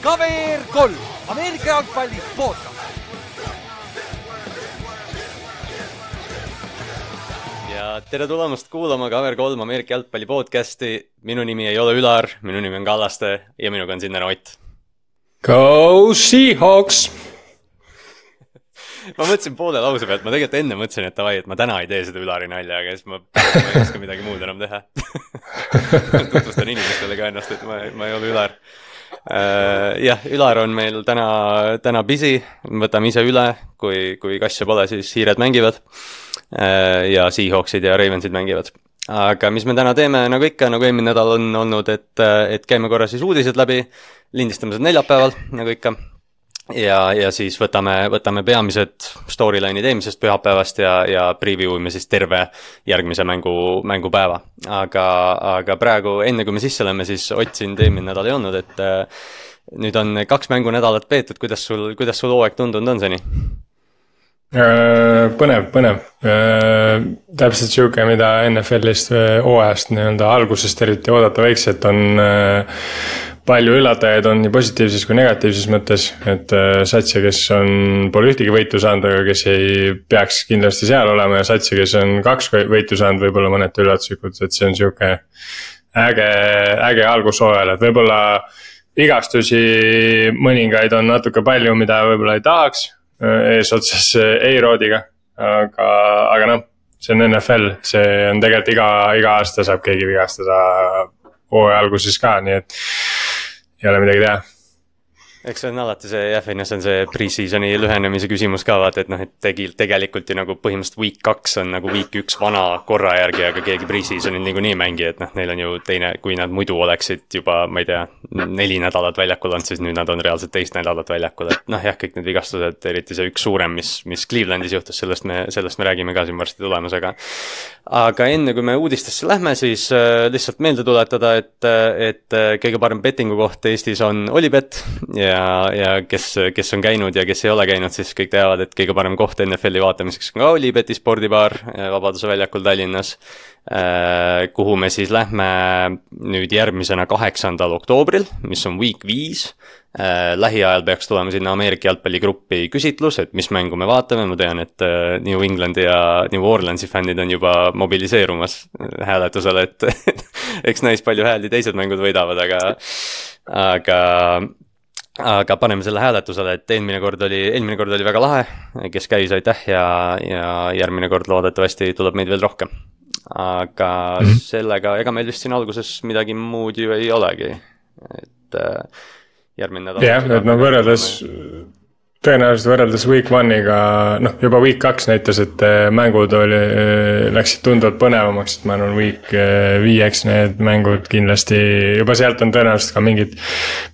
KVR kolm, Ameerika jalgpalli podcast. ja tere tulemast kuulama KVR3 Ameerika jalgpalli podcasti. minu nimi ei ole Ülar, minu nimi on Kallaste ja minuga on täna Ott. Go Seahawks ma mõtlesin poole lause pealt, ma tegelikult enne mõtlesin, et davai, et ma täna ei tee seda Ülari nalja, aga siis ma, ma ei oska midagi muud enam teha tutvustan inimestele ka ennast, et ma, ma ei ole Ülar. Jah, Ülar on meil täna, täna busy, võtame ise üle, kui, kui kasse pole, siis hiired mängivad. Uh,. ja Seahawksid ja Ravensid mängivad. Aga mis me täna teeme, nagu ikka, nagu eelmine nädal on olnud, et, et käime korra siis uudised läbi, lindistame seda neljapäeval, nagu ikka ja, ja siis võtame, võtame peamised storyline'id eelmisest pühapäevast ja, ja preview ime siis terve järgmise mängu, mängupäeva. aga, aga praegu, enne kui me sisse läheme, siis Ott sind eelmine nädal ei olnud, et äh, nüüd on kaks mängunädalat peetud, kuidas sul, kuidas sul hooaeg tundunud on seni? Äh, põnev, põnev, äh, täpselt sihuke, mida NFL-ist hooajast nii-öelda algusest eriti oodata võiks, et on palju üllatajaid on nii positiivses kui negatiivses mõttes, et äh, satse, kes on, pole ühtegi võitu saanud, aga kes ei peaks kindlasti seal olema ja satse, kes on kaks võitu saanud, võib-olla mõneti üllatuslikult, et see on sihuke. äge, äge algus hooajal, et võib-olla vigastusi mõningaid on natuke palju, mida võib-olla ei tahaks äh, eesotsas A-Roadiga, aga, aga noh see on NFL, see on tegelikult iga, iga aasta saab keegi vigastada hooaja alguses ka, nii et ei ole midagi teha eks see on alati see jah, või noh, see on see pre-season'i lühenemise küsimus ka vaata, et noh, et tegi tegelikult ju nagu põhimõtteliselt week kaks on nagu week üks vana korra järgi, aga keegi pre-season'il niikuinii ei mängi, et noh, neil on ju teine, kui nad muidu oleksid juba, ma ei tea, neli nädalat väljakul olnud, siis nüüd nad on reaalselt teist nädalat väljakul, et noh, jah, kõik need vigastused, eriti see üks suurem, mis, mis Clevelandis juhtus, sellest me, sellest me räägime ka siin varsti tulemas, aga. aga enne kui me uudistesse lähme, siis äh, lihtsalt meelde tuletada, et, et äh, kõige parem bettingu koht Eestis on Olipet ja ja, ja kes, kes on käinud ja kes ei ole käinud, siis kõik teavad, et kõige parem koht NFL-i vaatamiseks on ka Olipeti spordibaar äh, Vabaduse väljakul Tallinnas. Äh, kuhu me siis lähme nüüd järgmisena kaheksandal oktoobril, mis on week viis äh, lähiajal peaks tulema sinna Ameerika jalgpalligruppi küsitlus, et mis mängu me vaatame, ma tean, et New Englandi ja New Orleansi fännid on juba mobiliseerumas hääletusele, et eks näis, palju hääli teised mängud võidavad, aga, aga aga paneme selle hääletusele, et eelmine kord oli, eelmine kord oli väga lahe, kes käis, aitäh ja, ja järgmine kord loodetavasti tuleb meid veel rohkem. aga mm -hmm. sellega, ega meil vist siin alguses midagi muud ju ei olegi, et äh, järgmine nädal. jah, et no võrreldes tõenäoliselt võrreldes week one'iga, noh juba week kaks näitas, et äh, mängud oli, äh, läksid tunduvalt põnevamaks, et ma arvan, week äh, viieks need mängud kindlasti, juba sealt on tõenäoliselt ka mingid.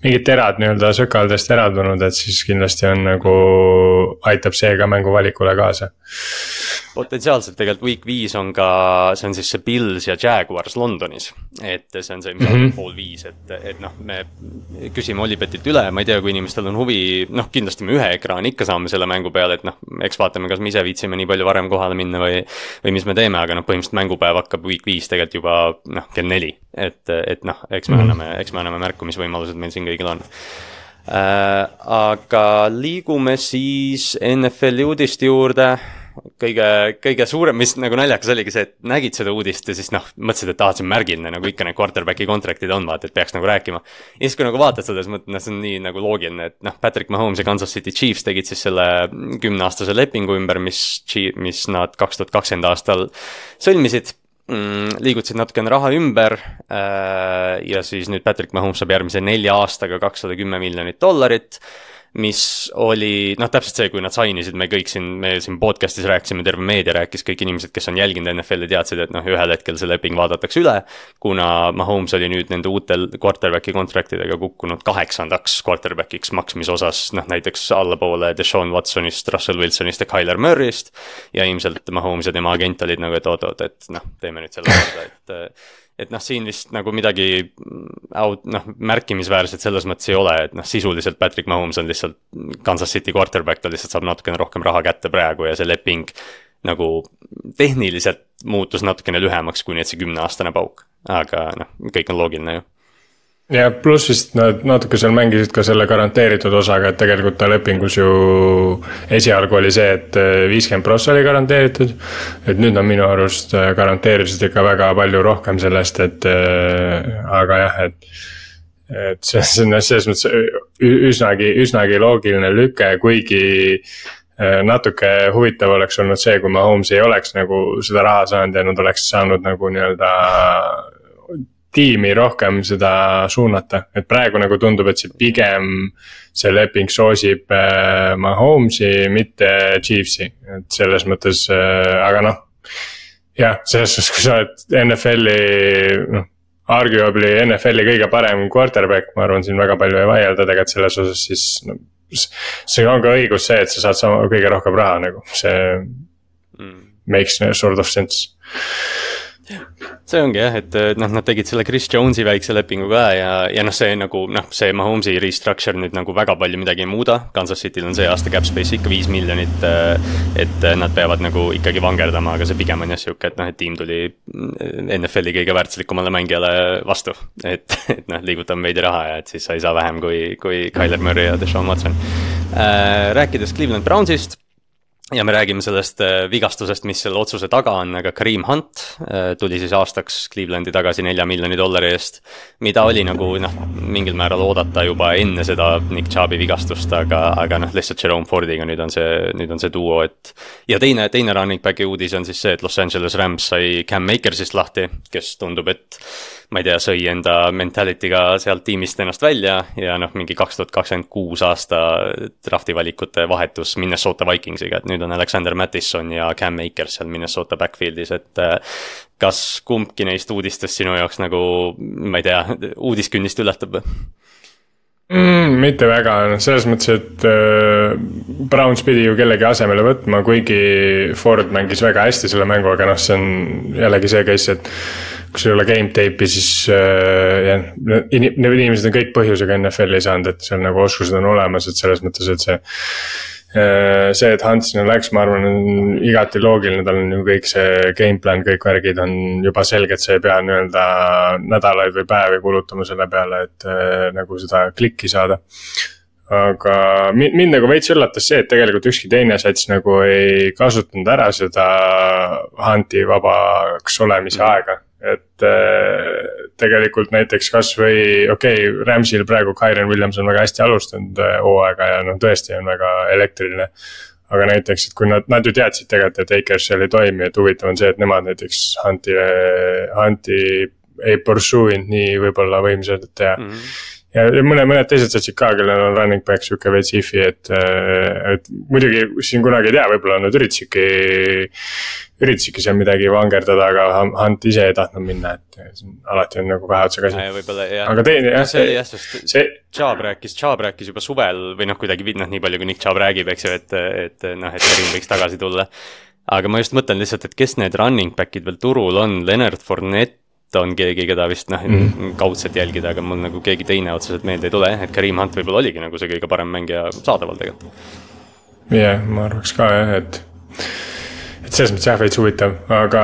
mingid terad nii-öelda sökaldest eraldunud, et siis kindlasti on nagu, aitab see ka mängu valikule kaasa potentsiaalselt tegelikult week viis on ka, see on siis see Pils ja Jaguars Londonis. et see on see, mis mm -hmm. on pool viis, et, et noh, me küsime Olipetilt üle, ma ei tea, kui inimestel on huvi, noh, kindlasti me ühe ekraani ikka saame selle mängu peale, et noh, eks vaatame, kas me ise viitsime nii palju varem kohale minna või. või mis me teeme, aga noh, põhimõtteliselt mängupäev hakkab week viis tegelikult juba noh, kell neli, et, et noh, eks me mm -hmm. anname, eks me anname märku, mis võimalused meil siin kõigil on äh,. aga liigume siis NFL-i uudiste juurde kõige, kõige suurem, mis nagu naljakas oligi see, et nägid seda uudist ja siis noh, mõtlesid, et aa, see on märgiline, nagu ikka need quarterback'i contract'id on, vaata, et peaks nagu rääkima. ja siis, kui nagu vaatad seda, siis mõtled, noh, see on nii nagu loogiline, et noh, Patrick Mahomes ja Kansas City Chiefs tegid siis selle kümneaastase lepingu ümber, mis, mis nad kaks tuhat kakskümmend aastal sõlmisid mm, liigutasid natukene raha ümber äh, ja siis nüüd Patrick Mahomes saab järgmise nelja aastaga kakssada kümme miljonit dollarit mis oli noh, täpselt see, kui nad sign isid, me kõik siin, me siin podcast'is rääkisime, terve meedia rääkis, kõik inimesed, kes on jälginud NFL-i, teadsid, et noh, ühel hetkel see leping vaadatakse üle. kuna Mahomes oli nüüd nende uutel quarterback'i contract idega kukkunud kaheksandaks quarterback'iks maksmise osas, noh näiteks allapoole Deshaun Watsonist, Russell Wilsonist ja Tyler Murry'st. ja ilmselt Mahomes ja tema agent olid nagu, et oot-oot, et noh, teeme nüüd selle korda, et et noh, siin vist nagu midagi out-, noh, märkimisväärset selles mõttes ei ole, et noh, sisuliselt Patrick Mahomes on lihtsalt Kansas City quarterback, ta lihtsalt saab natukene rohkem raha kätte praegu ja see leping nagu tehniliselt muutus natukene lühemaks, kui nüüd see kümneaastane pauk. aga noh, kõik on loogiline ju ja pluss vist nad natuke seal mängisid ka selle garanteeritud osaga, et tegelikult ta lepingus ju esialgu oli see, et äh, viiskümmend prossa oli garanteeritud. et nüüd nad minu arust äh, garanteerisid ikka väga palju rohkem sellest, et äh, aga jah, et. et see, see on selles mõttes üsnagi, üsnagi loogiline lüke, kuigi natuke huvitav oleks olnud see, kui Mahomes ei oleks nagu seda raha saanud ja nad oleks saanud nagu nii-öelda tiimi rohkem seda suunata, et praegu nagu tundub, et see pigem. see leping soosib äh, Mahomes'i, mitte Chiefsi, et selles mõttes äh,, aga noh. jah, selles suhtes, kui sa oled NFL-i noh arguably NFL-i kõige parem quarterback, ma arvan, siin väga palju ei vaielda tegelikult selles osas, siis no, see on ka õigus see, et sa saad sama kõige rohkem raha nagu, see mm. makes sort of sense see ongi jah, et noh, nad tegid selle Chris Jones'i väikse lepingu ka ja, ja noh, see nagu noh, see Mahomes'i restructure nüüd nagu väga palju midagi ei muuda. Kansas City'l on see aasta cap space ikka viis miljonit. et nad peavad nagu ikkagi vangerdama, aga see pigem on jah sihuke, et noh, et tiim tuli NFL-i kõige väärtuslikumale mängijale vastu. et, et noh, liigutame veidi raha ja et siis sa ei saa vähem kui, kui Tyler Murray ja Deshaun Watson. rääkides Cleveland Brownsist ja me räägime sellest äh, vigastusest, mis selle otsuse taga on, aga Kareem Hunt äh, tuli siis aastaks Clevelandi tagasi nelja miljoni dollari eest. mida oli nagu noh, mingil määral oodata juba enne seda Nick Chubb'i vigastust, aga, aga noh, lihtsalt Jerome Fordiga nüüd on see, nüüd on see duo, et. ja teine, teine running back'i uudis on siis see, et Los Angeles Rams sai Cam Makersist lahti, kes tundub, et ma ei tea, sõi enda mentality'ga sealt tiimist ennast välja ja noh, mingi kaks tuhat kakskümmend kuus aasta draft'i valikute vahetus Minnesota Vikingsiga, et nüüd on Alexander Mattison ja Cam Akers seal Minnesota backfield'is, et äh, kas kumbki neist uudistest sinu jaoks nagu, ma ei tea, uudiskünnist ületab või? mm,? mitte väga, noh selles mõttes, et äh, Browns pidi ju kellegi asemele võtma, kuigi Ford mängis väga hästi selle mängu, aga noh, see on jällegi see case, et kui sul ei ole game tape'i, siis äh, jah, need inimesed on kõik põhjusega NFL-i saanud, et seal nagu oskused on olemas, et selles mõttes, et see äh,. see, et Hans sinna läks, ma arvan, on igati loogiline, tal on ju kõik see game plan, kõik värgid on juba selged, sa ei pea nii-öelda nädalaid või päevi kulutama selle peale, et äh, nagu seda klikki saada aga mind nagu veits üllatas see, et tegelikult ükski teine sats nagu ei kasutanud ära seda Hunti vabaks olemise mm -hmm. aega et äh, tegelikult näiteks kasvõi okei okay,, Rams'il praegu Kyren Williams on väga hästi alustanud äh, hooaega ja noh, tõesti on väga elektriline. aga näiteks, et kui nad, nad ju teadsid tegelikult, et Akers seal ei toimi, et huvitav on see, et nemad näiteks Huntile, Hunti ei pursue inud nii võib-olla võimsalt ja mm. -hmm ja mõne, mõned teised satsid ka, kellel on running back sihuke veits if'i, et, äh, et muidugi siin kunagi ei tea, võib-olla nad üritasidki üritasidki seal midagi vangerdada, aga Hunt ise ei tahtnud minna, et alati on nagu kahe otsaga asi. võib-olla jah. aga teine jah. see oli jah, sest see... Chubb rääkis, Chubb rääkis juba suvel või noh, kuidagi noh, nii palju kui Nick Chubb räägib, eks ju, et, et noh, et Karim võiks tagasi tulla. aga ma just mõtlen lihtsalt, et kes need running back'id veel turul on, Leonard Fournette on keegi, keda vist noh mm., kaudselt jälgida, aga mul nagu keegi teine otseselt meelde ei tule jah, et Karim Hunt võib-olla oligi nagu see kõige parem mängija saadaval tegelikult. jah yeah,, ma arvaks ka jah, et et selles mõttes jah, veits huvitav, aga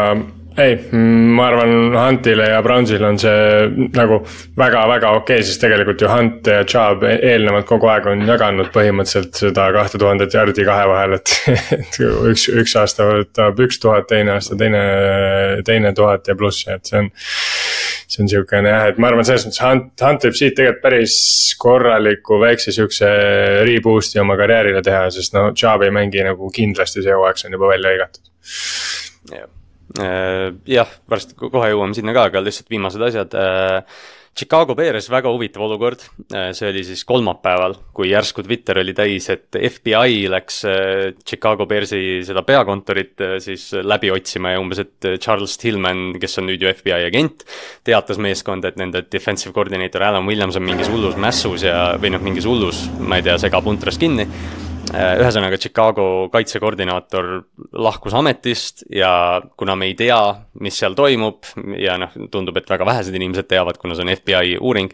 ei, ma arvan, Huntile ja Brownsile on see nagu väga-väga okei okay,, sest tegelikult ju Hunt ja Chubb e-, eelnevalt kogu aeg on jaganud põhimõtteliselt seda kahte tuhandet jardi kahe vahel, et et üks, üks aasta võtab üks tuhat, teine aasta teine, teine tuhat ja pluss, et see on. see on sihukene jah, et ma arvan, selles mõttes Hunt, Hunt võib siit tegelikult päris korraliku väikse sihukese reboost'i oma karjäärile teha, sest no Chubb ei mängi nagu kindlasti see hooaeg, see on juba välja hõigatud jah, jah, varsti kohe jõuame sinna ka, aga lihtsalt viimased asjad. Äh, Chicago Bears, väga huvitav olukord, äh, see oli siis kolmapäeval, kui järsku Twitter oli täis, et FBI läks Chicago Bearsi seda peakontorit siis läbi otsima ja umbes, et Charles Tillman, kes on nüüd ju FBI agent, teatas meeskonda, et nende defensive coordinator Alan Williams on mingis hullus mässus ja, või noh, mingis hullus, ma ei tea, segab untras kinni Äh, ühesõnaga Chicago kaitsekoordinaator lahkus ametist ja kuna me ei tea, mis seal toimub ja noh, tundub, et väga vähesed inimesed teavad, kuna see on FBI uuring.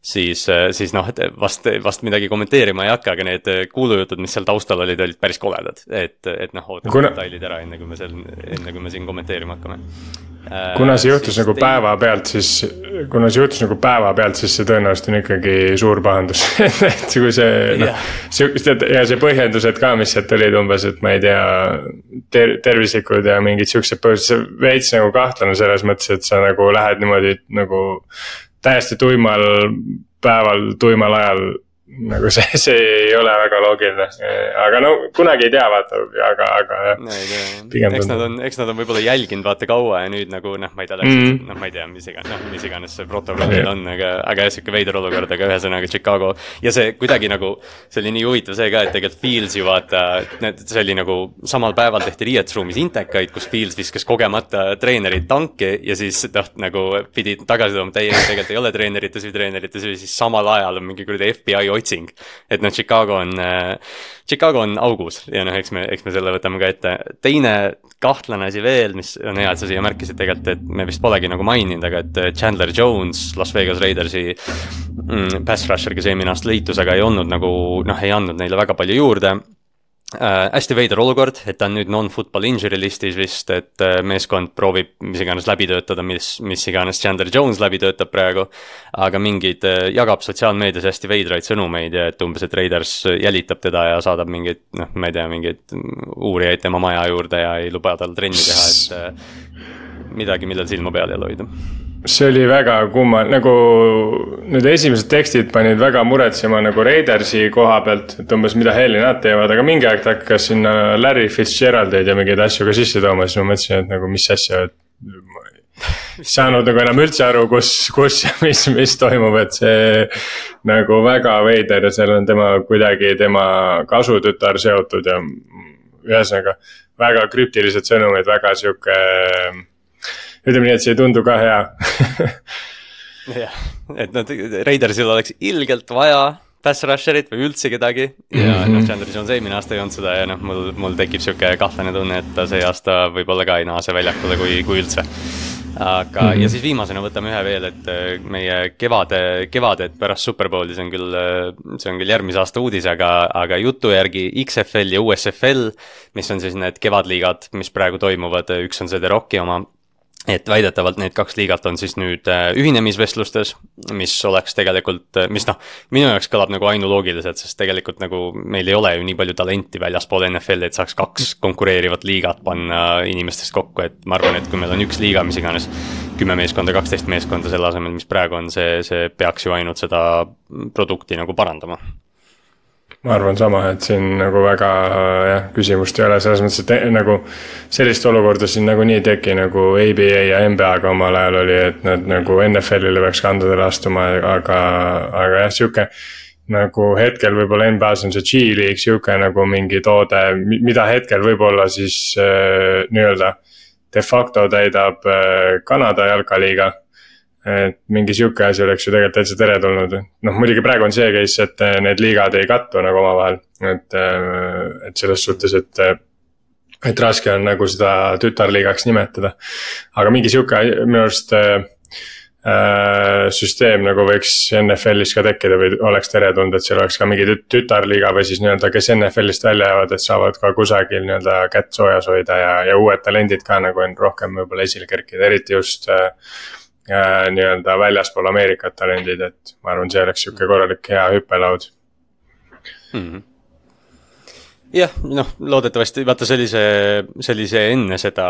siis, äh, siis noh, vast, vast midagi kommenteerima ei hakka, aga need kuulujutud, mis seal taustal olid, olid päris koledad, et, et noh, ootame kuna... detailid ära, enne kui me seal, enne kui me siin kommenteerima hakkame Äh, kuna see juhtus nagu tein... päevapealt, siis, kuna see juhtus nagu päevapealt, siis see tõenäoliselt on ikkagi suur pahandus et kui see noh, sihukest ja see põhjendused ka, mis sealt olid umbes, et ma ei tea ter. tervislikud ja mingid siuksed põhjused, veits nagu kahtlane selles mõttes, et sa nagu lähed niimoodi nagu täiesti tuimal päeval, tuimal ajal nagu see, see ei ole väga loogiline, aga no kunagi ei tea, vaata, aga, aga jah. eks nad on, eks nad on võib-olla jälginud vaata kaua ja nüüd nagu noh, ma ei tea täpselt mm -hmm., noh, ma ei tea, mis iganes, noh, mis iganes see protokollil on, aga, aga jah, sihuke veider olukord, aga ühesõnaga Chicago. ja see kuidagi nagu, see oli nii huvitav see ka, et tegelikult Fields ju vaata, need, see oli nagu samal päeval tehti riietusruumis intekaid, kus Fields viskas kogemata treenerit tanki ja siis noh, nagu pidi tagasi tooma, et ei, tegelikult ei ole treenerite süü, treenerite süü, siis samal ajal on mingi kuradi FBI otsing. et noh, Chicago on äh,, Chicago on augus ja noh, eks me, eks me selle võtame ka ette. teine kahtlane asi veel, mis on hea, et sa siia märkisid tegelikult, et me vist polegi nagu maininud, aga et Chandler Jones, Las Vegas Raidersi mm, pass rusher, kes eelmine aasta liitus, aga ei olnud nagu noh, ei andnud neile väga palju juurde äh,. hästi veider olukord, et ta on nüüd non-football injury listis vist, et äh, meeskond proovib mis iganes läbi töötada, mis, mis iganes Chandler Jones läbi töötab praegu. aga mingeid äh,, jagab sotsiaalmeedias hästi veidraid sõnumeid ja et umbes, et Raiders jälitab teda ja saadab mingeid, noh, ma ei tea, mingeid uurijaid tema maja juurde ja ei luba tal trenni teha, et äh, midagi, millel silma peal jälle hoida see oli väga kumma, nagu need esimesed tekstid panid väga muretsema nagu Raidersi koha pealt, et umbes mida helli nad teevad, aga mingi aeg ta hakkas sinna Larry Fitzgeraldeid ja mingeid asju ka sisse tooma, siis ma mõtlesin, et nagu mis asja, et. ei saanud nagu enam üldse aru, kus, kus ja mis, mis toimub, et see nagu väga veider ja seal on tema kuidagi tema kasutütar seotud ja ühesõnaga väga krüptilised sõnumid, väga sihuke ütleme nii, et see ei tundu ka hea jah, et nad, Raidersil oleks ilgelt vaja pass rusher'it või üldse kedagi ja mm -hmm. noh, Chandler Jones eelmine aasta ei olnud seda ja noh, mul, mul tekib sihuke kahtlane tunne, et ta see aasta võib-olla ka ei naase väljakule, kui, kui üldse. aga mm, -hmm. ja siis viimasena võtame ühe veel, et äh, meie kevade, kevaded pärast Superbowli, see on küll, äh, see on küll järgmise aasta uudis, aga, aga jutu järgi XFL ja USFL, mis on siis need kevadliigad, mis praegu toimuvad, üks on see The Rocki oma et väidetavalt need kaks liigat on siis nüüd äh, ühinemisvestlustes, mis oleks tegelikult, äh, mis noh, minu jaoks kõlab nagu ainuloogiliselt, sest tegelikult nagu meil ei ole ju nii palju talenti väljaspool NFL-i, et saaks kaks konkureerivat liigat panna inimestest kokku, et ma arvan, et kui meil on üks liiga, mis iganes kümme meeskonda, kaksteist meeskonda selle asemel, mis praegu on, see, see peaks ju ainult seda produkti nagu parandama ma arvan sama, et siin nagu väga jah, küsimust ei ole selles mõttes, et nagu sellist olukorda siin nagunii ei teki, nagu ABA ja NBA-ga omal ajal oli, et nad nagu NFL-ile peaks kandadele astuma, aga, aga jah, sihuke. nagu hetkel võib-olla NBA-s on see G-League, sihuke nagu mingi toode, mida hetkel võib-olla siis äh, nii-öelda de facto täidab äh, Kanada jalkaliiga et mingi sihuke asi oleks ju tegelikult täitsa teretulnud, noh muidugi praegu on see case, et äh, need liigad ei kattu nagu omavahel, et, äh, et selles suhtes, et. Äh, et raske on nagu seda tütarliigaks nimetada, aga mingi sihuke minu arust äh, süsteem nagu võiks NFL-is ka tekkida või oleks teretulnud, et seal oleks ka mingi tütarliiga või siis nii-öelda, kes NFL-ist välja jäävad, et saavad ka kusagil nii-öelda kätt soojas hoida ja, ja uued talendid ka nagu on rohkem võib-olla esile kerkida, eriti just äh, nii-öelda väljaspool Ameerikat talendid, et ma arvan, see oleks sihuke korralik hea hüppelaud mm. -hmm jah, noh, loodetavasti vaata, see oli see, see oli see enne seda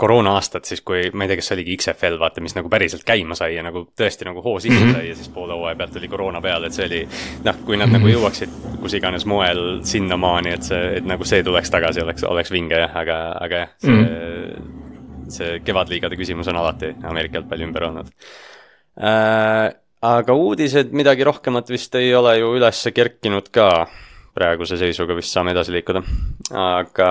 koroona aastat siis, kui ma ei tea, kas see oligi XFL, vaata, mis nagu päriselt käima sai ja nagu tõesti nagu hoo sisse -hmm. sai ja siis poole hooaja pealt tuli koroona peale, et see oli. noh, kui nad nagu jõuaksid kus iganes moel sinnamaani, et see, et nagu see tuleks tagasi, oleks, oleks vinge jah, aga, aga jah, see mm. -hmm see kevadliigade küsimus on alati Ameerika jalgpalli ümber olnud äh,. aga uudised, midagi rohkemat vist ei ole ju üles kerkinud ka praeguse seisuga vist saame edasi liikuda, aga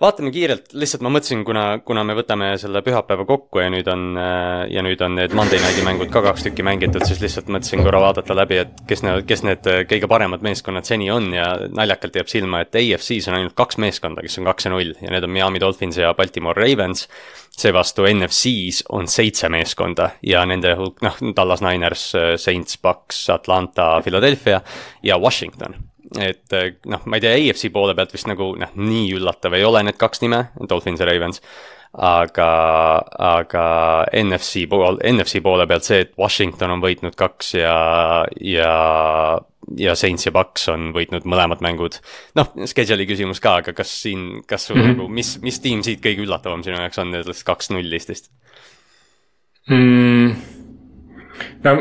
vaatame kiirelt, lihtsalt ma mõtlesin, kuna, kuna me võtame selle pühapäeva kokku ja nüüd on, äh, ja nüüd on need Monday Night'i mängud ka kaks tükki mängitud, siis lihtsalt mõtlesin korra vaadata läbi, et kes need, kes need äh, kõige paremad meeskonnad seni on ja naljakalt jääb silma, et AFC-s on ainult kaks meeskonda, kes on kaks ja null ja need on Miami Dolphins ja Baltimore Ravens. seevastu NFC-s on seitse meeskonda ja nende hulk, noh, Dallas Niners, äh, Saints, Bucks, Atlanta, Philadelphia ja Washington et noh, ma ei tea, EFC poole pealt vist nagu noh, nii üllatav ei ole need kaks nime, Dolphins ja Ravens. aga, aga NFC pool, NFC poole pealt see, et Washington on võitnud kaks ja, ja, ja Saints ja Bucks on võitnud mõlemad mängud. noh, schedule'i küsimus ka, aga kas siin, kas sul mm -hmm. nagu, mis, mis tiim siit kõige üllatavam sinu jaoks on nendest kaks-null listist mm,? no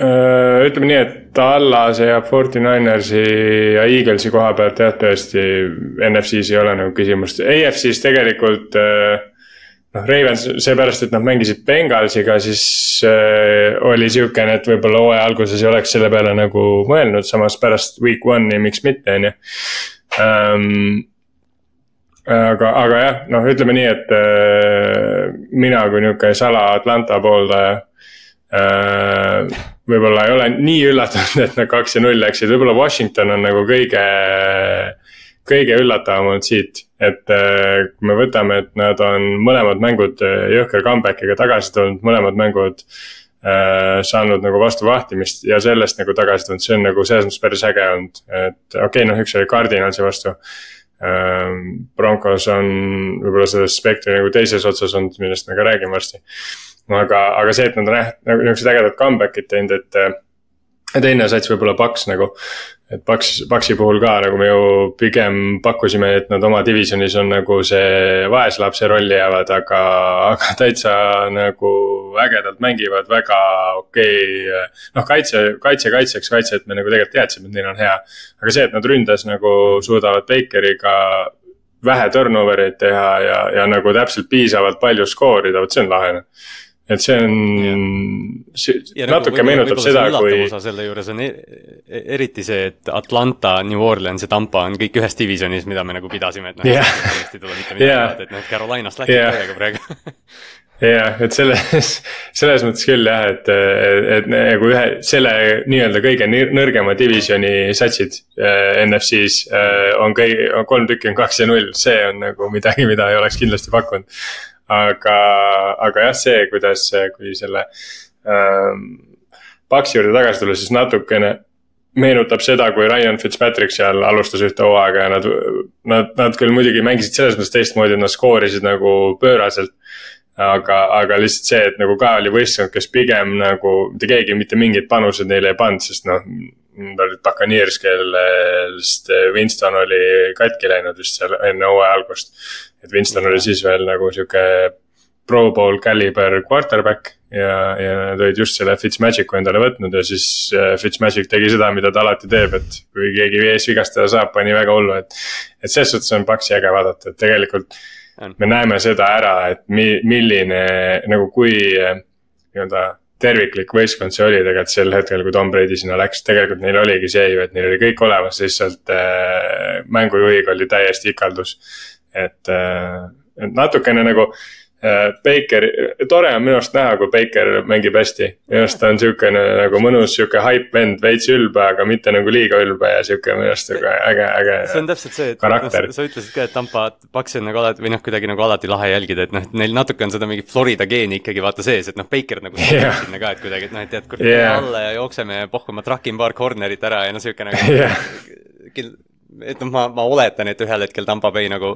ütleme nii, et Tallase ja Forty Ninersi ja Eaglesi koha pealt jah, tõesti NFC-s ei ole nagu küsimust, AFC-s tegelikult äh, noh, Ravens seepärast, et nad mängisid Bengalsiga, siis äh, oli sihukene, et võib-olla hooaja alguses ei oleks selle peale nagu mõelnud, samas pärast week one'i, miks mitte, on ju. Ähm, aga, aga jah, noh, ütleme nii, et äh, mina kui nihuke sala Atlanta pooldaja äh,. Võib-olla ei ole nii üllatunud, et nad kaks ja null läksid, võib-olla Washington on nagu kõige kõige üllatavam olnud siit, et äh, kui me võtame, et nad on mõlemad mängud äh, jõhker comeback'iga tagasi tulnud, mõlemad mängud äh,. saanud nagu vastu vahtimist ja sellest nagu tagasi tulnud, see on nagu selles mõttes päris äge olnud, et okei okay,, noh, üks oli Cardinalsi vastu äh,. Broncos on võib-olla selles spektri nagu teises otsas olnud, millest me ka räägime varsti. Aga, aga see, et nad on jah, nagu niuksed ägedad comeback'id teinud, et äh, teine sats võib-olla Paks nagu et Paks, Paksi puhul ka nagu me ju pigem pakkusime, et nad oma divisjonis on nagu see vaeslapse rolli jäävad, aga, aga täitsa nagu ägedalt mängivad, väga okei okay.. noh, kaitse, kaitse kaitseks kaitse, et me nagu tegelikult teadsime, et neil on hea. aga see, et nad ründes nagu suudavad Bakeriga vähe turnover eid teha ja, ja nagu täpselt piisavalt palju skoorida, vot see on lahe et see on, see nagu natuke nagu meenutab seda, kui. osa selle juures on e e eriti see, et Atlanta, New Orleans ja Tampa on kõik ühes divisjonis, mida me nagu pidasime, et noh yeah., kindlasti ei tule mitte midagi yeah. head, et noh, Carolinast läksid yeah. täiega praegu jah, et selles, selles mõttes küll jah, et, et, nagu ühe, selle nii-öelda kõige nõrgema divisjoni satsid äh, NFC-s äh, on kõige, kolm tükki on kaks ja null, see on nagu midagi, mida ei oleks kindlasti pakkunud aga, aga jah, see, kuidas, kui selle ähm, Paksi juurde tagasi tulla, siis natukene meenutab seda, kui Ryan Fitzpatrick seal alustas ühte hooaega ja nad, nad, nad küll muidugi mängisid selles mõttes teistmoodi, et nad skoorisid nagu pööraselt. aga, aga lihtsalt see, et nagu ka oli võistkond, kes pigem nagu mitte keegi mitte mingeid panuseid neile ei pannud, sest noh. Nad olid Buccaneers, kellest Winston oli katki läinud vist seal enne hooaja algust et Winston oli siis veel nagu sihuke pro bowl caliber quarterback ja, ja nad olid just selle Fitzmagicu endale võtnud ja siis äh, Fitzmagic tegi seda, mida ta alati teeb, et kui keegi ees vigastada saab, pani väga hullu, et. et selles suhtes on Paxi äge vaadata, et tegelikult me näeme seda ära, et mi-, milline nagu kui äh, nii-öelda terviklik võistkond see oli tegelikult sel hetkel, kui Tom Brady sinna läks, tegelikult neil oligi see ju, et neil oli kõik olemas, lihtsalt äh, mängujuhiga oli täiesti ikaldus. Et, äh, et natukene nagu Baker, tore on minu arust näha, kui Baker mängib hästi. minu arust ta on siukene nagu mõnus sihuke hype vend, veits ülbe, aga mitte nagu liiga ülbe ja sihuke minu arust sihuke äge, äge. see on täpselt see, et karakter. sa ütlesid ka, et Tampa Paks on nagu alati või noh, kuidagi nagu alati lahe jälgida, et noh, neil natuke on seda mingit Florida geeni ikkagi vaata sees, et noh, Baker nagu yeah. sinna ka, et kuidagi, et noh, et tead, kui yeah. alla ja jookseme ja pohkame, trakin paar corner'it ära ja no sihuke nagu yeah et noh, ma, ma oletan, et ühel hetkel Tampa Bay nagu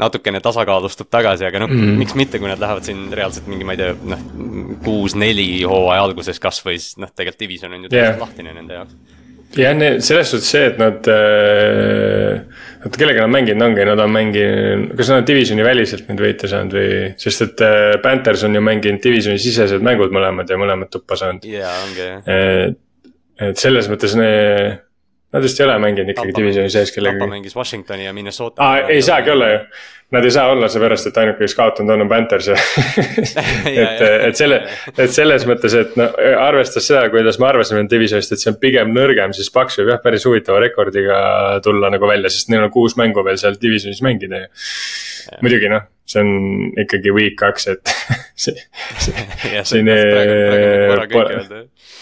natukene tasakaalustub tagasi, aga noh mm., miks mitte, kui nad lähevad siin reaalselt mingi, ma ei tea, noh, kuus-neli hooaja alguses kasvõi, siis noh, tegelikult division on ju täiesti yeah. lahtine nende jaoks. jah, selles suhtes see, et nad äh,, oota kellega nad mänginud ongi, nad on mänginud, kas nad on divisioni väliselt neid võite saanud või, sest et äh, Panthers on ju mänginud divisioni sisesed mängud mõlemad ja mõlemad tuppa saanud. jaa, ongi jah. et selles mõttes need Nad vist ei ole mänginud ikkagi divisioni sees kellegagi. Tampa mängis Washingtoni ja Minnesota. aa, ei saagi olla ju. Nad ei saa olla, seepärast et ainuke, kes kaotanud on, on Panthers et, et selle, et selles mõttes, et no arvestades seda, kuidas me arvasime divisionist, et see on pigem nõrgem, siis Paks võib jah, päris huvitava rekordiga tulla nagu välja, sest neil on kuus mängu veel seal divisionis mängida ju. muidugi noh, see on ikkagi week kaks, et see, see,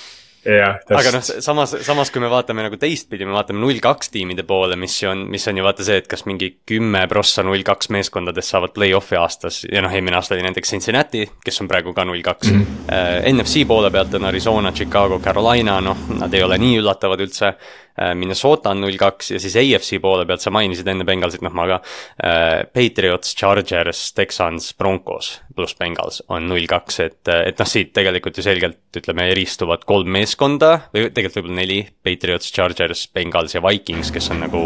siin pole aga noh, samas, samas kui me vaatame nagu teistpidi, me vaatame null kaks tiimide poole, mis on, mis on ju vaata see, et kas mingi kümme prossa null kaks meeskondadest saavad play-off'i aastas ja noh, eelmine aasta oli näiteks Cincinnati, kes on praegu ka null kaks. Mhm. Äh, NFC poole pealt on Arizona, Chicago, Carolina, noh, nad ei ole nii üllatavad üldse. Äh,. Minnesota on null kaks ja siis AFC poole pealt sa mainisid enne Bengalsit, noh ma ka äh,. Patriots, Chargers, Texans, Broncos pluss Bengals on null kaks, et, et noh, siit tegelikult ju selgelt ütleme, eristuvad kolm meeskonda või tegelikult võib-olla neli. Patriots, Chargers, Bengals ja Vikings, kes on nagu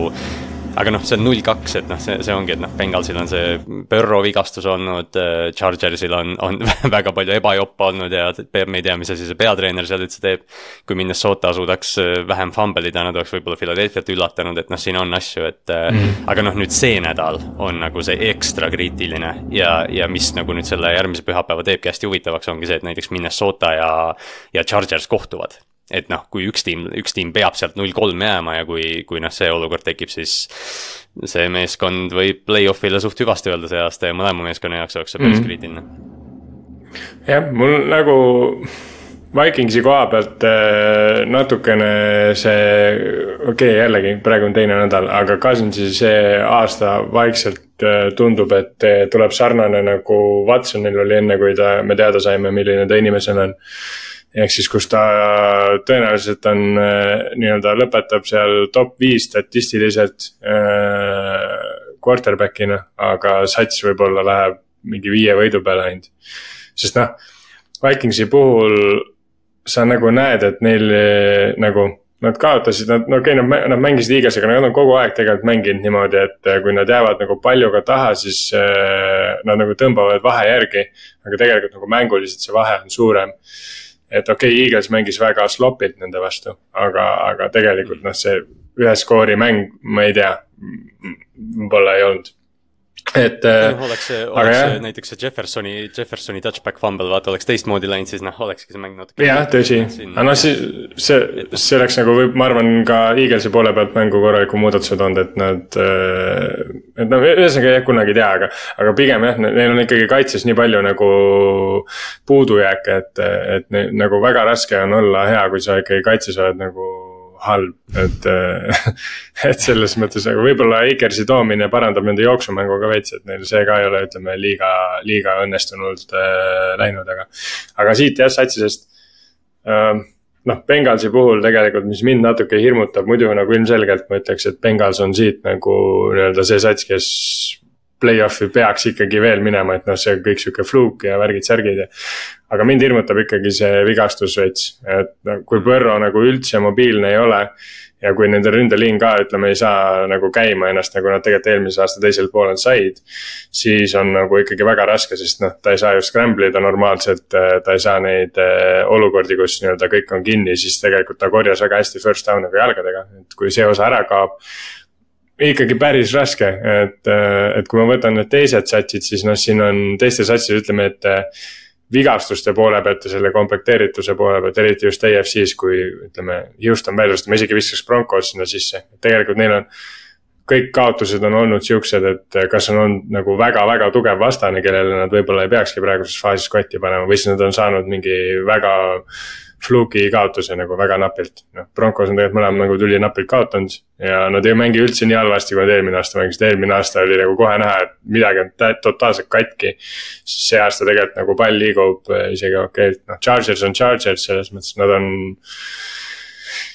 aga noh, see on null kaks, et noh, see, see ongi, et noh, Bengalsil on see Burrow vigastus olnud, äh, Chargersil on, on väga palju ebajoppe olnud ja me ei tea, mis asi see peatreener seal üldse teeb. kui Minnesota suudaks äh, vähem fumble ida, nad oleks võib-olla Philadelphia't üllatanud, et noh, siin on asju, et mm.. aga noh, nüüd see nädal on nagu see ekstra kriitiline ja, ja mis nagu nüüd selle järgmise pühapäeva teebki hästi huvitavaks, ongi see, et näiteks Minnesota ja, ja Chargers kohtuvad et noh, kui üks tiim, üks tiim peab sealt null kolm jääma ja kui, kui noh, see olukord tekib, siis see meeskond võib play-off'ile suht hüvasti öelda see aasta ja mõlema meeskonna jaoks oleks see päris mm -hmm. kriitiline. jah, mul nagu Vikingsi koha pealt äh, natukene see, okei okay,, jällegi praegu on teine nädal, aga Cousinsi see aasta vaikselt äh, tundub, et äh, tuleb sarnane nagu Watsonil oli enne, kui ta, me teada saime, milline ta inimesena on ehk siis, kus ta tõenäoliselt on äh, nii-öelda lõpetab seal top viis statistiliselt äh, quarterback'ina, aga sats võib-olla läheb mingi viie võidu peale ainult. sest noh, Vikingsi puhul sa nagu näed, et neil äh, nagu nad kaotasid, nad, no okei okay,, nad, nad mängisid hiiglasega, nad on kogu aeg tegelikult mänginud niimoodi, et äh, kui nad jäävad nagu paljuga taha, siis äh, nad nagu tõmbavad vahe järgi. aga tegelikult nagu mänguliselt see vahe on suurem et okei okay,, Eagles mängis väga slopilt nende vastu, aga, aga tegelikult noh, see ühe skoori mäng, ma ei tea, võib-olla ei olnud et äh,. Oleks see, oleks see näiteks see Jeffersoni, Jeffersoni touchback fumble, vaata oleks teistmoodi läinud, siis noh, olekski see mäng natuke. jah, tõsi, aga noh, see, see, see oleks nagu võib, ma arvan, ka Eaglesi poole pealt mängu korraliku muudatuse toonud, et nad. Äh, et noh, ühesõnaga jah, kunagi ei tea, aga, aga pigem jah, neil on ikkagi kaitses nii palju nagu puudujääke, et, et nagu väga raske on olla hea, kui sa ikkagi kaitses oled nagu halb, et et selles mõttes nagu võib-olla Akersi toomine parandab nende jooksumängu ka veits, et neil see ka ei ole, ütleme liiga, liiga õnnestunult äh, läinud, aga. aga siit jah, satsisest äh, noh, Bengalsi puhul tegelikult, mis mind natuke hirmutab, muidu nagu ilmselgelt ma ütleks, et Bengals on siit nagu nii-öelda see sats, kes play-off'i peaks ikkagi veel minema, et noh, see on kõik sihuke fluuk ja värgid-särgid ja. aga mind hirmutab ikkagi see vigastus veits, et no kui Põrro nagu üldse mobiilne ei ole. ja kui nende ründeliin ka ütleme ei saa nagu käima ennast, nagu nad tegelikult eelmise aasta teisel poolel said. siis on nagu ikkagi väga raske, sest noh, ta ei saa ju scramble ida normaalselt, ta ei saa neid eh, olukordi, kus nii-öelda kõik on kinni, siis tegelikult ta korjas väga hästi first down'e ka jalgadega, et kui see osa ära kaob ikkagi päris raske, et, et kui ma võtan need teised satsid, siis noh, siin on teistes satsides ütleme, et eh, vigastuste poole pealt ja selle komplekteerituse poole pealt, eriti just AFC-s, kui ütleme, Houston välja osta, ma isegi viskaks Broncos sinna sisse, tegelikult neil on. kõik kaotused on olnud siuksed, et kas on olnud nagu väga-väga tugev vastane, kellele nad võib-olla ei peakski praeguses faasis kotti panema või siis nad on saanud mingi väga fluki kaotuse nagu väga napilt. noh, Broncos on tegelikult mõlemad nagu tuli napilt kaotanud ja nad ei mängi üldse nii halvasti, kui nad eelmine aasta mängisid, eelmine aasta oli nagu kohe näha, et midagi on totaalselt katki. see aasta tegelikult nagu pall liigub eh, isegi okeilt, noh Chargers on Chargers, selles mõttes nad on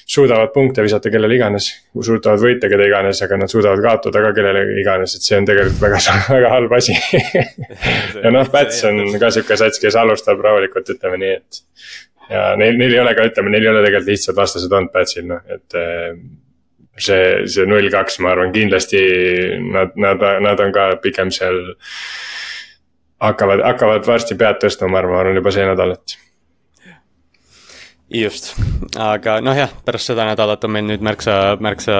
suudavad punkte visata kellele iganes, suudavad võita keda iganes, aga nad suudavad kaotada ka kellele iganes, et see on tegelikult väga, väga halb asi ja noh, Pats on ka sihuke sats, kes alustab rahulikult, ütleme nii, et ja neil, neil ei ole ka, ütleme, neil ei ole tegelikult lihtsad vastased olnud Patsil, noh, et eh, see, see null kaks, ma arvan, kindlasti nad, nad, nad on ka pigem seal. hakkavad, hakkavad varsti pead tõstma, ma arvan juba see nädal, et just, aga noh, jah, pärast seda nädalat on meil nüüd märksa, märksa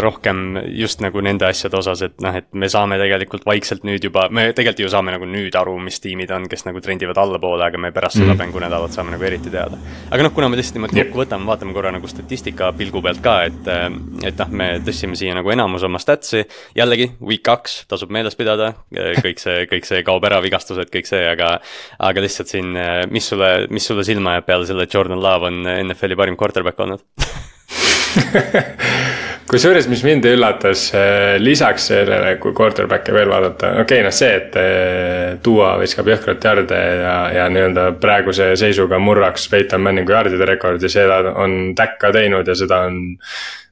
rohkem just nagu nende asjade osas, et noh, et me saame tegelikult vaikselt nüüd juba, me tegelikult ju saame nagu nüüd aru, mis tiimid on, kes nagu trendivad allapoole, aga me pärast mm seda mhm. mängunädalat saame nagu eriti teada. aga noh, kuna me tõesti niimoodi kokku võtame, vaatame korra nagu statistika pilgu pealt ka, et, et noh, me tõstsime siia nagu enamus oma stats'i. jällegi, week kaks tasub meeles pidada, kõik see, kõik see kaob ära, vigastused, kõik see, aga, aga lihtsalt siin, mis sulle, mis sulle silma jääb peale selle Jordan Love on NFL-i parim quarterback olnud. Kusjuures, mis mind üllatas, eh, lisaks sellele, kui quarterback'e veel vaadata, okei okay,, noh see, et Duo eh, viskab jõhkralt jarde ja, ja nii-öelda praeguse seisuga murraks Peyton Manningu jardide rekordi, seda on Tack ka teinud ja seda on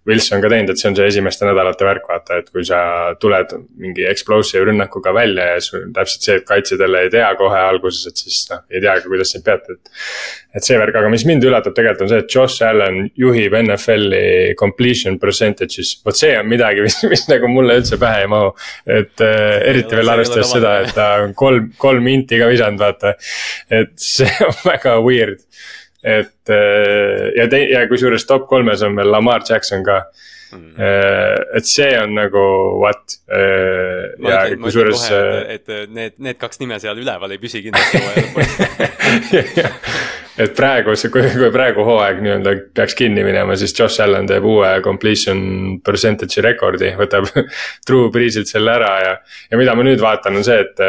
Wilson ka teinud, et see on see esimeste nädalate värk, vaata, et kui sa tuled mingi explosive rünnakuga välja ja sul täpselt see, et kaitsjad jälle ei tea kohe alguses, et siis noh, ei teagi, kuidas sind peata, et. et see värk, aga mis mind üllatab tegelikult on see, et Josh Allan juhib NFL-i completion percentage'is. vot see on midagi, mis, mis nagu mulle üldse pähe ei mahu. et äh, eriti veel arvestades seda, et ta on kolm, kolm inti ka visanud, vaata. et see on väga weird et äh, ja te- ja kusjuures top kolmes on veel Lamar Jackson ka mm.. et see on nagu what ma ja kusjuures. et, need, need kaks nime seal üleval ei püsi kindlasti hooaja lõpuni et praegu see, kui, kui praegu hooaeg nii-öelda peaks kinni minema, siis Josh Allan teeb uue completion percentage'i rekordi, võtab Drew Breesilt selle ära ja. ja mida ma nüüd vaatan, on see, et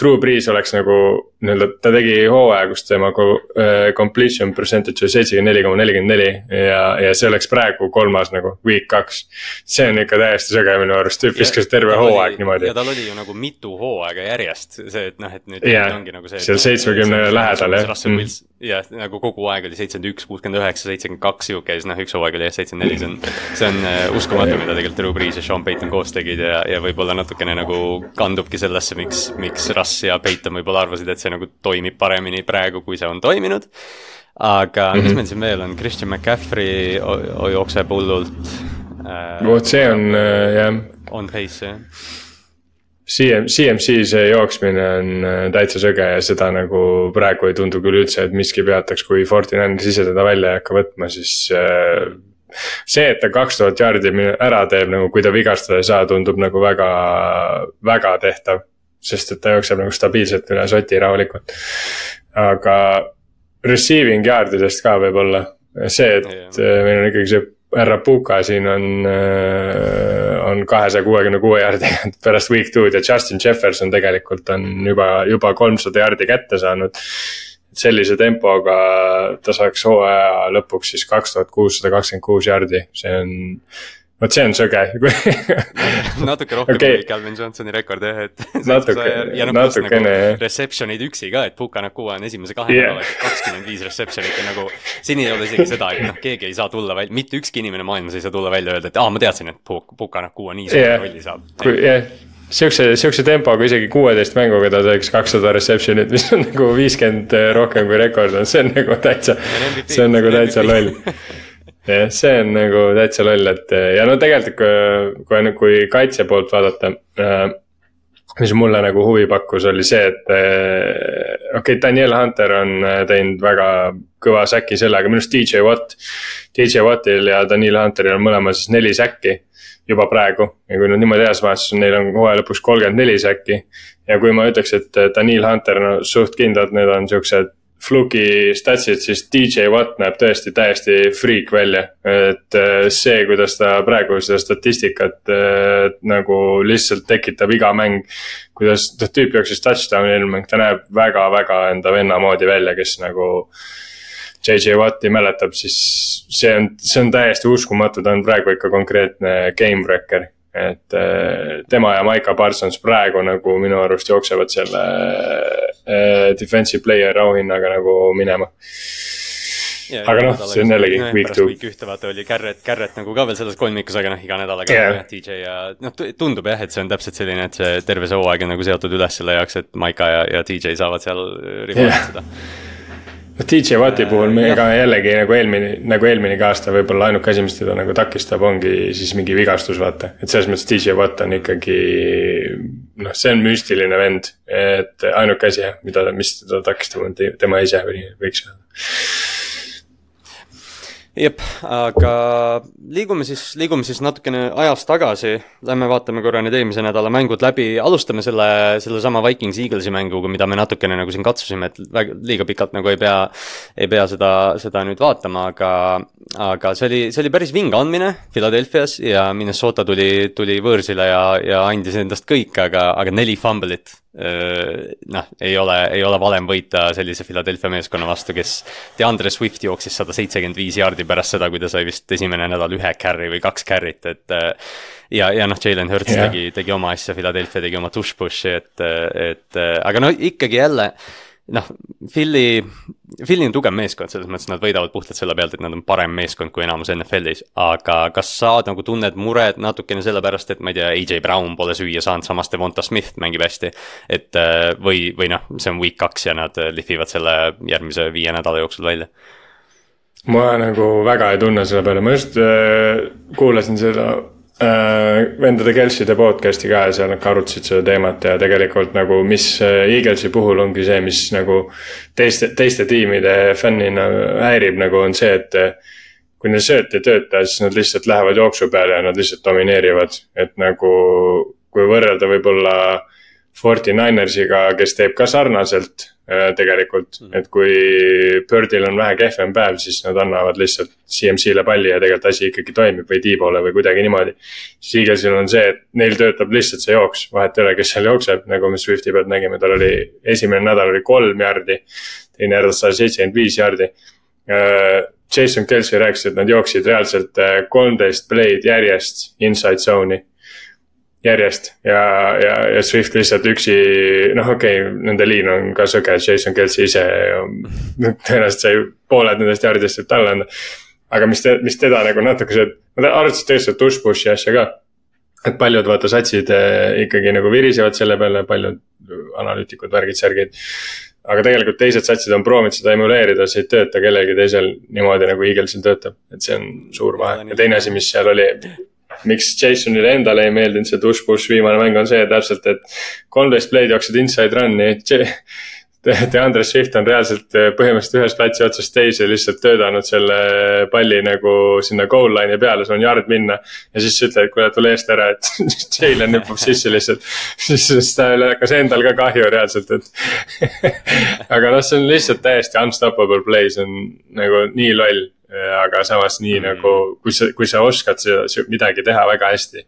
Drew Brees oleks nagu nii-öelda, ta tegi hooaja, kus tema äh, completion percentage oli seitsekümmend neli koma nelikümmend neli ja, ja see oleks praegu kolmas nagu week kaks. see on ikka täiesti sõge minu arust, tüüp viskas terve hooaeg oli, niimoodi. ja tal oli ju nagu mitu hooaega järjest, see, et noh, et nüüd yeah, ongi nagu see. seal seitsmekümne lähedal jah. Mm. jah, nagu kogu aeg oli seitsekümmend üks, kuuskümmend üheksa, seitsekümmend kaks sihuke ja siis noh, üks hooaeg oli jah, seitsekümmend neli, see on. see on uh, uskumatu, mida tegelikult Drew Brees ja Sean Payton koos tegid ja, ja võib-olla natukene nagu kandubki sellesse, miks, miks Russ ja Payton võib-olla arvasid, et see nagu toimib paremini praegu, kui see on toiminud. aga mm -hmm. mis mhm. meil siin veel on, Christian McCaffrey jookseb hullult äh,. vot see on äh, jah. On pace jah. CM, CMC see jooksmine on äh, täitsa sõge ja seda nagu praegu ei tundu küll üldse, et miski peataks, kui Fortinandis ise teda välja ei hakka võtma, siis äh, see, et ta kaks tuhat jaardi ära teeb, nagu kui ta vigastada ei saa, tundub nagu väga, väga tehtav sest et ta jookseb nagu stabiilselt üle soti rahulikult. aga receiving yard idest ka võib-olla, see, et yeah. meil on ikkagi see härra Puka siin on, äh, on kahesaja kuuekümne kuue jardiga pärast week two'd ja Justin Jefferson tegelikult on juba, juba kolmsada jardi kätte saanud. sellise tempoga ta saaks hooaja lõpuks siis kaks tuhat kuussada kakskümmend kuus jardi, see on vot see on sõge natuke rohkem okay. kui Calvin Johnsoni rekord jah, et. natuke, nagu natukene jah. Reception eid üksi ka, et Puka Nakua on esimese kahe yeah. nädalaga kakskümmend viis reception'it ja nagu. siin ei ole isegi seda, et noh, keegi ei saa tulla välja, mitte ükski inimene maailmas ei saa tulla välja ja öelda, et aa, ma teadsin, et Puka Nakua nii suure yeah. rolli saab. jah yeah siukse, siukse tempoga isegi kuueteist mänguga ta teeks kakssada reception'it, mis on nagu viiskümmend rohkem kui rekord on, see on nagu täitsa, see on nagu täitsa loll jah, see on nagu täitsa loll, et ja no tegelikult kui, kui, kui kaitse poolt vaadata äh,. mis mulle nagu huvi pakkus, oli see, et äh, okei okay,, Daniel Hunter on äh, teinud väga kõva säki sellega, minu arust DJ Watt. DJ Wattil ja Daniel Hunteril on mõlemal siis neli säkki juba praegu ja kui nad niimoodi edasi vaatasid, neil on hooaja lõpuks kolmkümmend neli säkki. ja kui ma ütleks, et Daniel Hunter, no suht kindlalt need on siuksed Fluki statsid, siis DJ Watt näeb tõesti täiesti freak välja. et äh, see, kuidas ta praegu seda statistikat äh, nagu lihtsalt tekitab iga mäng. kuidas noh, tüüp jooksis touchdown'i mäng, ta näeb väga-väga enda venna moodi välja, kes nagu. JJ Watti mäletab, siis see on, see on täiesti uskumatu, ta on praegu ikka konkreetne game wrecker et äh, tema ja Maiko Parsons praegu nagu minu arust jooksevad selle äh, defensive player auhinnaga nagu minema. Ja, aga noh, see on jällegi week two. week ühte vaata oli Garrett, Garrett nagu ka veel selles kolmikus, aga noh, iga nädal aga yeah. DJ ja noh, tundub jah, et see on täpselt selline, et see terve see hooaeg on nagu seotud üles selle jaoks, et Maika ja, ja DJ saavad seal rivalitseda yeah DJ Watti puhul me ka jällegi nagu eelmine, nagu eelminegi aasta võib-olla ainuke asi, mis teda nagu takistab, ongi siis mingi vigastus, vaata. et selles mõttes DJ Watt on ikkagi noh, see on müstiline vend, et ainuke asi jah, mida, mis teda takistab, on tema ise või võiks öelda jep, aga liigume siis, liigume siis natukene ajas tagasi. Lähme vaatame korra need eelmise nädala mängud läbi, alustame selle, sellesama Vikings Eaglesi mänguga, mida me natukene nagu siin katsusime, et väga, liiga pikalt nagu ei pea, ei pea seda, seda nüüd vaatama, aga, aga see oli, see oli päris vinge andmine Philadelphia's ja Minnesota tuli, tuli võõrsile ja, ja andis endast kõik, aga, aga neli fumble'it noh, ei ole, ei ole valem võita sellise Philadelphia meeskonna vastu, kes DeAndre Swift jooksis sada seitsekümmend viis jaardi pärast seda, kui ta sai vist esimene nädal ühe carry või kaks carry't, et ja, ja noh, Jalen Hurts yeah. tegi, tegi oma asja, Philadelphia tegi oma tush push'i, et, et aga no ikkagi jälle noh, Philly, Philly on tugev meeskond, selles mõttes nad võidavad puhtalt selle pealt, et nad on parem meeskond kui enamus NFL-is. aga kas sa nagu tunned muret natukene sellepärast, et ma ei tea, AJ Brown pole süüa saanud, samas Devonta Smith mängib hästi. et äh, või, või noh, see on week kaks ja nad lihvivad selle järgmise viie nädala jooksul välja ma nagu väga ei tunne selle peale, ma just äh, kuulasin seda Äh, vendade Kelside podcast'i ka ja seal nad ka arutasid seda teemat ja tegelikult nagu, mis äh, Eaglesi puhul ongi see, mis nagu teiste, teiste tiimide fännina häirib, nagu on see, et äh, kui neil sööt ei tööta, siis nad lihtsalt lähevad jooksu peale ja nad lihtsalt domineerivad, et nagu kui võrrelda võib-olla Forty Ninersiga, kes teeb ka sarnaselt äh, tegelikult mm, -hmm. et kui Birdil on vähe kehvem päev, siis nad annavad lihtsalt CMC-le palli ja tegelikult asi ikkagi toimib või T-poole või kuidagi niimoodi. siis Eaglesil on see, et neil töötab lihtsalt see jooks, vahet ei ole, kes seal jookseb, nagu me Swifti pealt nägime, tal oli esimene nädal oli kolm jardi. teine nädal sai seitsekümmend viis jardi. Äh, Jason Kelsey rääkis, et nad jooksid reaalselt äh, kolmteist play'd järjest inside zone'i järjest ja, ja, ja Swift lihtsalt üksi, noh, okei okay,, nende liin on ka sõge, Jason Kelsey ise tõenäoliselt sai pooled nendest jardidest talle anda. aga mis te, mis teda nagu natuke see, nad arutasid tegelikult tush-push'i asja ka. et paljud vaata satsid eh, ikkagi nagu virisevad selle peale, paljud analüütikud, värgid, särgid. aga tegelikult teised satsid on proovinud seda emuleerida, see ei tööta kellelgi teisel niimoodi nagu Eaglesil töötab, et see on suur vahe ja teine asi, mis seal oli miks Jasonile endale ei meeldinud see Tush Push viimane mäng on see täpselt, et kolmteist play'd jooksid inside run'i. DeAndre Swift on reaalselt eh, põhimõtteliselt ühest platsi otsast teise lihtsalt töötanud selle palli nagu sinna goal line'i peale, sul on yard minna. ja siis sa ütled, et kuule tule eest ära, et Jalen hüppab sisse lihtsalt. siis, siis tal hakkas endal ka kahju reaalselt, et aga noh, see on lihtsalt täiesti unstoppable play, see on nagu nii loll aga samas nii mm. nagu, kui sa, kui sa oskad seda midagi teha väga hästi.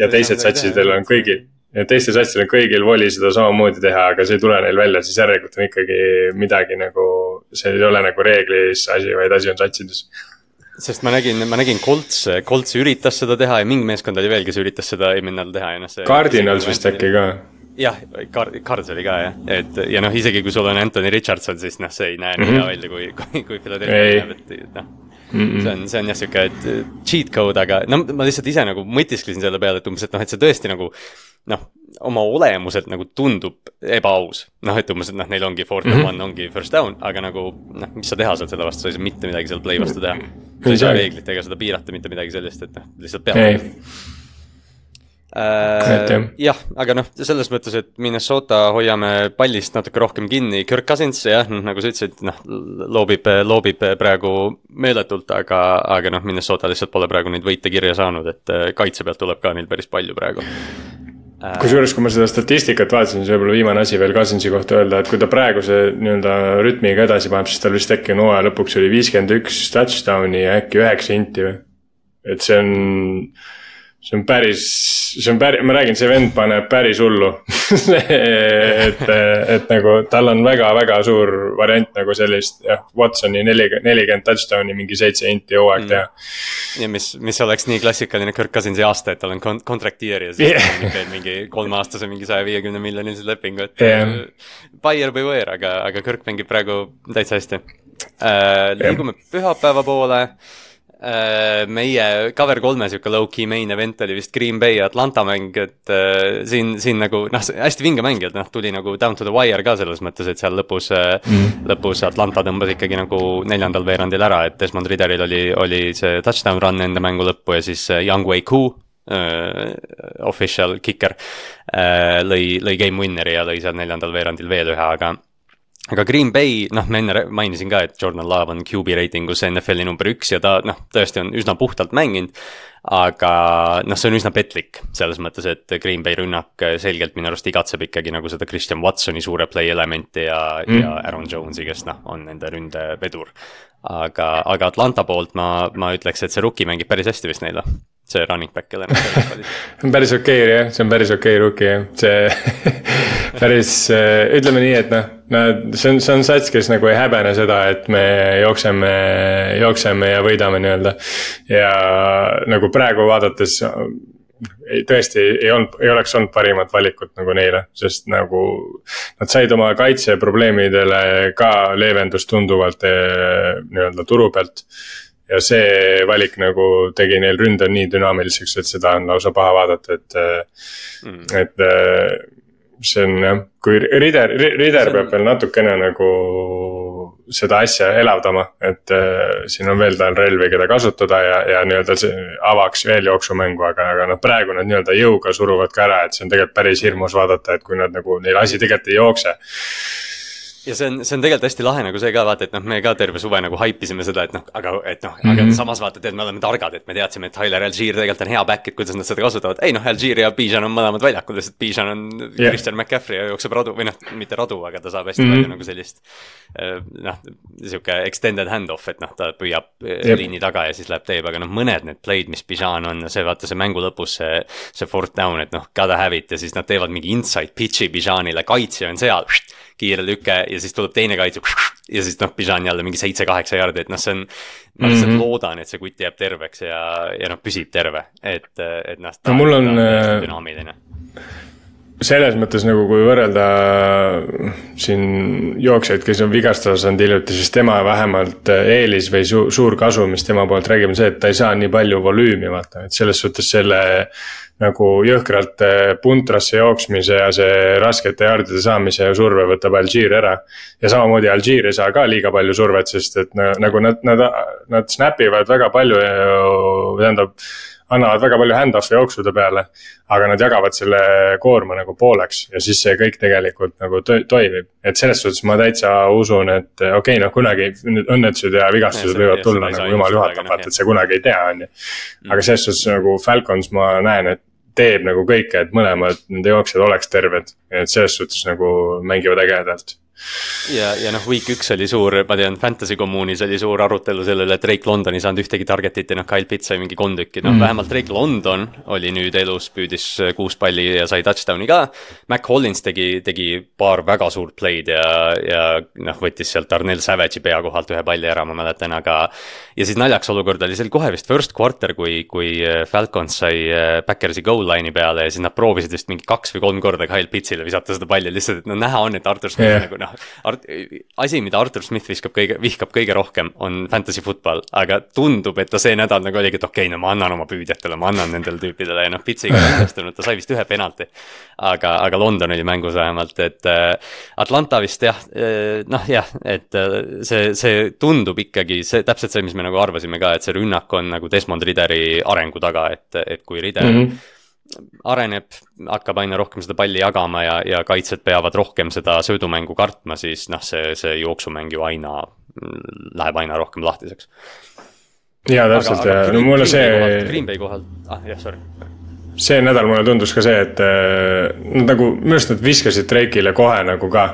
ja teised satsidel on kõigil ja teistel satsidel on kõigil voli seda samamoodi teha, aga see ei tule neil välja, siis järelikult on ikkagi midagi nagu, see ei ole nagu reeglis asi, vaid asi on satsides sest ma nägin, ma nägin Colts, Colts üritas seda teha ja mingi meeskond oli veel, kes üritas seda eelmine nädal teha ja noh, see. Cardinals vist äkki ka jah, Card-, Cards oli ka jah, et ja noh, isegi kui sul on Anthony Richardson, siis noh, see ei näe nii mm -hmm. hea välja, kui, kui, kui Philadelphia näeb, et noh. Mm -mm. see on, see on jah sihuke cheat code, aga no ma lihtsalt ise nagu mõtisklesin selle peale, et umbes, et noh, et see tõesti nagu. noh, oma olemuselt nagu tundub ebaaus, noh, et umbes, et noh, neil ongi fourth and mm -hmm. one ongi first down, aga nagu noh, mis sa teha saad selle vastu, sa ei saa mitte midagi seal play vastu teha. sa ei saa reeglitega seda piirata, mitte midagi sellist, et noh, lihtsalt peab äh,. jah, aga noh, selles mõttes, et Minnesota hoiame pallist natuke rohkem kinni, Kirk Cousins jah, noh nagu sa ütlesid, noh loobib, loobib praegu meeletult, aga, aga noh, Minnesota lihtsalt pole praegu neid võite kirja saanud, et äh, kaitse pealt tuleb ka neil päris palju praegu äh, kusjuures, kui ma seda statistikat vaatasin, siis võib-olla viimane asi veel Cousinsi kohta öelda, et kui ta praeguse nii-öelda rütmiga edasi paneb, siis tal vist äkki on hooaja lõpuks oli viiskümmend üks touchdown'i ja äkki üheksa inti või. et see on see on päris, see on päris, ma räägin, see vend paneb päris hullu et, et nagu tal on väga-väga suur variant nagu sellist jah, Watsoni nelikümmend, nelikümmend touchdown'i, mingi seitse inti hooaeg teha mm.. ja mis, mis oleks nii klassikaline Kirk Cousinsi aasta, et tal on contract year ja siis yeah. teeb mingi kolmeaastase mingi saja viiekümne miljonilise lepingu, et yeah.. Buyer beware, aga, aga Kirk mängib praegu täitsa hästi äh,. liigume yeah. pühapäeva poole meie cover kolme sihuke low-key main event oli vist Green Bay ja Atlanta mäng, et äh, siin, siin nagu noh, hästi vinge mäng, et noh, tuli nagu down to the wire ka selles mõttes, et seal lõpus mm., lõpus Atlanta tõmbas ikkagi nagu neljandal veerandil ära, et Desmond Ridderil oli, oli see touchdown run enne mängu lõppu ja siis Young Wei Koo Uh, official kicker lõi, lõi game winner'i ja lõi seal neljandal veerandil veel ühe, aga aga Green Bay, noh, ma enne mainisin ka, et Jordan Love on QB reitingus NFL-i number üks ja ta noh, tõesti on üsna puhtalt mänginud. aga noh, see on üsna petlik selles mõttes, et Green Bay rünnak selgelt minu arust igatseb ikkagi nagu seda Christian Watsoni suure play elementi ja mm., ja Aaron Jones'i, kes noh, on nende ründevedur. aga, aga Atlanta poolt ma, ma ütleks, et see rookie mängib päris hästi vist neil või? See running back, kelle see on päris okei okay, jah, see on päris okei okay, rookie jah, see päris, äh, ütleme nii, et noh, nad, see on, see on sats, kes nagu ei häbene seda, et me jookseme, jookseme ja võidame nii-öelda. ja nagu praegu vaadates tõesti ei olnud, ei oleks olnud parimat valikut nagu neile, sest nagu. Nad said oma kaitseprobleemidele ka leevendust tunduvalt eh, nii-öelda turu pealt. Ja see valik nagu tegi neil ründe nii dünaamiliseks, et seda on lausa paha vaadata, et mm., et eh, see on jah, kui Rider, Rider peab veel natukene nagu seda asja elavdama, et äh, siin on veel tal relvi, keda kasutada ja, ja nii-öelda see avaks veel jooksumängu, aga, aga noh, praegu nad nii-öelda jõuga suruvad ka ära, et see on tegelikult päris hirmus vaadata, et kui nad nagu, neil asi tegelikult ei jookse ja see on, see on tegelikult hästi lahe nagu see ka vaata, et noh, me ka terve suve nagu haipisime seda, et noh, aga et noh mm, -hmm. aga mhm. samas vaata, et me oleme targad, et me teadsime, et Tyler Algier tegelikult on hea back, et kuidas nad seda kasutavad. ei noh, Algier ja Bijan on mõlemad väljakul, lihtsalt Bijan on yeah. Christian McCaffrey ja jookseb radu või noh, mitte radu, aga ta saab hästi mm -hmm. palju nagu sellist. Eh, noh, sihuke extended hand-off, et noh, ta püüab yep. Eh, liini taga ja siis läheb teeb, aga noh, mõned need play'd, mis Bijan on, see vaata see mängu lõpus see. see fourth down, et noh, gotta have it ja siis nad teevad mingi inside pitch'i Bijanile, kaitsja on seal kiire lüke ja siis tuleb teine kaitse. ja siis noh, Bijan jälle mingi seitse-kaheksa jardi, et noh, see on. ma lihtsalt mm -hmm. loodan, et see kutt jääb terveks ja, ja noh, püsib terve, et, et noh. no mul on. Äh, dünaamiline selles mõttes nagu, kui võrrelda siin jooksjaid, kes on vigastada saanud hiljuti, siis tema vähemalt äh, eelis või su suur kasu, mis tema poolt räägib, on see, et ta ei saa nii palju volüümi, vaata, et selles suhtes selle nagu jõhkralt eh, puntrasse jooksmise ja see raskete jaardide saamise surve võtab Algier ära. ja samamoodi Algier ei saa ka liiga palju survet, sest et nagu nad, nad, nad snap ivad väga palju, tähendab annavad väga palju hand-off'e jooksude peale. aga nad jagavad selle koorma nagu pooleks ja siis see kõik tegelikult nagu toimib. et selles suhtes ma täitsa usun, et okei okay,, noh kunagi õnnetused ja vigastused võivad tulla nagu jumal juhatab, vaata, et sa kunagi ei tea, on ju. aga selles suhtes nagu Falcons ma näen, et teeb nagu kõike, et mõlemad nende jooksjad oleks terved. et selles suhtes nagu mängivad ägedalt ja, ja noh, week üks oli suur, ma tean, fantasy kommuunis oli suur arutelu sellele, et Drake London ei saanud ühtegi target'it ja noh, Kyle Pitts sai mingi kolm tükki, noh mm. vähemalt Drake London oli nüüd elus, püüdis kuus palli ja sai touchdown'i ka. Mac Hollins tegi, tegi paar väga suurt play'd ja, ja noh, võttis sealt Arnel Savage'i pea kohalt ühe palli ära, ma mäletan, aga. ja siis naljakas olukord oli, see oli kohe vist first quarter, kui, kui Falcons sai Backersi goal line'i peale ja siis nad proovisid vist mingi kaks või kolm korda Kyle Pittsile visata seda palli lihtsalt, et no näha on, et Artur Smith yeah. nagu noh, Art-, asi, mida Artur Smith viskab kõige, vihkab kõige rohkem, on fantasy football, aga tundub, et ta see nädal nagu oligi, et okei okay,, no ma annan oma püüdjatele, ma annan nendele tüüpidele ja noh, Pitsiga ei õnnestunud, ta sai vist ühe penalti. aga, aga London oli mängus vähemalt, et äh, Atlanta vist jah äh,, noh jah, et äh, see, see tundub ikkagi see täpselt see, mis me nagu arvasime ka, et see rünnak on nagu Desmond Rideri arengu taga, et, et kui Rider mm. -hmm areneb, hakkab aina rohkem seda palli jagama ja, ja kaitsjad peavad rohkem seda söödumängu kartma, siis noh, see, see jooksumäng ju aina, läheb aina rohkem lahtiseks. jaa, täpselt ja no mulle see. Green Bay kohal, ah jah, sorry see nädal mulle tundus ka see, et nad nagu minu arust nad viskasid Drake'ile kohe nagu ka.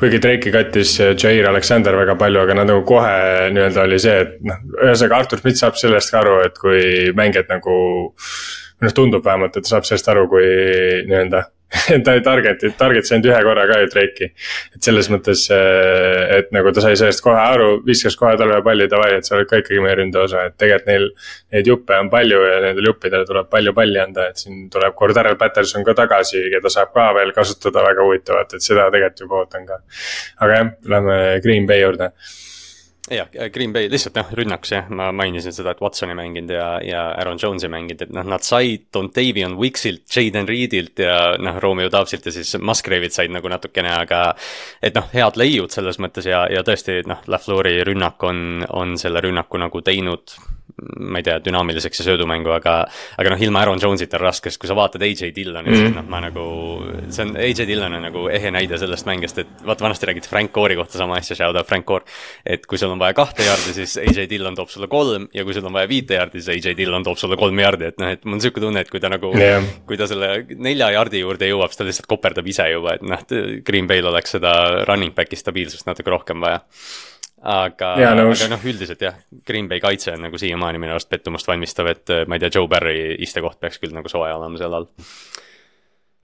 kuigi Drake'i kattis Jair Alexander väga palju, aga nad nagu kohe nii-öelda oli see, et noh, ühesõnaga Artur Schmidt saab sellest ka aru, et kui mängijad nagu noh, tundub vähemalt, et ta saab sellest aru, kui nii-öelda ta ei target'i, target'i ainult ühe korra ka ju Drake'i. et selles mõttes, äh, et nagu ta sai sellest kohe aru, viskas kohe talle palli, davai, et sa oled ka ikkagi meie ründe osa, et tegelikult neil. Neid juppe on palju ja nendele juppidele tuleb palju palli anda, et siin tuleb Cordarel Patterson ka tagasi, keda saab ka veel kasutada väga huvitavalt, et seda tegelikult juba ootan ka. aga jah, lähme Green Bay juurde jah, Green Bay lihtsalt noh, rünnaks jah, ma mainisin seda, et Watsoni mänginud ja, ja Aaron Jones'i mänginud, et noh, nad said Dontavion Wixilt, Jaden Reedilt ja noh, Romeo Doubsilt ja siis Musgrave'ilt said nagu natukene, aga. et noh, head leiud selles mõttes ja, ja tõesti noh, LaFleuri rünnak on, on selle rünnaku nagu teinud ma ei tea, dünaamiliseks ja söödumängu, aga. aga noh, ilma Aaron Jones'ita on raske, sest kui sa vaatad AJ Dillonit mm, -hmm. siis noh, ma nagu. see on, AJ Dillon on nagu ehe näide sellest mängijast, et vaata vanasti räägiti Frank Core'i kohta sama asja, shout out Frank Core. et kui sul on vaja kahte jaardi, siis AJ Dillon toob sulle kolm ja kui sul on vaja viite jaardi, siis AJ Dillon toob sulle kolm jaardi, et noh, et mul on sihuke tunne, et kui ta nagu yeah.. kui ta selle nelja jaardi juurde jõuab, siis ta lihtsalt koperdab ise juba, et noh, Green Bay'l oleks seda running back'i stabiilsust natuke rohkem vaja aga, aga noh, üldiselt jah, Green Bay kaitse on nagu siiamaani minu arust pettumust valmistav, et ma ei tea, Joe Barry istekoht peaks küll nagu soe olema seal all.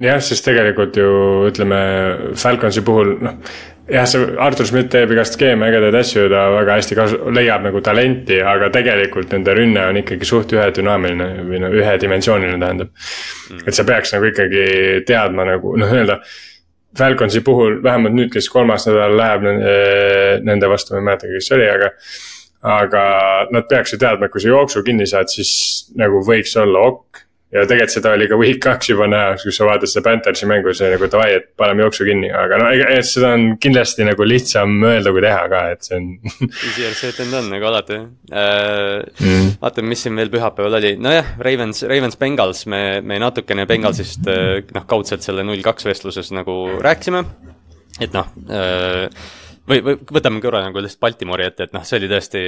Jah, sest tegelikult ju ütleme Falconsi puhul noh jah, see Artur Schmidt teeb igast skeeme, ägedaid asju, ta väga hästi kasu-, leiab nagu talenti, aga tegelikult nende rünne on ikkagi suht ühedünaamiline või no ühedimensiooniline tähendab. Mm.. et sa peaks nagu ikkagi teadma nagu noh, nii-öelda. Falconsi puhul vähemalt nüüd, kes kolmas nädal läheb nende vastu, ma ei mäleta, kes see oli, aga aga nad peaks ju teadma, et kui sa jooksu kinni saad, siis nagu võiks olla ok ja tegelikult seda oli ka week kaks juba näha, kus sa vaatad seda Panthersi mängu, see nagu davai, et paneme jooksu kinni, aga no ega seda on kindlasti nagu lihtsam öelda kui teha ka, et see on Easier said than done nagu alati äh,. Mm. vaatame, mis siin veel pühapäeval oli, nojah, Ravens, Ravens Bengals, me, me natukene Bengalsist äh, noh, kaudselt selle null kaks vestluses nagu rääkisime. et noh äh, või, või võtame korra nagu lihtsalt Baltimori ette, et noh, see oli tõesti,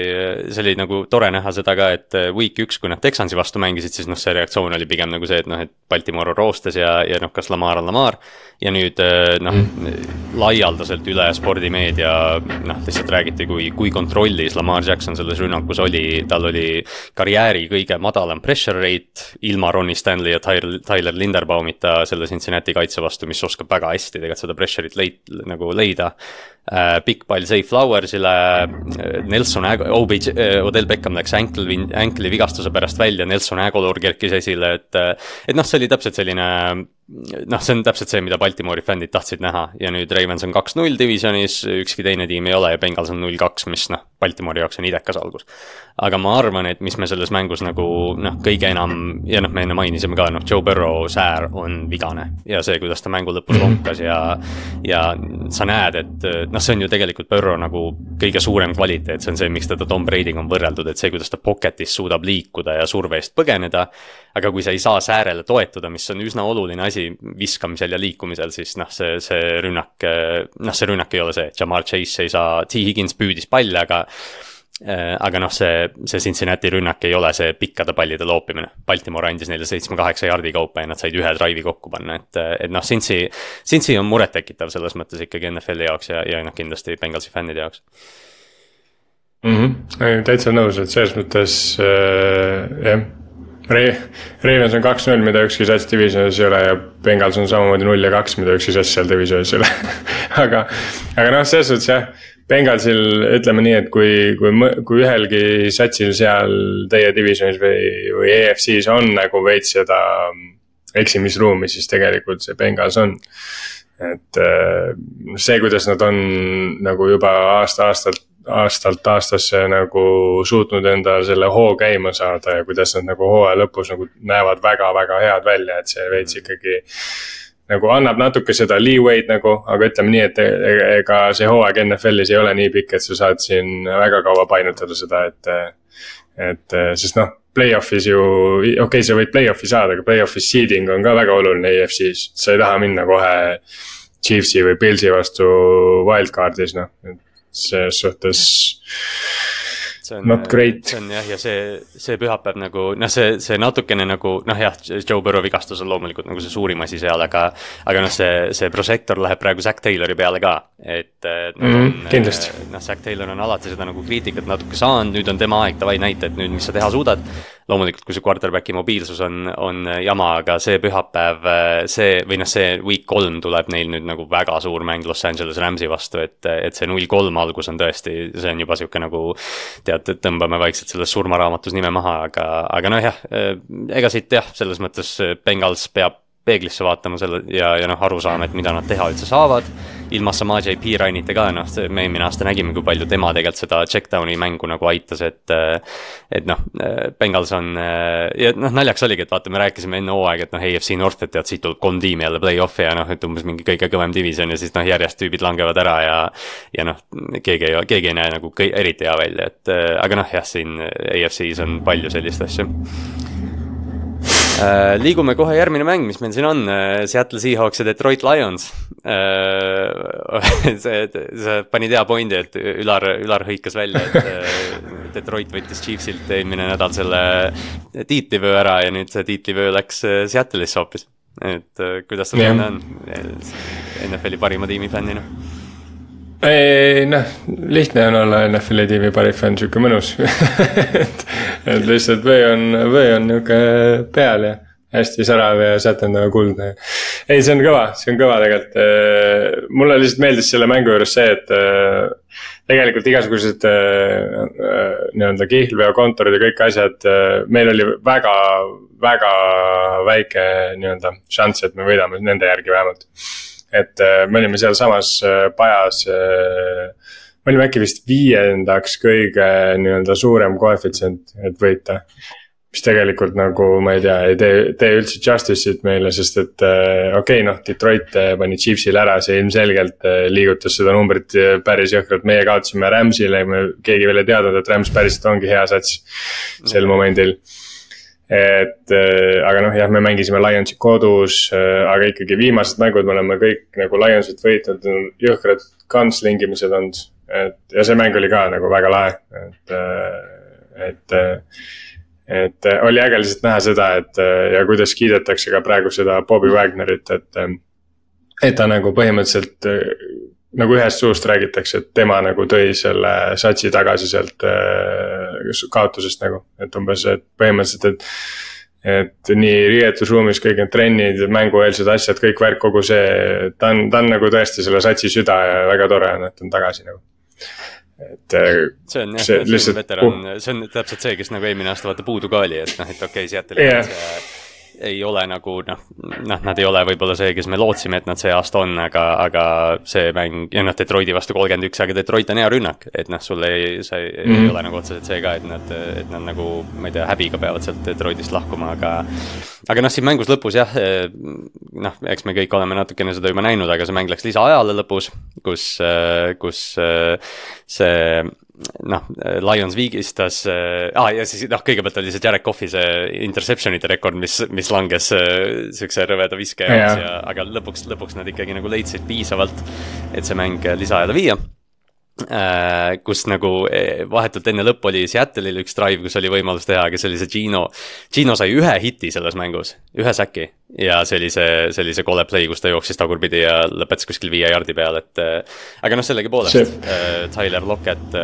see oli nagu tore näha seda ka, et äh, week üks, kui nad Texansi vastu mängisid, siis noh, see reaktsioon oli pigem nagu see, et noh, et Baltimore roostes ja, ja noh, kas Lamar on Lamar. Ja nüüd äh, noh mm., laialdaselt üle spordimeedia noh, lihtsalt räägiti, kui, kui kontrollis Lamar Jackson selles rünnakus oli, tal oli karjääri kõige madalam pressure rate ilma Ronnie Stanley ja Tyler, Tyler Linderbaumita selle Cincinnati kaitse vastu, mis oskab väga hästi tegelikult seda pressure'it leid-, nagu leida äh, pikk pall Zay Flowersile, äh, Nelson Ag-, OBJ, Odell Beckham läks ankle, ankle'i vigastuse pärast välja, Nelson Aguilar kerkis esile, et et noh, see oli täpselt selline noh, see on täpselt see, mida Baltimori fännid tahtsid näha ja nüüd Ravens on kaks-null divisionis, ükski teine tiim ei ole ja Bengals on null-kaks, mis noh, Baltimori jaoks on idekas algus. Aga ma arvan, et mis me selles mängus nagu noh, kõige enam ja noh, me enne mainisime ka, noh, Joe Burrow säär on vigane. Ja see, kuidas ta mängu lõpus lonkas ja ja sa näed, et noh, see on ju tegelikult Burrow nagu kõige suurem kvaliteet, see on see, miks teda Tom Brady'ga on võrreldud, et see, kuidas ta pocket'is suudab liikuda ja surve eest põgeneda. Aga kui sa ei saa säärele toetuda, mis on üsna oluline asi viskamisel ja liikumisel, siis noh, see, see rünnak, noh, see rünnak ei ole see, Jamar Chase ei saa, T. Higgins püüdis palle, aga aga noh, see, see Cincinnati rünnak ei ole see pikkade pallide loopimine. Baltimore andis neile seitsme-kaheksa jardi kaupa ja nad said ühe drive'i kokku panna, et, et noh, Cincy, Cincy on murettekitav selles mõttes ikkagi NFL-i jaoks ja, ja noh, kindlasti Bengalsi fännide jaoks mm. -hmm. täitsa nõus, et selles mõttes äh, jah Re-, Ravens on kaks-null, mida ükski sats divisionis ei ole ja Bengals on samamoodi null ja kaks, mida ükski sats seal divisionis ei ole aga, aga noh, selles suhtes jah, Bengalsil ütleme nii, et kui, kui, kui ühelgi satsil seal teie divisionis või, või EFC-s on nagu veits seda eksimisruumi, siis tegelikult see Bengals on. et äh, see, kuidas nad on nagu juba aasta-aastalt aastalt aastasse nagu suutnud endal selle hoo käima saada ja kuidas nad nagu hooaja lõpus nagu näevad väga-väga head välja, et see veits ikkagi nagu annab natuke seda leeway'd nagu, aga ütleme nii, et e-, e-, ega see hooaeg NFL-is ei ole nii pikk, et sa saad siin väga kaua painutada seda, et. et sest noh, play-off'is ju, okei okay,, sa võid play-off'i saada, aga play-off'is seeding on ka väga oluline EFC-s, sa ei taha minna kohe. Chiefsi või Pilsi vastu wildcard'is noh, et selles suhtes see on, not great. see on jah, ja see, see pühapäev nagu noh, see, see natukene nagu noh, jah, Joe Burrow vigastus on loomulikult nagu see suurim asi seal, aga. aga noh, see, see prožektor läheb praegu Zack Taylori peale ka, et mm. -hmm, kindlasti. noh, Zack Taylor on alati seda nagu kriitikat natuke saanud, nüüd on tema aeg, davai näita, et nüüd, mis sa teha suudad loomulikult, kui see quarterback'i mobiilsus on, on jama, aga see pühapäev, see või noh, see week kolm tuleb neil nüüd nagu väga suur mäng Los Angeles Rams'i vastu, et, et see null kolm algus on tõesti, see on juba sihuke nagu. tead, tõmbame vaikselt selles surmaraamatus nime maha, aga, aga nojah, ega siit jah, selles mõttes Bengals peab peeglisse vaatama selle ja, ja noh, aru saama, et mida nad teha üldse saavad. Ilma Samaje Piirainita ka, noh, me eelmine aasta nägime, kui palju tema tegelikult seda check-down'i mängu nagu aitas, et. et noh, Bengals on ja noh, naljakas oligi, et vaata, me rääkisime enne hooaega, et noh, AFC North, et tead, siit tuleb kolm tiimi jälle play-off'i ja noh, et umbes mingi kõige kõvem division ja siis noh, järjest tüübid langevad ära ja. ja noh, keegi ei, keegi ei näe nagu kõi, eriti hea välja, et aga noh, jah, siin AFC-s on palju sellist asja Äh, liigume kohe järgmine mäng, mis meil siin on, äh, Seattle Seahawks ja Detroit Lions. Äh, see, sa panid hea pointi, et Ülar, Ülar hõikas välja, et Detroit võttis Chiefsilt eelmine nädal selle tiitlivöö ära ja nüüd see tiitlivöö läks Seattle'isse hoopis. et kuidas sul tunne on NFL-i parima tiimi fännina? Ei noh, lihtne on olla NFL-i tiimi parim fänn, sihuke mõnus et, et lihtsalt vöö on, vöö on nihuke peal ja hästi särav ja sätendav kuldne. ei, see on kõva, see on kõva tegelikult. Äh, mulle lihtsalt meeldis selle mängu juures see, et äh, tegelikult igasugused nii-öelda kihlveokontorid ja kõik asjad, meil oli väga, väga väike nii-öelda šanss, et me võidame nende järgi vähemalt. Et me olime sealsamas pajas me olime äkki vist viiendaks kõige nii-öelda suurem koefitsient, et võita. mis tegelikult nagu ma ei tea, ei tee, tee üldse justice'it meile, sest et äh, okei okay,, noh, Detroit äh, pani Chiefsile ära, see ilmselgelt äh, liigutas seda numbrit päris jõhkralt, meie kaotasime Rams'ile, me keegi veel ei teadnud, et Rams päriselt ongi hea sats sel momendil et äh, aga noh, jah, me mängisime Lionsi kodus äh,, aga ikkagi viimased mängud me oleme kõik nagu Lionsit võitnud, jõhkrad gunslingimised olnud et ja see mäng oli ka nagu väga lahe, et, et, et oli äge lihtsalt näha seda, et ja kuidas kiidetakse ka praegu seda Bobby Wagnerit, et. et ta nagu põhimõtteliselt nagu ühest suust räägitakse, et tema nagu tõi selle satsi tagasi sealt kaotusest nagu, et umbes, et põhimõtteliselt, et et nii riietusruumis kõik need trennid, mängueelsed asjad, kõik värk, kogu see, ta on, ta on nagu tõesti selle satsi süda ja väga tore on, et on tagasi nagu et. Äh, see on jah, see, on veteran uh., see on täpselt see, kes nagu eelmine aasta vaata puudu ka oli, et noh, et okei okay,, Seattle yeah ei ole nagu noh, noh, nad ei ole võib-olla see, kes me lootsime, et nad see aasta on, aga, aga see mäng ja noh, Detroiti vastu kolmkümmend üks, aga Detroit on hea rünnak, et noh, sul ei, see mm -hmm. ei mhm. ole nagu otseselt see ka, et nad, et nad nagu, ma ei tea, häbiga peavad sealt Detroitist lahkuma, aga. aga noh, siin mängus lõpus jah, noh, eks me kõik oleme natukene seda juba näinud, aga see mäng läks lisaajale lõpus, kus, kus see noh, Lions viigistas ah,, ja siis noh, kõigepealt oli see Jared Cough'i see interception'ite rekord, mis, mis langes äh, siukse rõveda viske jaoks ja, aga lõpuks, lõpuks nad ikkagi nagu leidsid piisavalt, et see mäng lisaajale viia. Äh, kus nagu eh, vahetult enne lõppu oli Seattle'il üks drive, kus oli võimalus teha, aga see oli see Gino. Gino sai ühe hiti selles mängus, ühe säki ja see oli see, see oli see kole play, kus ta jooksis tagurpidi ja lõpetas kuskil viie jardi peal, et. Äh, aga noh, sellegipoolest äh, Tyler Lockett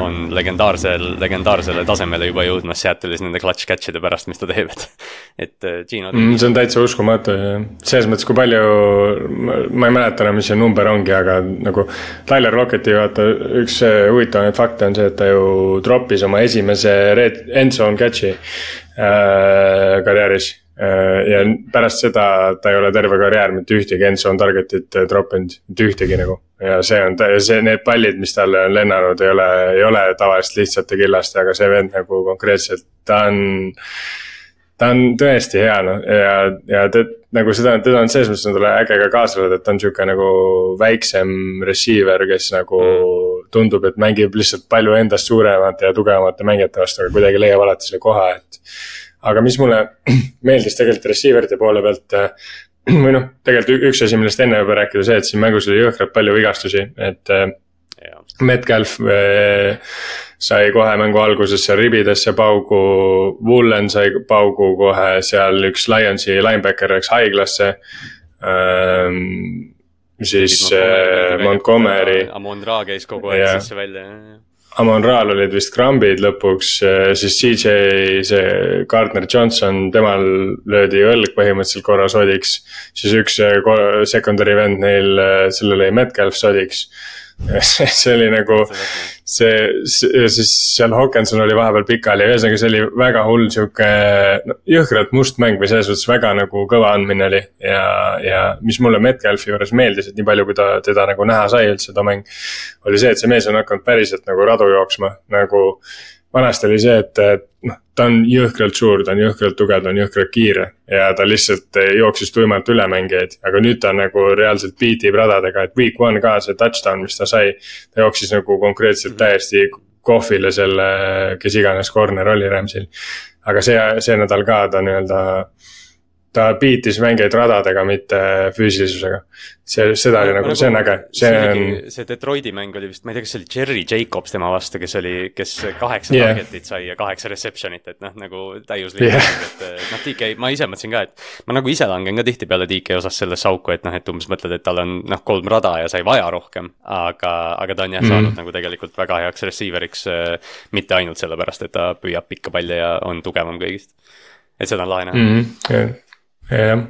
on legendaarsel, legendaarsele tasemele juba jõudmas Seattle'is nende clutch catch'ide pärast, mis ta teeb, et. et Gino mm,. see on täitsa uskumatu selles mõttes, kui palju, ma ei mäleta enam, mis see number ongi, aga nagu Tyler Lockett Rocketi vaata üks huvitavamaid fakte on see, et ta ju troppis oma esimese red, end zone catch'i äh, karjääris äh,. Ja pärast seda ta ei ole terve karjäär mitte ühtegi end zone target'it äh, troppinud, mitte ühtegi nagu. ja see on, see, need pallid, mis talle on lennanud, ei ole, ei ole tavaliselt lihtsate killaste, aga see vend nagu konkreetselt, ta on ta on tõesti hea noh ja, ja te, nagu seda, teda on selles mõttes on talle äge ka kaasa saada, et ta on sihuke nagu väiksem receiver, kes nagu mm. tundub, et mängib lihtsalt palju endast suuremate ja tugevamate mängijate vastu, aga kuidagi leiab alati selle koha, et. Aga mis mulle meeldis tegelikult receiver ite poole pealt või noh, tegelikult üks asi, millest enne juba rääkida, see, et siin mängus oli jõhkralt palju vigastusi, et. Metcalf äh, sai kohe mängu alguses seal ribidesse paugu, Woolen sai paugu kohe seal üks Lionsi linebacker läks haiglasse ähm,. siis äh, Montgomery. Amon Ra käis kogu aeg yeah. sisse välja, jah Amon Raal olid vist krambid lõpuks, äh, siis CJ, see Gardner Johnson, temal löödi õlg põhimõtteliselt korra sodiks. siis üks äh, secondary vend neil, selle lõi Metcalf sodiks see oli nagu see, see, siis seal Hawkinson oli vahepeal pikali, ühesõnaga see oli väga hull sihuke no, jõhkralt must mäng või selles suhtes väga nagu kõva andmine oli. ja, ja mis mulle Metcalfi juures meeldis, et nii palju, kui ta teda nagu näha sai üldse seda mäng. oli see, et see mees on hakanud päriselt nagu radu jooksma, nagu vanasti oli see, et, et noh, ta on jõhkralt suur, ta on jõhkralt tugev, ta on jõhkralt kiire. ja ta lihtsalt jooksis tuimalt üle mängijaid, aga nüüd ta nagu reaalselt beat ib radadega, et week one ka see touchdown, mis ta sai. ta jooksis nagu konkreetselt täiesti kohvile selle, kes iganes corner oli Ramsil. aga see, see nädal ka ta nii-öelda ta beat'is mängijaid radadega, mitte füüsilisusega. see, seda oli nagu, see on äge, see on. see Detroiti mäng oli vist, ma ei tea, kas see oli Jerry Jacobs tema vastu, kes oli, kes kaheksa yeah. target'it sai ja kaheksa reception'it, et noh, nagu täiuslik yeah., et noh, DK, ma ise mõtlesin ka, et. ma nagu ise langen ka tihtipeale DK osas sellesse auku, et noh, et umbes mõtled, et tal on noh, kolm rada ja sai vaja rohkem. aga, aga ta on jah mm. saanud nagu tegelikult väga heaks receiver'iks, mitte ainult sellepärast, et ta püüab pikka palli ja on tugevam kõigist et seda on lahe näha mm. -hmm. Jah,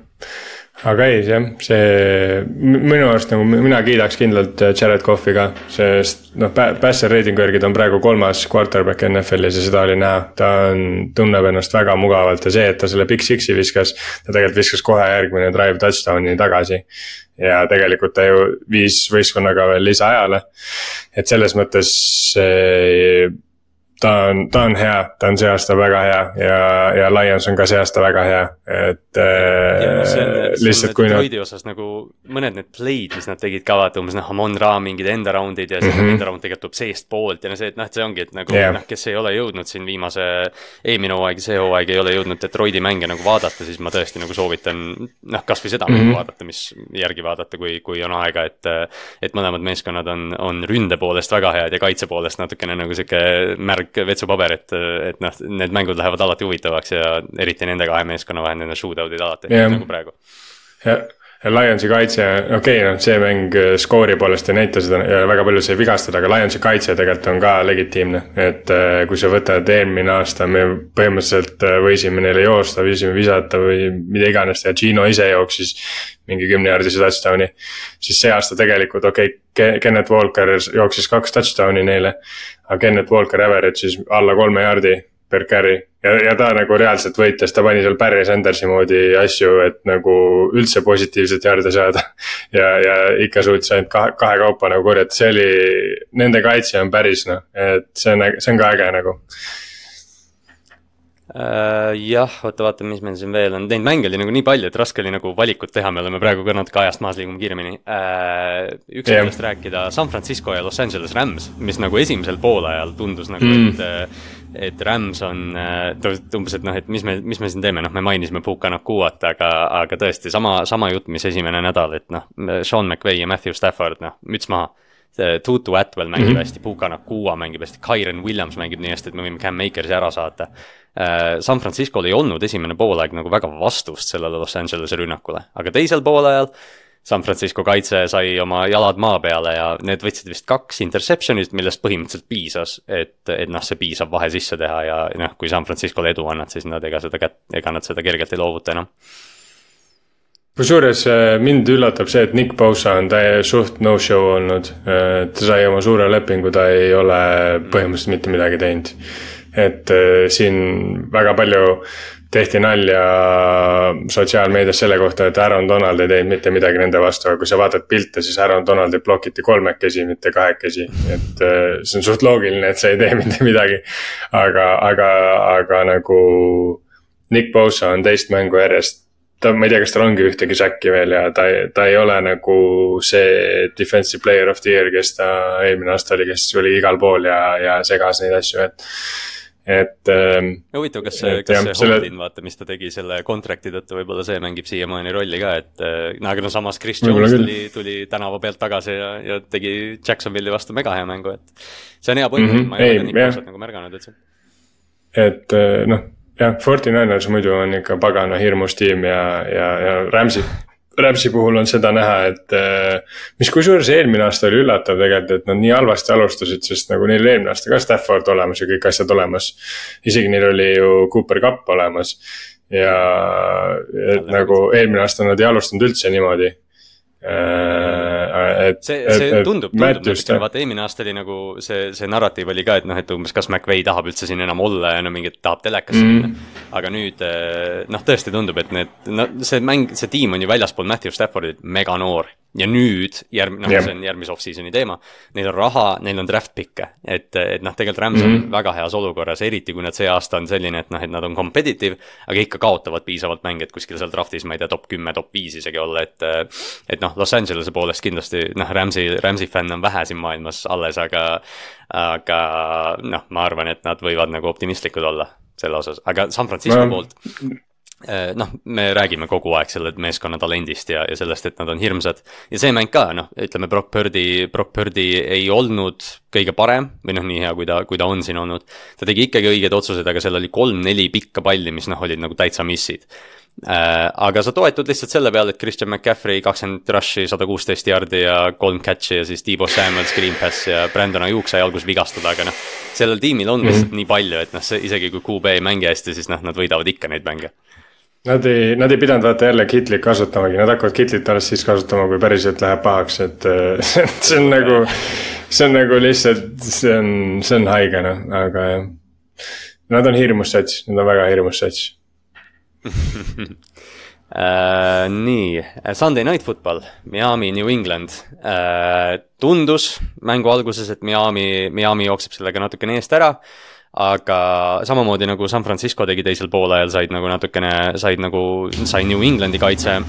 aga ei, jah, see minu arust nagu mina kiidaks kindlalt Jared Cough'i ka, sest noh, passer reitingu järgi ta on praegu kolmas quarterback NFL-is ja seda oli näha. ta on, tunneb ennast väga mugavalt ja see, et ta selle Big Six'i viskas, ta tegelikult viskas kohe järgmine drive touchdown'i tagasi ja tegelikult ta ju viis võistkonnaga veel lisaajale. et selles mõttes ta on, ta on hea, ta on see aasta väga hea ja, ja Lions on ka see aasta väga hea, et äh, lihtsalt kui nad. Osas nagu mõned need play'd, mis nad tegid ka vaata umbes noh, Amon Ra mingid enda round'id ja siis mm -hmm. enda round tegelikult tuleb seestpoolt ja no see, et noh, et see ongi, et nagu yeah. noh, kes ei ole jõudnud siin viimase. eelmine hooaeg ja see hooaeg ei ole jõudnud Detroiti mänge nagu vaadata, siis ma tõesti nagu soovitan noh, kasvõi seda mm -hmm. mängu vaadata, mis järgi vaadata, kui, kui on aega, et. et mõlemad meeskonnad on, on ründe poolest väga head ja kaitse poolest natukene nagu sihuke märg pikk vetsupaber, et, et noh, need mängud lähevad alati huvitavaks ja eriti nende kahe meeskonna vahel, need on shootout'id alati yeah., nagu praegu. jah, ja Lionsi kaitse, okei okay,, noh, see mäng äh, skoori poolest ei näita seda ja väga palju sai vigastada, aga Lionsi kaitse tegelikult on ka legitiimne. et äh, kui sa võtad eelmine aasta, me põhimõtteliselt äh, võisime neile joosta, võisime visata või mida iganes teha, Gino ise jooksis mingi kümnejaardise touchdown'i. siis see aasta tegelikult okei okay,, Kenneth Walker jooksis kaks touchdown'i neile. Aga Kenneth Walker average'is alla kolme jaardi per carry. Ja, ja ta nagu reaalselt võitles, ta pani seal Barry Sandersi moodi asju, et nagu üldse positiivset jaarde saada. ja, ja ikka suutis ainult kahe, kahe kaupa nagu korjata, see oli, nende kaitse on päris noh, et see on, see on ka äge nagu jah, oota, vaatame, mis meil siin veel on, neid mänge oli nagu nii palju, et raske oli nagu valikut teha, me oleme praegu ka natuke ajast maas, liigume kiiremini uh,. üks yeah. nendest rääkida, San Francisco ja Los Angeles Rams, mis nagu esimesel poolajal tundus nagu mm., et et Rams on umbes, et noh, et mis me, mis me siin teeme, noh, me mainisime Puka Nakuat, aga, aga tõesti sama, sama jutt, mis esimene nädal, et noh, Sean McVay ja Matthew Stafford, noh, müts maha. Tutu Atwell mängib mm -hmm. hästi, Puka Nakua mängib hästi, Kyron Williams mängib nii hästi, et me võime Cam Makersi ära saata. San Francisco'l ei olnud esimene poolaeg nagu väga vastust sellele Los Angelese rünnakule, aga teisel poolajal San Francisco kaitse sai oma jalad maa peale ja need võtsid vist kaks interception'it, millest põhimõtteliselt piisas, et, et noh, see piisab vahe sisse teha ja noh, kui San Franciscole edu annad, siis nad ega seda kätt, ega nad seda kergelt ei loovuta enam kusjuures äh, mind üllatab see, et Nick Bosa on täie suht no-show olnud. Äh, ta sai oma suure lepingu, ta ei ole põhimõtteliselt mitte midagi teinud. et äh, siin väga palju tehti nalja sotsiaalmeedias selle kohta, et Aaron Donald ei teinud mitte midagi nende vastu, aga kui sa vaatad pilte, siis Aaron Donaldit blokiti kolmekesi, mitte kahekesi. et see on suht loogiline, et sa ei tee mitte midagi. aga, aga, aga nagu Nick Bosa on teist mängu järjest ta, ma ei tea, kas tal ongi ühtegi säkki veel ja ta, ta ei ole nagu see defensive player of the year, kes ta eelmine aasta oli, kes oli igal pool ja, ja segas neid asju, et et ähm,. huvitav, kas see, kas see selle... Holdin, vaata, mis ta tegi selle contract'i tõttu, võib-olla see mängib siiamaani rolli ka, et no aga no samas Chris Jones tuli, tuli tänava pealt tagasi ja, ja tegi Jacksonville'i vastu mega hea mängu, et. see on hea point mm, -hmm. ma ei, ole nii ausalt nagu märganud üldse. et äh, noh, jah, Forty Niners muidu on ikka pagana hirmus tiim ja, ja, ja Rams'i Rapsi puhul on seda näha, et äh, mis kusjuures eelmine aasta oli üllatav tegelikult, et nad nii halvasti alustasid, sest nagu neil eelmine aasta ka Stafford olemas ja kõik asjad olemas. isegi neil oli ju Cooper Cup olemas ja et nagu eelmine aasta nad ei alustanud üldse niimoodi Äh, et. see, see et, tundub, tundub natukene, vaata eelmine aasta oli nagu see, see narratiiv oli ka, et noh, et umbes kas McVay tahab üldse siin enam olla ja no mingi tahab telekasse mm. minna. aga nüüd äh, noh, tõesti tundub, et need, no see mäng, see tiim on ju väljaspool Matthew Staffordit mega noor ja nüüd järg-, noh, see on järgmise off-season'i teema. Neil on raha, neil on draft pick'e, et, et noh, tegelikult Rams mm -hmm. on mhm. väga heas olukorras, eriti kui nad see aasta on selline, et noh, et nad on competitive. aga ikka kaotavad piisavalt mänge, et kuskil seal draft'is, ma ei tea, top kümme, top viis isegi olla, et. et noh, Los Angelese poolest kindlasti noh, Rams'i, Rams'i fänn on vähe siin maailmas alles, aga. aga noh, ma arvan, et nad võivad nagu optimistlikud olla selle osas, aga San Francisco ma... poolt noh, me räägime kogu aeg selle meeskonna talendist ja, ja sellest, et nad on hirmsad. ja see mäng ka, noh, ütleme Brock Purdy, Brock Purdy ei olnud kõige parem või noh, nii hea, kui ta, kui ta on siin olnud. ta tegi ikkagi õigeid otsuseid, aga seal oli kolm-neli pikka palli, mis noh, olid nagu täitsa missid äh,. aga sa toetud lihtsalt selle peale, et Christian McCaffrey kakskümmend rush'i, sada kuusteist jardi ja kolm catch'i ja siis Debo Samuel screen pass ja Brandon Ajuk sai alguses vigastada, aga noh. sellel tiimil on lihtsalt mm -hmm. nii palju, et noh, see isegi kui QB ei mängi hästi, siis noh, nad võidavad ikka neid mänge Nad ei, nad ei pidanud vaata jälle kitlit kasutamagi, nad hakkavad kitlit alles siis kasutama, kui päriselt läheb pahaks, et see on nagu. see on nagu lihtsalt, see on, see on haige noh, aga jah. Nad on hirmus sats, nad on väga hirmus sats Uh, nii, Sunday Night Football, Miami, New England uh,. tundus mängu alguses, et Miami, Miami jookseb sellega natukene eest ära uh, aga samamoodi nagu San Francisco tegi teisel poolajal, said nagu natukene, said nagu, sai New Englandi kaitse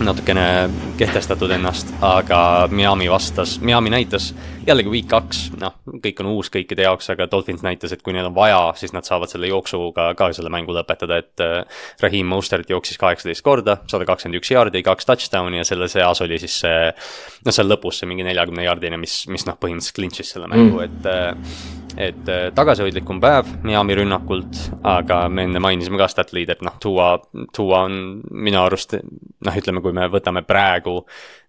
natukene kehtestatud ennast, aga Miami vastas, Miami näitas jällegi week kaks, noh, kõik on uus kõikide jaoks, aga Dolphins näitas, et kui neil on vaja, siis nad saavad selle jooksuga ka selle mängu lõpetada, et äh, Raheem Mostert jooksis kaheksateist korda, sada kakskümmend üks jaardi, kaks touchdown'i ja selle seas oli siis see, noh, seal lõpus see mingi neljakümne jaardine, mis, mis noh, põhimõtteliselt clinch'is selle mängu mm., et äh, et äh, tagasihoidlikum päev Miami rünnakult, aga me enne mainisime ka stat leader'it, noh, Tua, Tua on minu arust noh, ütleme, kui me võtame praegu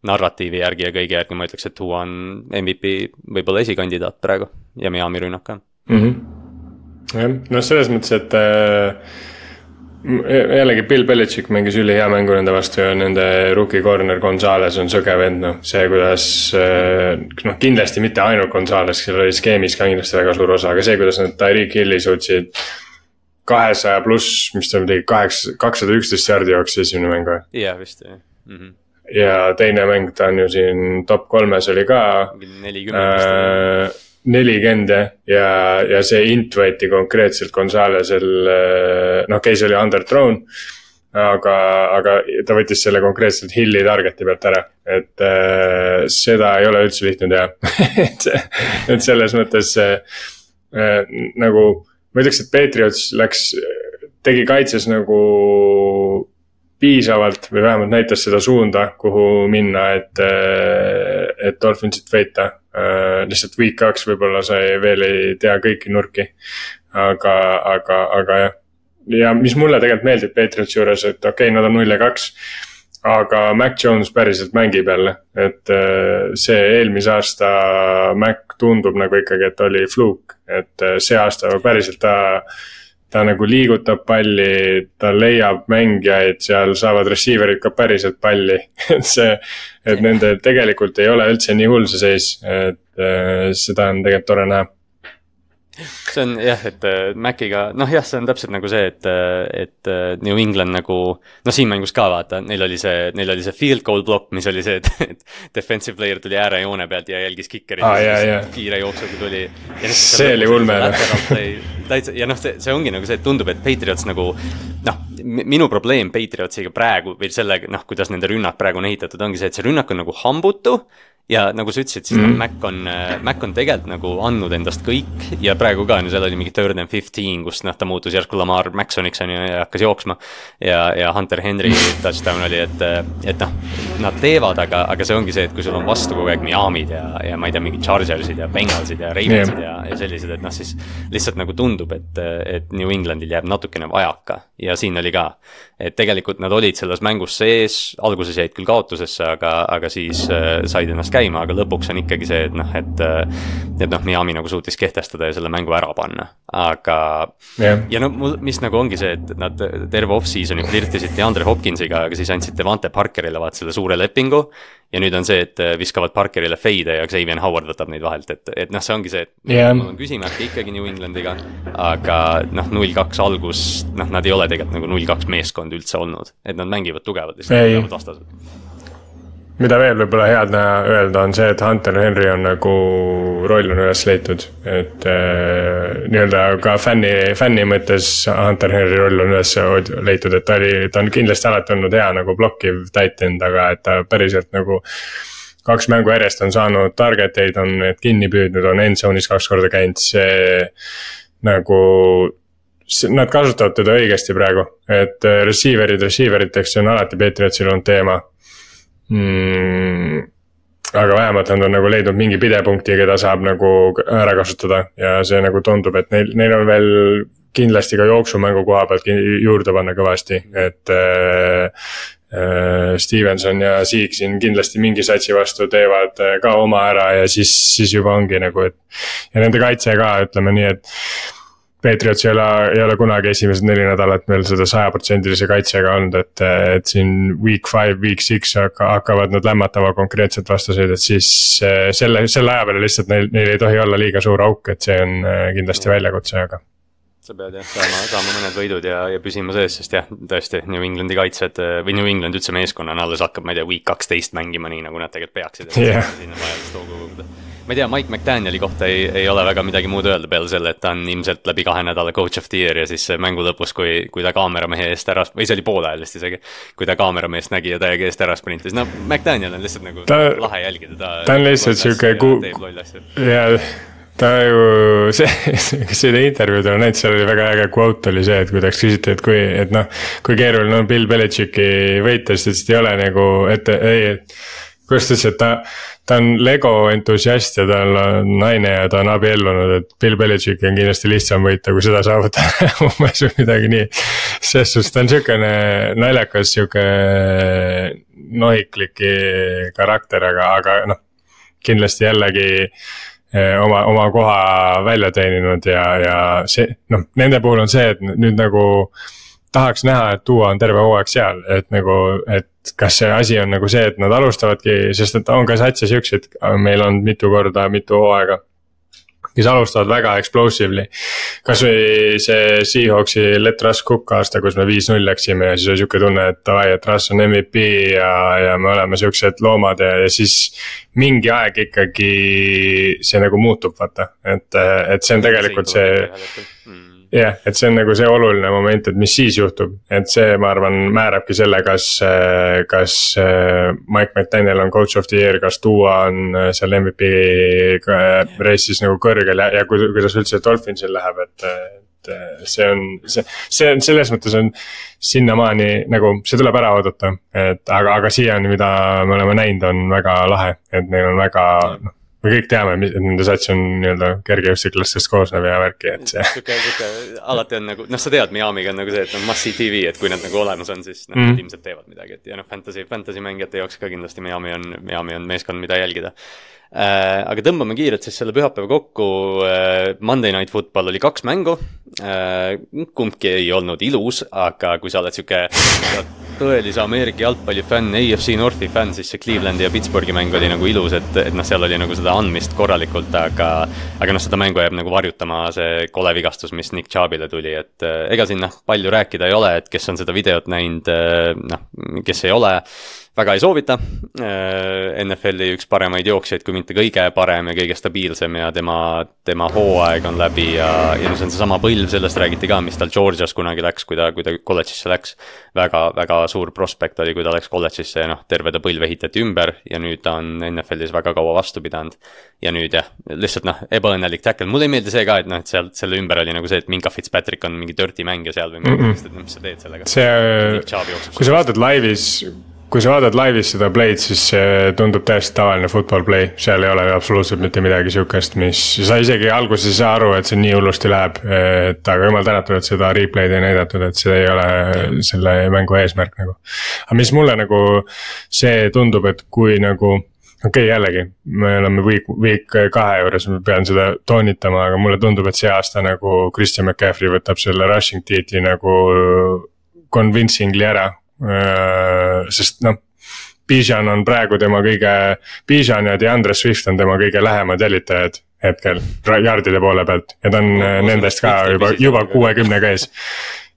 narratiivi järgi ja kõige järgi, ma ütleks, et Tua on MVP võib-olla esikandidaat praegu ja Miami rünnak on mm. -hmm. jah, noh, selles mõttes, et äh, jällegi Bill Belichik mängis ülihea mängu nende vastu ja nende rookie corner Gonzalez on sõge vend, noh, see, kuidas. Äh, noh, kindlasti mitte ainult Gonzalez, kellel oli skeemis ka kindlasti väga suur osa, aga see, kuidas nad Tyreek Hilli suutsid. kahesaja pluss, mis ta tegi, kaheksa, kakssada üksteist jaardi jooksis esimene mäng või? jah, vist jah mm. -hmm ja teine mäng, ta on ju siin top kolmes oli ka. nelikümmend äh, nelikümmend jah, ja, ja see int võeti konkreetselt Gonzalesel, äh, noh, case oli underthrown. aga, aga ta võttis selle konkreetselt Hilli target'i pealt ära, et äh, seda ei ole üldse lihtne teha et, et selles mõttes äh, nagu ma ütleks, et Patriots läks, tegi kaitses nagu piisavalt või vähemalt näitas seda suunda, kuhu minna, et, et Dolphinsit võita. Lihtsalt week kaks võib-olla sa ei, veel ei tea kõiki nurki. aga, aga, aga jah, ja mis mulle tegelikult meeldib Patriotsi juures, et okei okay,, nad on null ja kaks. aga Mac Jones päriselt mängib jälle, et see eelmise aasta Mac tundub nagu ikkagi, et oli fluuk, et see aasta päriselt ta ta nagu liigutab palli, ta leiab mängijaid, seal saavad receiver'id ka päriselt palli. Et see, et nende tegelikult ei ole üldse nii hull see seis, et äh, seda on tegelikult tore näha see on jah, et äh, Maciga, noh jah, see on täpselt nagu see, et, äh, et äh, New England nagu. noh, siin mängus ka vaata, neil oli see, neil oli see field goal block, mis oli see, et, et defensive player tuli äärejoone pealt ja jälgis kikeri ah,. kiire jooksuga tuli. see oli ulme täitsa ja noh, see, see ongi nagu see, et tundub, et Patriots nagu noh, minu probleem Patriotsiga praegu või sellega, noh, kuidas nende rünnak praegu on ehitatud, ongi see, et see rünnak on nagu hambutu ja nagu sa ütlesid, siis mm -hmm. Mac on, äh, Mac on tegelikult nagu andnud endast kõik ja praegu ka on ju, seal oli mingi third and fifteen, kus noh, ta muutus järsku Lamar Maxoniks on ju ja hakkas jooksma. ja, ja Hunter Henry touchdown oli, et, et noh, nad teevad, aga, aga see ongi see, et kui sul on vastu kogu aeg Miami'd ja, ja ma ei tea, mingid Chargersid ja Bengalsid ja Ravensid yeah. ja, ja sellised, et noh, siis. lihtsalt nagu tundub, et, et New Englandil jääb natukene vajaka ja siin oli ka. Et tegelikult nad olid selles mängus sees, alguses jäid küll kaotusesse, aga, aga siis äh, said ennast käima aga lõpuks on ikkagi see, et noh, et. et noh, Miami nagu suutis kehtestada ja selle mängu ära panna, aga yeah.. ja no mul, mis nagu ongi see, et nad terve off-season'i flirtisid DeAndre Hopkinsiga, aga siis andsid Devante Parkerile vaat selle suure lepingu. ja nüüd on see, et viskavad Parkerile fade'e ja Xavier Howard võtab neid vahelt, et, et noh, see ongi see, et yeah.. mul on küsimärke ikkagi New Englandiga, aga noh, null kaks algus, noh, nad ei ole tegelikult nagu null kaks meeskond üldse olnud, et nad mängivad tugevalt, lihtsalt tugevad vastased. Mida veel võib-olla head näha, öelda, on see, et Hunter Henry on nagu, roll on üles leitud. et äh, nii-öelda ka fänni, fänni mõttes Hunter Henry roll on üles leitud, et ta oli, ta on kindlasti alati olnud hea nagu blokkiv tight end, aga et ta päriselt nagu kaks mängu järjest on saanud target eid, on need kinni püüdnud, on end zone'is kaks korda käinud, see nagu nad kasutavad teda õigesti praegu, et äh, receiver'id receiver iteks, see on alati Patriotsil olnud teema mm,. aga vähemalt nad on nagu leidnud mingi pidepunkti, keda saab nagu ära kasutada ja see nagu tundub, et neil, neil on veel kindlasti ka jooksumängu koha pealt juurde panna kõvasti, et äh, äh, Stevenson ja Siik siin kindlasti mingi satsi vastu teevad äh, ka oma ära ja siis, siis juba ongi nagu, et. ja nende kaitse ka, ütleme nii, et Patriots ei ole, ei ole kunagi esimesed neli nädalat veel seda sajaprotsendilise kaitsega olnud, et, et siin week five, week six hakkavad nad lämmatama konkreetselt vastaseid, et siis selle, selle aja peale lihtsalt neil, neil ei tohi olla liiga suur auk, et see on kindlasti väljakutse, aga sa pead jah saama, saama mõned võidud ja, ja püsima sees, sest jah, tõesti New Englandi kaitsjad või New England üldse meeskonnana alles hakkab, ma ei tea, week kaksteist mängima nii, nagu nad tegelikult peaksid. Yeah. sinna vajadust hoogu koguda. Ma ei tea, Mike McDanieli kohta ei, ei ole väga midagi muud öelda peale selle, et ta on ilmselt läbi kahe nädala coach of the year ja siis mängu lõpus, kui, kui ta kaameramehe eest ära, või see oli poolajal vist isegi. kui ta kaamerameest nägi ja täiega eest ära sprintis, no McDaniel on lihtsalt nagu ta, lahe jälgida, ta. ta on lihtsalt sihuke ku-, jaa ta ju, see, seda intervjuud on näinud, seal oli väga äge quote oli see, et kui taks küsiti, et kui, et noh. kui keeruline on Bill Belichicki võita, siis ta ütles, et ei ole nagu, et ei, et. Kuidas ta ütles, et ta, ta on Lego entusiast ja tal on naine ja ta on abiellunud, et Bill Belichicki on kindlasti lihtsam võita, kui seda saavutada umbes või midagi nii. selles suhtes ta on sihukene naljakas sihuke nohiklik karakter, aga, aga noh kindlasti jällegi oma, oma koha välja teeninud ja, ja see noh, nende puhul on see, et nüüd nagu tahaks näha, et Duo on terve hooaeg seal, et nagu, et kas see asi on nagu see, et nad alustavadki, sest et on ka satsi siukseid, meil on mitu korda, mitu hooaega kes alustavad väga explosively. kasvõi see Seahawksi Let Russ Cook aasta, kus me viis-null läksime ja siis oli sihuke tunne, et davai, et Russ on MVP ja, ja me oleme siuksed loomad ja, ja siis. mingi aeg ikkagi see nagu muutub, vaata, et, et see on tegelikult see jah et see on nagu see oluline moment, et mis siis juhtub, et see, ma arvan, määrabki selle, kas, kas Mike McDaniel on coach of the year, kas Duo on seal MVP race'is nagu kõrgel ja, ja kuidas üldse Dolphinsil läheb, et et see on, see, see on selles mõttes on sinnamaani nagu, see tuleb ära oodata, et aga, aga siiani, mida me oleme näinud, on väga lahe, et neil on väga noh me kõik teame, et nende sats on nii-öelda kergejõustiklastest koosnev ja värki, et see. sihuke, sihuke alati on nagu, noh, sa tead, Miamiga on nagu see, et noh, must-see tv, et kui nad nagu olemas on, siis noh mm., nad ilmselt teevad midagi, et ja noh, fantasy, fantasy mängijate jaoks ka kindlasti Miami on, Miami on meeskond, mida jälgida. Aga tõmbame kiirelt siis selle pühapäeva kokku äh,. Monday Night Football oli kaks mängu äh,. kumbki ei olnud ilus, aga kui sa oled sihuke tõelise Ameerika jalgpalli fänn, AFC Northi fänn, siis see Clevelandi ja Pittsburghi mäng oli nagu ilus, et, et noh, seal oli nagu seda andmist korralikult, aga aga noh, seda mängu jääb nagu varjutama see kole vigastus, mis Nick Chubbile tuli, et ega siin noh, palju rääkida ei ole, et kes on seda videot näinud, noh, kes ei ole väga ei soovita. Äh, NFL-i üks paremaid jooksjaid, kui mitte kõige parem ja kõige stabiilsem ja tema, tema hooaeg on läbi ja, ja no see on seesama põlv, sellest räägiti ka, mis tal Georgias kunagi läks, kui ta, kui ta kolledžisse läks. väga, väga suur prospekt oli, kui ta läks kolledžisse ja noh, terve ta põlv ehitati ümber ja nüüd ta on NFL-is väga kaua vastu pidanud. ja nüüd jah, lihtsalt noh, ebaõnnelik tackle, mulle ei meeldi see ka, et noh, et seal selle ümber oli nagu see, et Minka Fitzpatrick on mingi dirty mängija seal või midagi mm, -mm. et noh, mis sa teed sellega. see, kui sa vaatad laivis kui sa vaatad laivis seda play'd, siis see tundub täiesti tavaline football play, seal ei ole absoluutselt mitte midagi sihukest, mis, sa isegi alguses ei saa aru, et see nii hullusti läheb. et aga jumal tänatud, et seda replay'd ei näidatud, et see ei ole selle mängu eesmärk nagu. aga mis mulle nagu see tundub, et kui nagu okei okay,, jällegi, me oleme week, week kahe juures, ma pean seda toonitama, aga mulle tundub, et see aasta nagu Christian McCaffrey võtab selle rushing tiitli nagu convincingly ära sest noh. Bijan on praegu tema kõige, Bijan ja DeAndre Swift on tema kõige lähemad jälitajad hetkel yard'ide poole pealt ja ta on no, nendest ka juba, juba kuuekümnega ees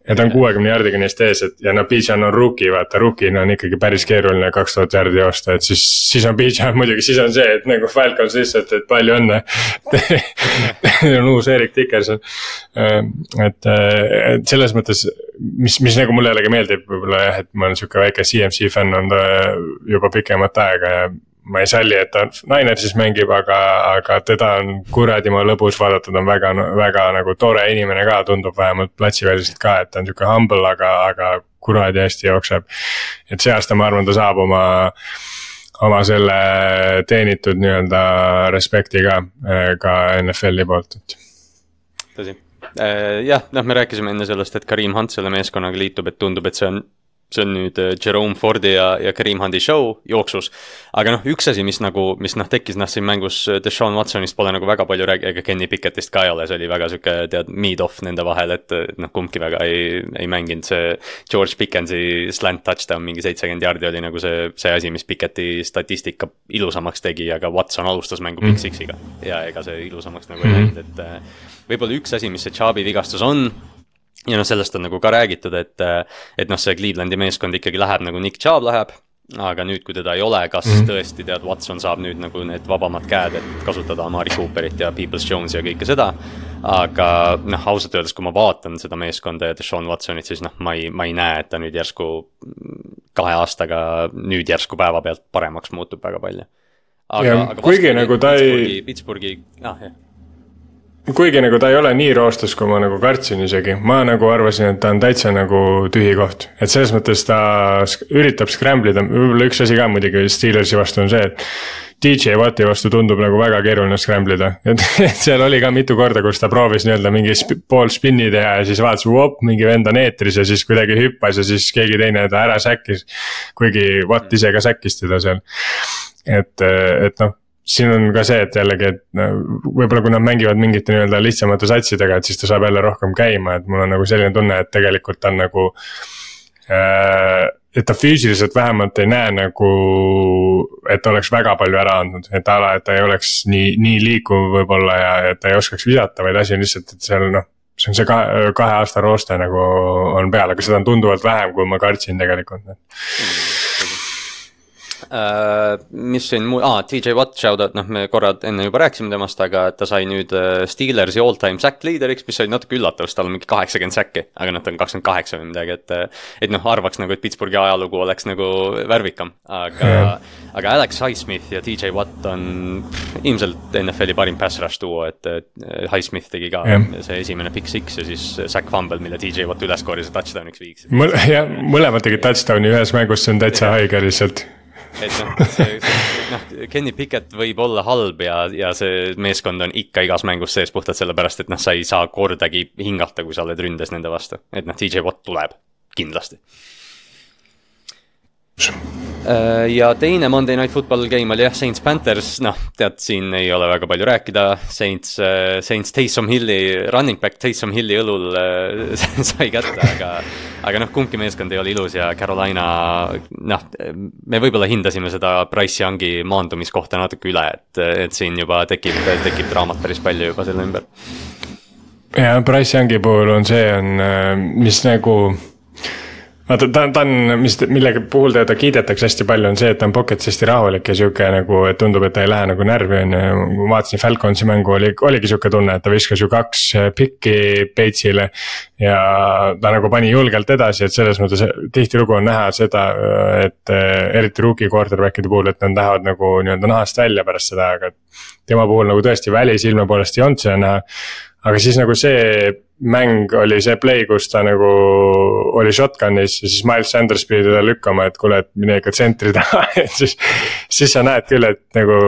ja ta on kuuekümne jardiga neist ees, et ja noh, Bijan on rookie, vaata rookie'na on ikkagi päris keeruline kaks tuhat jardi joosta, et siis, siis on Bijan muidugi, siis on see, et nagu Falcons lihtsalt, et palju õnne Teil on uus Erik Dickerson. et, et selles mõttes, mis, mis nagu mulle jällegi meeldib võib-olla jah, et ma olen sihuke väike CMC fänn olnud juba pikemat aega ja ma ei salli, et ta Ninersis mängib, aga, aga teda on kuradi ma lõbus vaadata, ta on väga, väga nagu tore inimene ka, tundub vähemalt platsiväliselt ka, et ta on sihuke humble, aga, aga kuradi hästi jookseb. et see aasta ma arvan, ta saab oma, oma selle teenitud nii-öelda respekti ka, ka NFL-i poolt, et. tõsi, jah, noh, me rääkisime enne sellest, et Karim Hunt selle meeskonnaga liitub, et tundub, et see on see on nüüd äh, Jerome Fordi ja, ja Kareem Hundi show jooksus. aga noh, üks asi, mis nagu, mis noh, tekkis noh, siin mängus äh, Deshaun Watsonist pole nagu väga palju räägi-, ega Kenny Pickettist ka ei ole, see oli väga sihuke tead, meet-off nende vahel, et noh, kumbki väga ei, ei mänginud, see George Pickensi slant touchdown mingi seitsekümmend jaardi oli nagu see, see asi, mis Picketti statistika ilusamaks tegi, aga Watson alustas mängu Big mm. Sixiga. ja ega see ilusamaks nagu mm -hmm. ei läinud, et äh, võib-olla üks asi, mis see Chabi vigastus on ja noh, sellest on nagu ka räägitud, et, et noh, see Clevelandi meeskond ikkagi läheb nagu Nick Chubb läheb. aga nüüd, kui teda ei ole, kas mm -hmm. tõesti tead, Watson saab nüüd nagu need vabamad käed, et kasutada Amari Cooperit ja Peoples Jones'i ja kõike seda. aga noh, ausalt öeldes, kui ma vaatan seda meeskonda ja Deshaun Watsonit, siis noh, ma ei, ma ei näe, et ta nüüd järsku kahe aastaga nüüd järsku päevapealt paremaks muutub väga palju. aga, aga kuigi nagu ta ei. Pittsburghi, ah jah kuigi nagu ta ei ole nii roostes, kui ma nagu kartsin isegi, ma nagu arvasin, et ta on täitsa nagu tühi koht. et selles mõttes ta üritab scramble ida, võib-olla üks asi ka muidugi Steelersi vastu on see, et. DJ Watti vastu tundub nagu väga keeruline scramble ida, et seal oli ka mitu korda, kus ta proovis nii-öelda mingi sp pool spin'i teha ja siis vaatas, vop, mingi vend on eetris ja siis kuidagi hüppas ja siis keegi teine ta ära säkkis. kuigi Watt ise ka säkkis teda seal. et, et noh siin on ka see, et jällegi, et võib-olla kui nad mängivad mingite nii-öelda lihtsamate satsidega, et siis ta saab jälle rohkem käima, et mul on nagu selline tunne, et tegelikult ta on nagu äh,. et ta füüsiliselt vähemalt ei näe nagu, et oleks väga palju ära andnud, et ala, et ta ei oleks nii, nii liikuv võib-olla ja et ta ei oskaks visata, vaid asi on lihtsalt, et seal noh see on see kahe, kahe aasta rooste nagu on peal, aga seda on tunduvalt vähem, kui ma kartsin tegelikult mm mis siin muu, aa, TJ Watt, shoutout, noh, me korra enne juba rääkisime temast, aga ta sai nüüd uh, Steelersi all-time sack leader'iks, mis oli natuke üllatav, sest tal on mingi kaheksakümmend säkki. aga noh, ta on kakskümmend kaheksa või midagi, et, et noh, arvaks nagu, et Pittsburghi ajalugu oleks nagu värvikam. aga yeah., aga Alex Highsmith ja TJ Watt on pff, ilmselt NFL-i parim pass rush duo, et, et Highsmith tegi ka yeah. see esimene pick six ja siis sack fumble, mille TJ Watt üles kooris ja touchdown'iks viiks. jah, mõlemad tegid touchdown'i ühes mängus, see on täitsa haige lihtsalt et noh, see, noh, Kenny Pickett võib olla halb ja, ja see meeskond on ikka igas mängus sees puhtalt sellepärast, et noh, sa ei saa kordagi hingata, kui sa oled ründes nende vastu. et noh, DJ Watt tuleb, kindlasti ja teine Monday Night Football game oli jah, Saints Panthers, noh, tead, siin ei ole väga palju rääkida, Saints, äh, Saints Taysom Hilli, running back Taysom Hilli õlul äh, sai kätte, aga aga noh, kumbki meeskond ei ole ilus ja Carolina, noh, me võib-olla hindasime seda Price Youngi maandumiskohta natuke üle, et, et siin juba tekib, tekib draamat päris palju juba selle ümber. ja Price Youngi puhul on see, on, mis nagu vaata, ta, ta on, mis, mille puhul teda kiidetakse hästi palju, on see, et ta on pocket'is hästi rahulik ja sihuke nagu, et tundub, et ta ei lähe nagu närvi, on ju. ma vaatasin Falconsi mängu, oli, oligi sihuke tunne, et ta viskas ju kaks äh, pikki Bates'ile. ja ta nagu pani julgelt edasi, et selles mõttes tihtilugu on näha seda, et äh, eriti rookie quarterback'ide puhul, et nad lähevad nagu nii-öelda nahast välja pärast seda, aga. tema puhul nagu tõesti välisilme poolest ei olnud seda näha aga siis nagu see mäng oli see play, kus ta nagu oli shotgun'is ja siis Miles Sanders pidi teda lükkama, et kuule, et mine ikka tsentri taha et siis. siis sa näed küll, et nagu,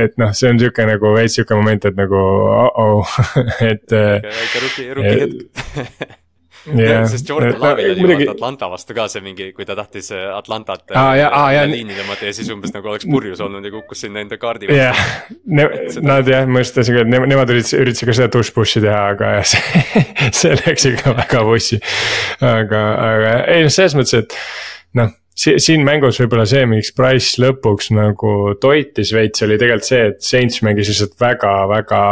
et noh, see on sihuke nagu veits sihuke moment, et nagu uh-oh et. väike rookie, rookie hetk yeah.. sest Jordan Love'il oli muidugi... Atlanta vastu ka see mingi, kui ta tahtis äh, Atlantat ah, ja, ah, ja, liini tõmmata ja siis umbes nagu oleks purjus olnud ja kukkus sinna enda kaardi vastu yeah.. Ne, nad jah, ma just tahtsin ne, nemad üritasid, üritasid ka seda tush push'i teha, aga see, see läks ikka väga vussi. aga, aga ei noh, selles mõttes, et noh siin mängus võib-olla see, miks Price lõpuks nagu toitis veits, oli tegelikult see, et Saints mängis lihtsalt väga, väga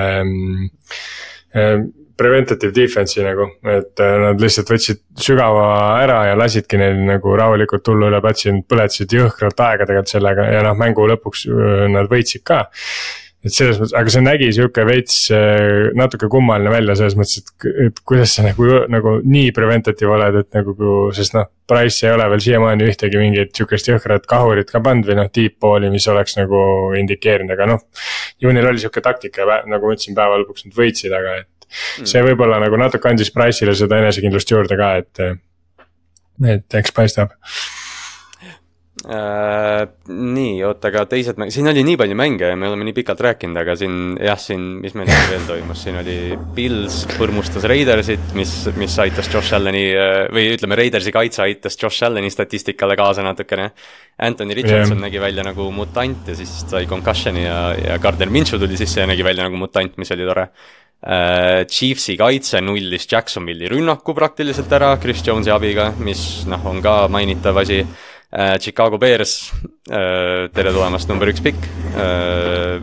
ähm, ähm, preventative defense'i nagu, et äh, nad lihtsalt võtsid sügava ära ja lasidki neil nagu rahulikult tulla üle platsi, nad põletasid jõhkralt aega tegelikult sellega ja noh, mängu lõpuks äh, nad võitsid ka et selles mõttes, aga see nägi sihuke veits äh, natuke kummaline välja selles mõttes, et, et kuidas sa nagu, nagu nii preventative oled, et nagu, sest noh. Price ei ole veel siiamaani ühtegi mingit sihukest jõhkrat kahurit ka pannud või noh, deep ball'i, mis oleks nagu indikeerinud, aga noh. ju neil oli sihuke taktika ja nagu ma ütlesin, päeva lõpuks nad võitsid, aga et. See võib-olla nagu natuke andis Price'ile seda enesekindlust juurde ka, et, et eks paistab Äh, nii, oota, aga teised mäng-, siin oli nii palju mänge ja me oleme nii pikalt rääkinud, aga siin jah, siin, mis meil veel toimus, siin oli Pils põrmustas Raidersit, mis, mis aitas Josh Allan'i äh, või ütleme, Raidersi kaitse aitas Josh Allan'i statistikale kaasa natukene. Anthony Richardson yeah. nägi välja nagu mutant ja siis sai concussion'i ja, ja Gardner Minshew tuli sisse ja nägi välja nagu mutant, mis oli tore uh,. Chiefsi kaitse nullis Jacksonville'i rünnaku praktiliselt ära Chris Jones'i abiga, mis noh, on ka mainitav asi äh, Chicago Bears äh,, tere tulemast, number üks pikk äh,.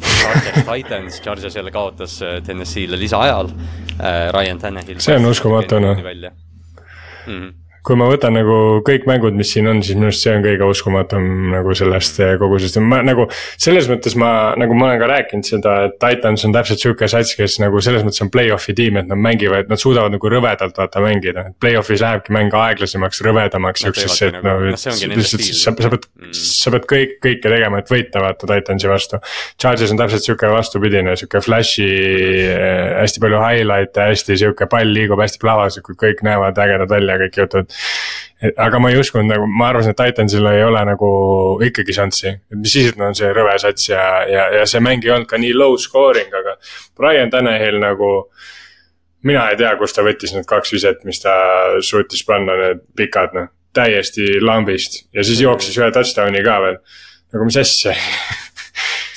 Chargers Titans, Chargers jälle kaotas äh, TNS-ile lisaajal äh,, Ryan Tannehill. see on uskumatu noh. Mm -hmm kui ma võtan nagu kõik mängud, mis siin on, siis minu arust see on kõige uskumatum nagu sellest eh, kogu sellest, ma nagu. selles mõttes ma, nagu ma olen ka rääkinud seda, et Titans on täpselt sihuke sats, kes nagu selles mõttes on play-off'i tiim, et nad mängivad, nad suudavad nagu rõvedalt vaata mängida. Play-off'is lähebki mäng aeglasemaks, rõvedamaks, siuksesse, et no, et lihtsalt sa, sa pead mm., sa pead kõik, kõike tegema, et võita vaata Titansi vastu. Charges on täpselt sihuke vastupidine, sihuke flash'i äh,, hästi palju highlight'e, hästi sihuke pall liigub hästi plavaslikult, kõik näevad ägedad välja, kõik jutud aga ma ei uskunud nagu, ma arvasin, et Titansil ei ole nagu ikkagi šanssi. mis siis, et nad on see rõve sats ja, ja, ja see mäng ei olnud ka nii low scoring, aga Brian Tanahil nagu. mina ei tea, kust ta võttis need kaks viset, mis ta suutis panna, need pikad noh, täiesti lambist ja siis jooksis ühe touchdown'i ka veel. nagu mis asja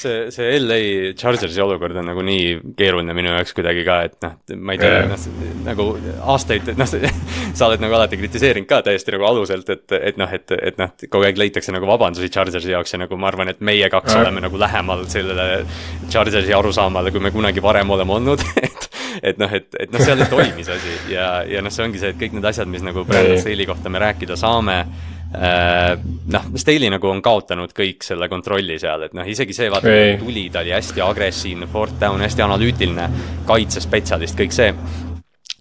see, see LA Chargersi olukord on nagu nii keeruline minu jaoks kuidagi ka, et noh, ma ei tea yeah., noh nagu aastaid, noh sa oled nagu alati kritiseerinud ka täiesti nagu aluselt, et, et noh, et, et noh, kogu aeg leitakse nagu vabandusi Chargersi jaoks ja nagu ma arvan, et meie kaks yeah. oleme nagu lähemal sellele Chargersi arusaamale, kui me kunagi varem oleme olnud et et noh, et, et noh, seal ei toimi see asi ja, ja noh, see ongi see, et kõik need asjad, mis nagu Brandon Staley kohta me rääkida saame noh, Staley nagu on kaotanud kõik selle kontrolli seal, et noh, isegi see, vaata, kui tuli, ta oli hästi agressiivne, fourth down, hästi analüütiline, kaitsespetsialist, kõik see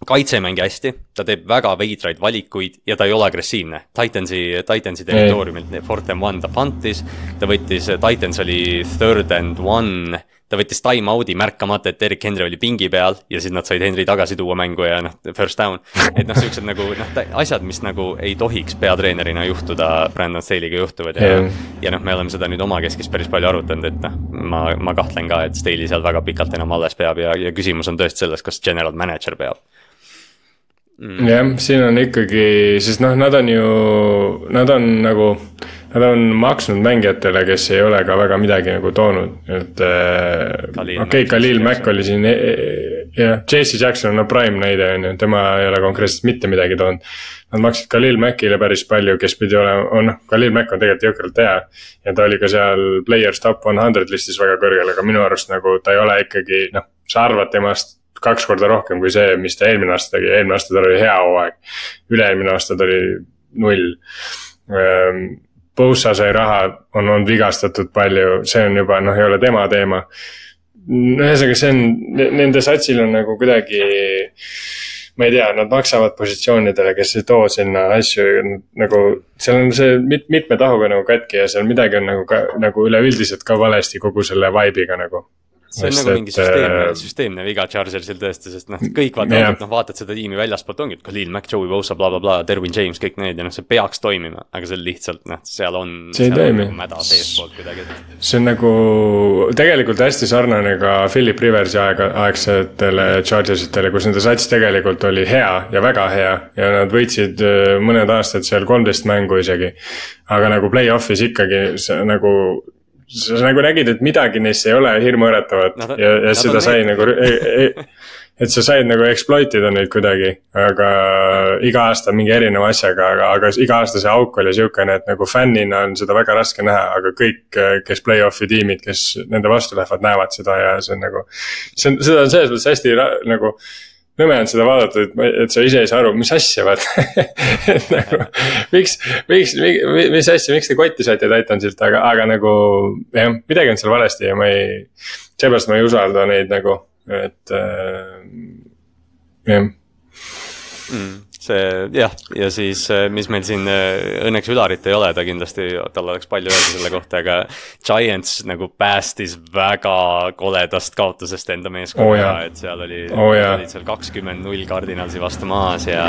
kaitse ei mängi hästi, ta teeb väga veidraid valikuid ja ta ei ole agressiivne. Titansi, Titansi territooriumilt and one ta puntis, ta võttis, Titans oli third and one ta võttis time-out'i märkamata, et Erik Henry oli pingi peal ja siis nad said Henry tagasi tuua mängu ja noh, first down. et noh, siuksed nagu noh, asjad, mis nagu ei tohiks peatreenerina juhtuda, Brandon Staley'ga juhtuvad ja yeah.. ja noh, me oleme seda nüüd omakeskis päris palju arutanud, et noh, ma, ma kahtlen ka, et Staley seal väga pikalt enam alles peab ja, ja küsimus on tõesti selles, kas general manager peab. Mm.. jah, siin on ikkagi, sest noh, nad on ju, nad on nagu Nad on maksnud mängijatele, kes ei ole ka väga midagi nagu toonud, et äh, okei okay,, Khalil Mack oli siin e, e, jah, JC Jackson on no prime näide on ju, tema ei ole konkreetselt mitte midagi toonud. Nad maksid Khalil Mackile päris palju, kes pidi olema, on noh, Khalil Mack on tegelikult jõhkralt hea. ja ta oli ka seal players top one hundred listis väga kõrgel, aga minu arust nagu ta ei ole ikkagi noh, sa arvad temast kaks korda rohkem kui see, mis ta eelmine aasta tegi, eelmine aasta tal oli hea hooaeg. üle-eelmine aasta ta oli null ehm, Bosa sai raha, on olnud vigastatud palju, see on juba noh, ei ole tema teema. ühesõnaga, see on, nende satsil on nagu kuidagi ma ei tea, nad maksavad positsioonidele, kes ei too sinna asju nagu, seal on see mit, mitme tahuga nagu katki ja seal midagi on nagu ka nagu üleüldiselt ka valesti kogu selle vibe'iga nagu see on nagu mingi süsteemne, äh, süsteemne viga Chargersil tõesti, sest noh, kõik vaatavad yeah., noh vaatad seda tiimi väljaspoolt ongi, et Khalil Mack, Joey Bosa bla, bla, blablabla, Derwin James, kõik need ja noh, see peaks toimima, aga see lihtsalt noh, seal on. see ei toimi. Nagu mäda seestpoolt kuidagi, see on nagu tegelikult hästi sarnane ka Philip Riversi aega, aegsetele Chargersitele, kus nende sats tegelikult oli hea ja väga hea ja nad võitsid äh, mõned aastad seal kolmteist mängu isegi. aga nagu play-off'is ikkagi see nagu sa nagu nägid, et midagi neist ei ole hirmuäratavat no, ja, ja seda sai nagu et sa said nagu exploit ida neid kuidagi, aga iga aasta mingi erineva asjaga, aga, aga iga aasta see auk oli sihukene, et nagu fännina on seda väga raske näha, aga kõik, kes play-off'i tiimid, kes nende vastu lähevad, näevad seda ja see on nagu. see on, seda on selles mõttes hästi nagu nõme on seda vaadata, et, et sa ise ei saa aru, mis asja vaata et nagu miks, miks, mis asja, miks te kotti saite Titansilt, aga, aga nagu jah, midagi on seal valesti ja ma ei. seepärast ma ei usalda neid nagu, et äh, jah mm see jah, ja siis, äh, mis meil siin äh, õnneks Ülarit ei ole, ta kindlasti, tal oleks palju öelda selle kohta, aga Giants nagu päästis väga koledast kaotusest enda meeskonnaga oh,, et seal oli oh,, olid seal kakskümmend null Cardinalsi vastu maas ja.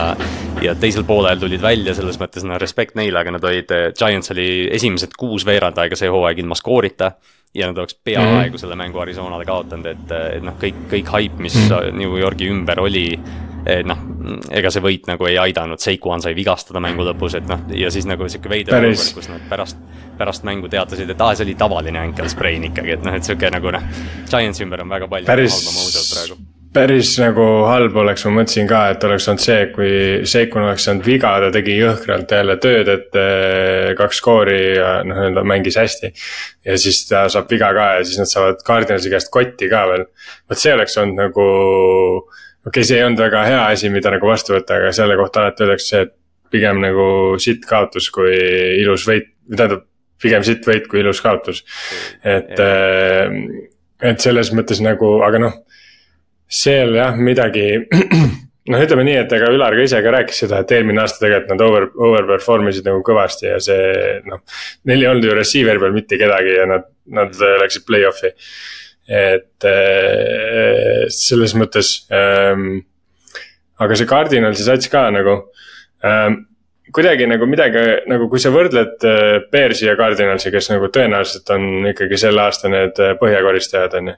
ja teisel poolel tulid välja, selles mõttes no respekt neile, aga nad olid, Giants oli esimesed kuus veerand aega see hooaeg ilma skoorita ja nad oleks peaaegu mm -hmm. selle mängu Arizonale kaotanud, et, et noh, kõik, kõik haip, mis -hmm. New Yorgi ümber oli noh, ega see võit nagu ei aidanud, Seikuan sai vigastada mängu lõpus, et noh, ja siis nagu sihuke veider olukord, kus nad pärast, pärast mängu teatasid, et aa, see oli tavaline ankle sprain ikkagi, et noh, et sihuke nagu noh. Giantsi ümber on väga palju päris, halba mausat praegu. päris nagu halb oleks, ma mõtlesin ka, et oleks olnud see, kui Seikun oleks saanud viga, ta tegi jõhkralt jälle tööd, et eh, kaks skoori ja noh, nii-öelda mängis hästi. ja siis ta saab viga ka ja siis nad saavad Cardinalsi käest kotti ka veel. vot see oleks olnud nagu okei okay,, see ei olnud väga hea asi, mida nagu vastu võtta, aga selle kohta alati öeldakse, et pigem nagu sitt kaotus kui ilus võit, või tähendab, pigem sitt võit kui ilus kaotus. et, äh, et selles mõttes nagu, aga noh, seal jah, midagi noh, ütleme nii, et ega Ülar ka ise ka rääkis seda, et eelmine aasta tegelikult nad over, overperform isid nagu kõvasti ja see noh. Neil ei olnud ju receiver peal mitte kedagi ja nad, nad läksid play-off'i et äh, selles mõttes ähm,. aga see Cardinalsi sats ka nagu ähm, kuidagi nagu midagi nagu, kui sa võrdled Bearsi ja Cardinalsi, kes nagu tõenäoliselt on ikkagi selle aasta need äh, põhjakoristajad, on ju.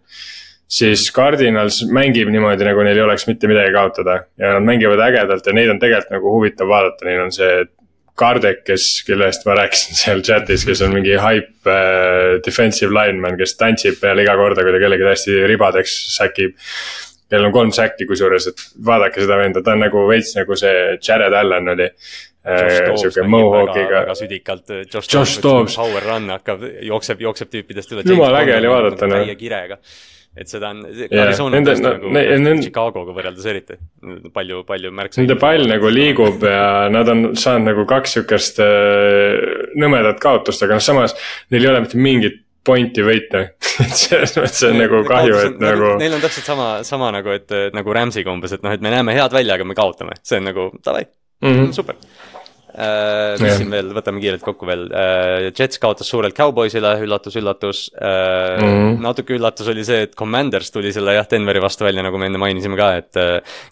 siis Cardinals mängib niimoodi, nagu neil ei oleks mitte midagi kaotada ja nad mängivad ägedalt ja neid on tegelikult nagu huvitav vaadata, neil on see Kardek, kes, kelle eest ma rääkisin seal chat'is, kes on mingi hype äh, defensive lineman, kes tantsib peale iga korda, kui ta kellegi täiesti ribadeks säkib. kellel on kolm säkki kusjuures, et vaadake seda venda, ta on nagu veits nagu see Jared Allan oli. Äh, sihuke mohawk'iga. väga südikalt, äh, Josh, Josh Dobbs, power run hakkab, jookseb, jookseb tüüpidest üle. jumala äge oli vaadata noh. täie kirega et seda on Arizona on tõesti nagu ne, Chicago'ga võrreldes eriti, palju, palju märksa. Nende pall nagu liigub ja nad on saanud nagu kaks sihukest äh, nõmedat kaotust, aga noh, samas neil ei ole mitte mingit pointi võita et selles mõttes on nagu kahju, et nagu. Neil on täpselt sama, sama nagu, et nagu Rams'iga umbes, et noh, et me näeme head välja, aga me kaotame, see on nagu davai mm, -hmm. super Uh, mis siin veel, võtame kiirelt kokku veel uh,, Jets kaotas suurelt Cowboysile, üllatus, üllatus uh,. Mm -hmm. natuke üllatus oli see, et Commanders tuli selle jah, Denveri vastu välja, nagu me enne mainisime ka, et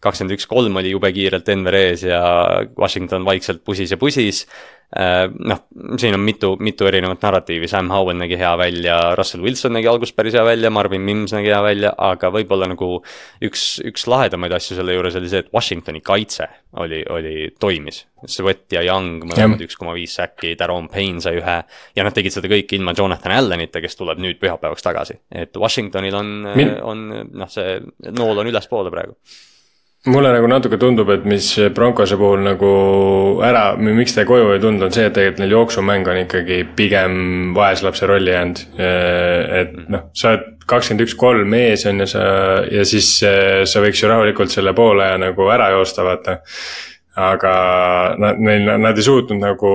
kakskümmend üks, kolm oli jube kiirelt Denver ees ja Washington vaikselt pusis ja pusis Äh, noh, siin on mitu, mitu erinevat narratiivi, Sam Howell nägi hea välja, Russell Wilson nägi alguses päris hea välja, Marvin Mims nägi hea välja, aga võib-olla nagu üks, üks lahedamaid asju selle juures oli see, et Washingtoni kaitse oli, oli, toimis. Sweat ja Young mõlemad üks koma viis säkki, Daron Payne sai ühe ja nad tegid seda kõike ilma Jonathan Allanita, kes tuleb nüüd pühapäevaks tagasi. et Washingtonil on on noh, see nool on ülespoole praegu mulle nagu natuke tundub, et mis Broncose puhul nagu ära, miks ta koju ei tulnud, on see, et tegelikult neil jooksumäng on ikkagi pigem vaeslapse rolli jäänud. et noh, sa oled kakskümmend üks, kolm ees on ju sa ja siis sa võiks ju rahulikult selle poole nagu ära joosta, vaata. aga nad, neil, nad ei suutnud nagu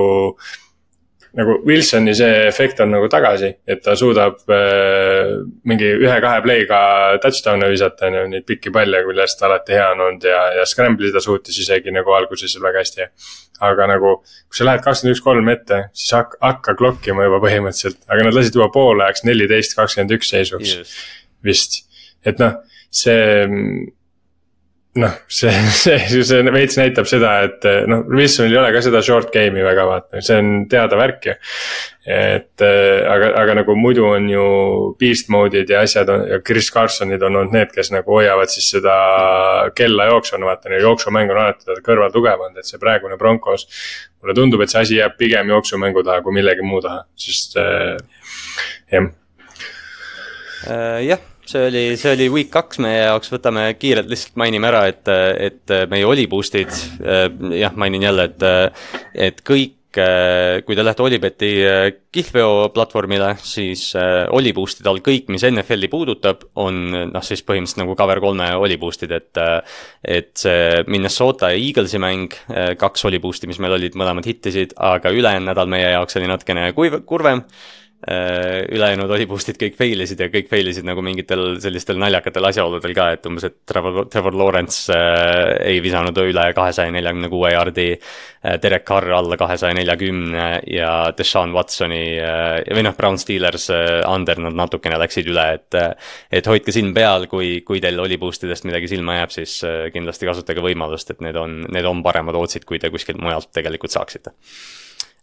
nagu Wilsoni see efekt on nagu tagasi, et ta suudab äh, mingi ühe-kahe play'ga touchdown'e visata, on ju, neid pikki palle, millest ta alati hea on olnud ja, ja scramble'i ta suutis isegi nagu alguses väga hästi. aga nagu, kui sa lähed kakskümmend üks, kolm ette, siis hakka, hakka klokkima juba põhimõtteliselt, aga nad lasid juba poole ajaks neliteist, kakskümmend üks seisuks yes. vist. et noh, see noh, see, see, see veits näitab seda, et noh, Wilsonil ei ole ka seda short game'i väga vaata, see on teada värk ju. et aga, aga nagu muidu on ju beast mode'id ja asjad on ja Chris Carsonid on olnud need, kes nagu hoiavad siis seda kella jooksvana, vaata jooksumäng on alati tal kõrval tugev olnud, et see praegune Broncos. mulle tundub, et see asi jääb pigem jooksumängu taha kui millegi muu taha, sest äh, jah. Jah see oli, see oli week kaks meie jaoks, võtame kiirelt lihtsalt mainime ära, et, et meie oli boost'id, jah, mainin jälle, et, et kõik kui te lähete Olibeti kihlveo platvormile, siis Oliboostide all kõik, mis NFL-i puudutab, on noh, siis põhimõtteliselt nagu cover kolme Oliboostid, et et see Minnesota ja Eaglesi mäng, kaks Oliboost'i, mis meil olid, mõlemad hittisid, aga ülejäänud nädal meie jaoks oli natukene kuiv, kurvem ülejäänud oliboost'id kõik fail isid ja kõik fail isid nagu mingitel sellistel naljakatel asjaoludel ka, et umbes, et Trevor, Trevor Lawrence äh, ei visanud üle kahesaja neljakümne kuue jaardi äh,. Derek Carr alla kahesaja neljakümne ja Deshaun Watsoni äh, või noh, Brown Steelers äh, under nad natukene läksid üle, et. Äh, et hoidke silm peal, kui, kui teil oliboost idest midagi silma jääb, siis äh, kindlasti kasutage võimalust, et need on, need on paremad otsid, kui te kuskilt mujalt tegelikult saaksite Äh,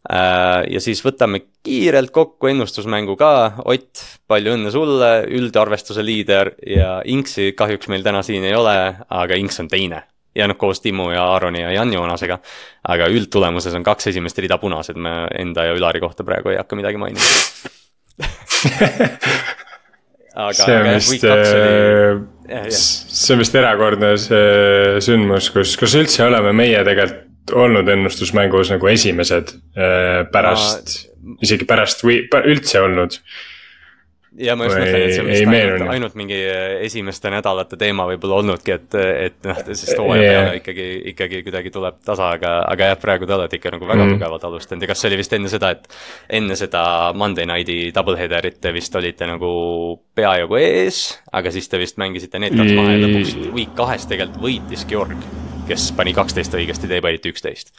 ja siis võtame kiirelt kokku ennustusmängu ka, Ott, palju õnne sulle, üldarvestuse liider ja Inksi kahjuks meil täna siin ei ole, aga Inks on teine. ja noh, koos Timmu ja Aaroni ja Jan Joonasega. aga üldtulemuses on kaks esimest rida punased, me enda ja Ülari kohta praegu ei hakka midagi mainima aga, see on vist, äh, see on vist erakordne see sündmus, kus, kus üldse oleme meie tegelikult olnud ennustusmängus nagu esimesed äh, pärast ma..., isegi pärast või üldse olnud. ja ma just mõtlen, et see on vist ainult, ainult mingi äh, esimeste nädalate teema võib-olla olnudki, et, et noh, sest hooaja yeah. peale ikkagi, ikkagi kuidagi tuleb tasa, aga, aga jah, praegu te olete ikka nagu väga mm. tugevalt alustanud ja kas see oli vist enne seda, et enne seda Monday Nighti doubleheader'it te vist olite nagu peajagu ees, aga siis te vist mängisite need kaks maha ja lõpuks week kahes tegelikult võitis Georg kes pani kaksteist õigesti, teie panite üksteist.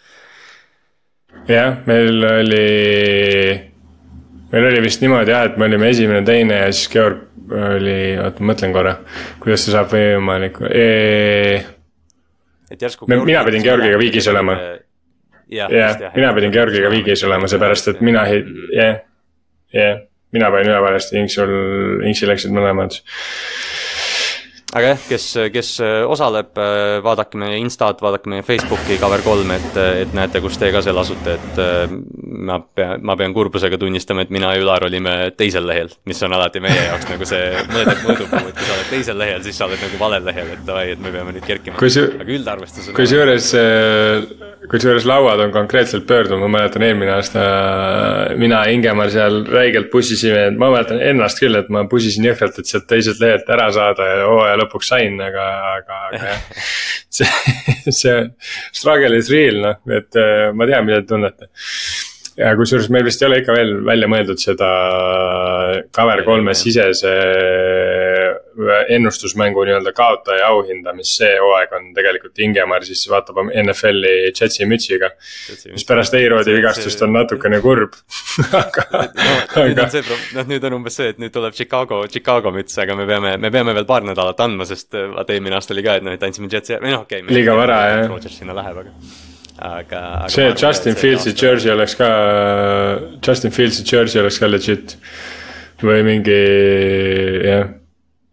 jah, meil oli, meil oli vist niimoodi jah, et me olime esimene, teine ja siis Georg oli, oota mõtlen korra, kuidas see saab võimalik e.... et järsku. mina pidin Georgiga viigis olema. jah, mina pidin Georgiga viigis olema, seepärast et mina, jah, jah, mina panin ühe valesti, Inksul, Inksil läksid mõlemad aga jah, kes, kes osaleb, vaadake meie Instat, vaadake meie Facebooki Cover3, et, et näete, kus teie ka seal asute, et äh, ma pean, ma pean kurbusega tunnistama, et mina ja Ülar olime teisel lehel, mis on alati meie jaoks nagu see mõõdet mõõdupuu, et kui sa oled teisel lehel, siis sa oled nagu valel lehel, et davai, et me peame nüüd kerkima. aga üldarvestus on. kusjuures, äh, kusjuures lauad on konkreetselt pöördunud, ma mäletan eelmine aasta mina ja Ingemar seal räigelt pussisime, ma mäletan ennast küll, et ma pussisin jõhkralt, et sealt teiselt lehelt ära saada ja hooaja lõpuks sain, aga, aga, aga jah. see, see struggle is real noh, et äh, ma tean, mida te tunnete ja kusjuures meil vist ei ole ikka veel välja mõeldud seda cover kolme sisese ennustusmängu nii-öelda kaotaja auhinda, mis see hooaeg on tegelikult Ingemar siis vaatab NFL-i Jetsi mütsiga. mis pärast A-Rodi vigastust on natukene kurb aga no,. nüüd on see, noh nüüd on umbes see, et nüüd tuleb Chicago, Chicago müts, aga me peame, me peame veel paar nädalat andma, sest äh, vaata eelmine aasta oli ka, et noh, et andsime Jetsi, või noh, okei okay,. liiga vara jah. Rodgers sinna läheb, aga aga, aga. see Justin Fieldsi jersey oleks ka, Justin Fieldsi jersey oleks ka legit või mingi jah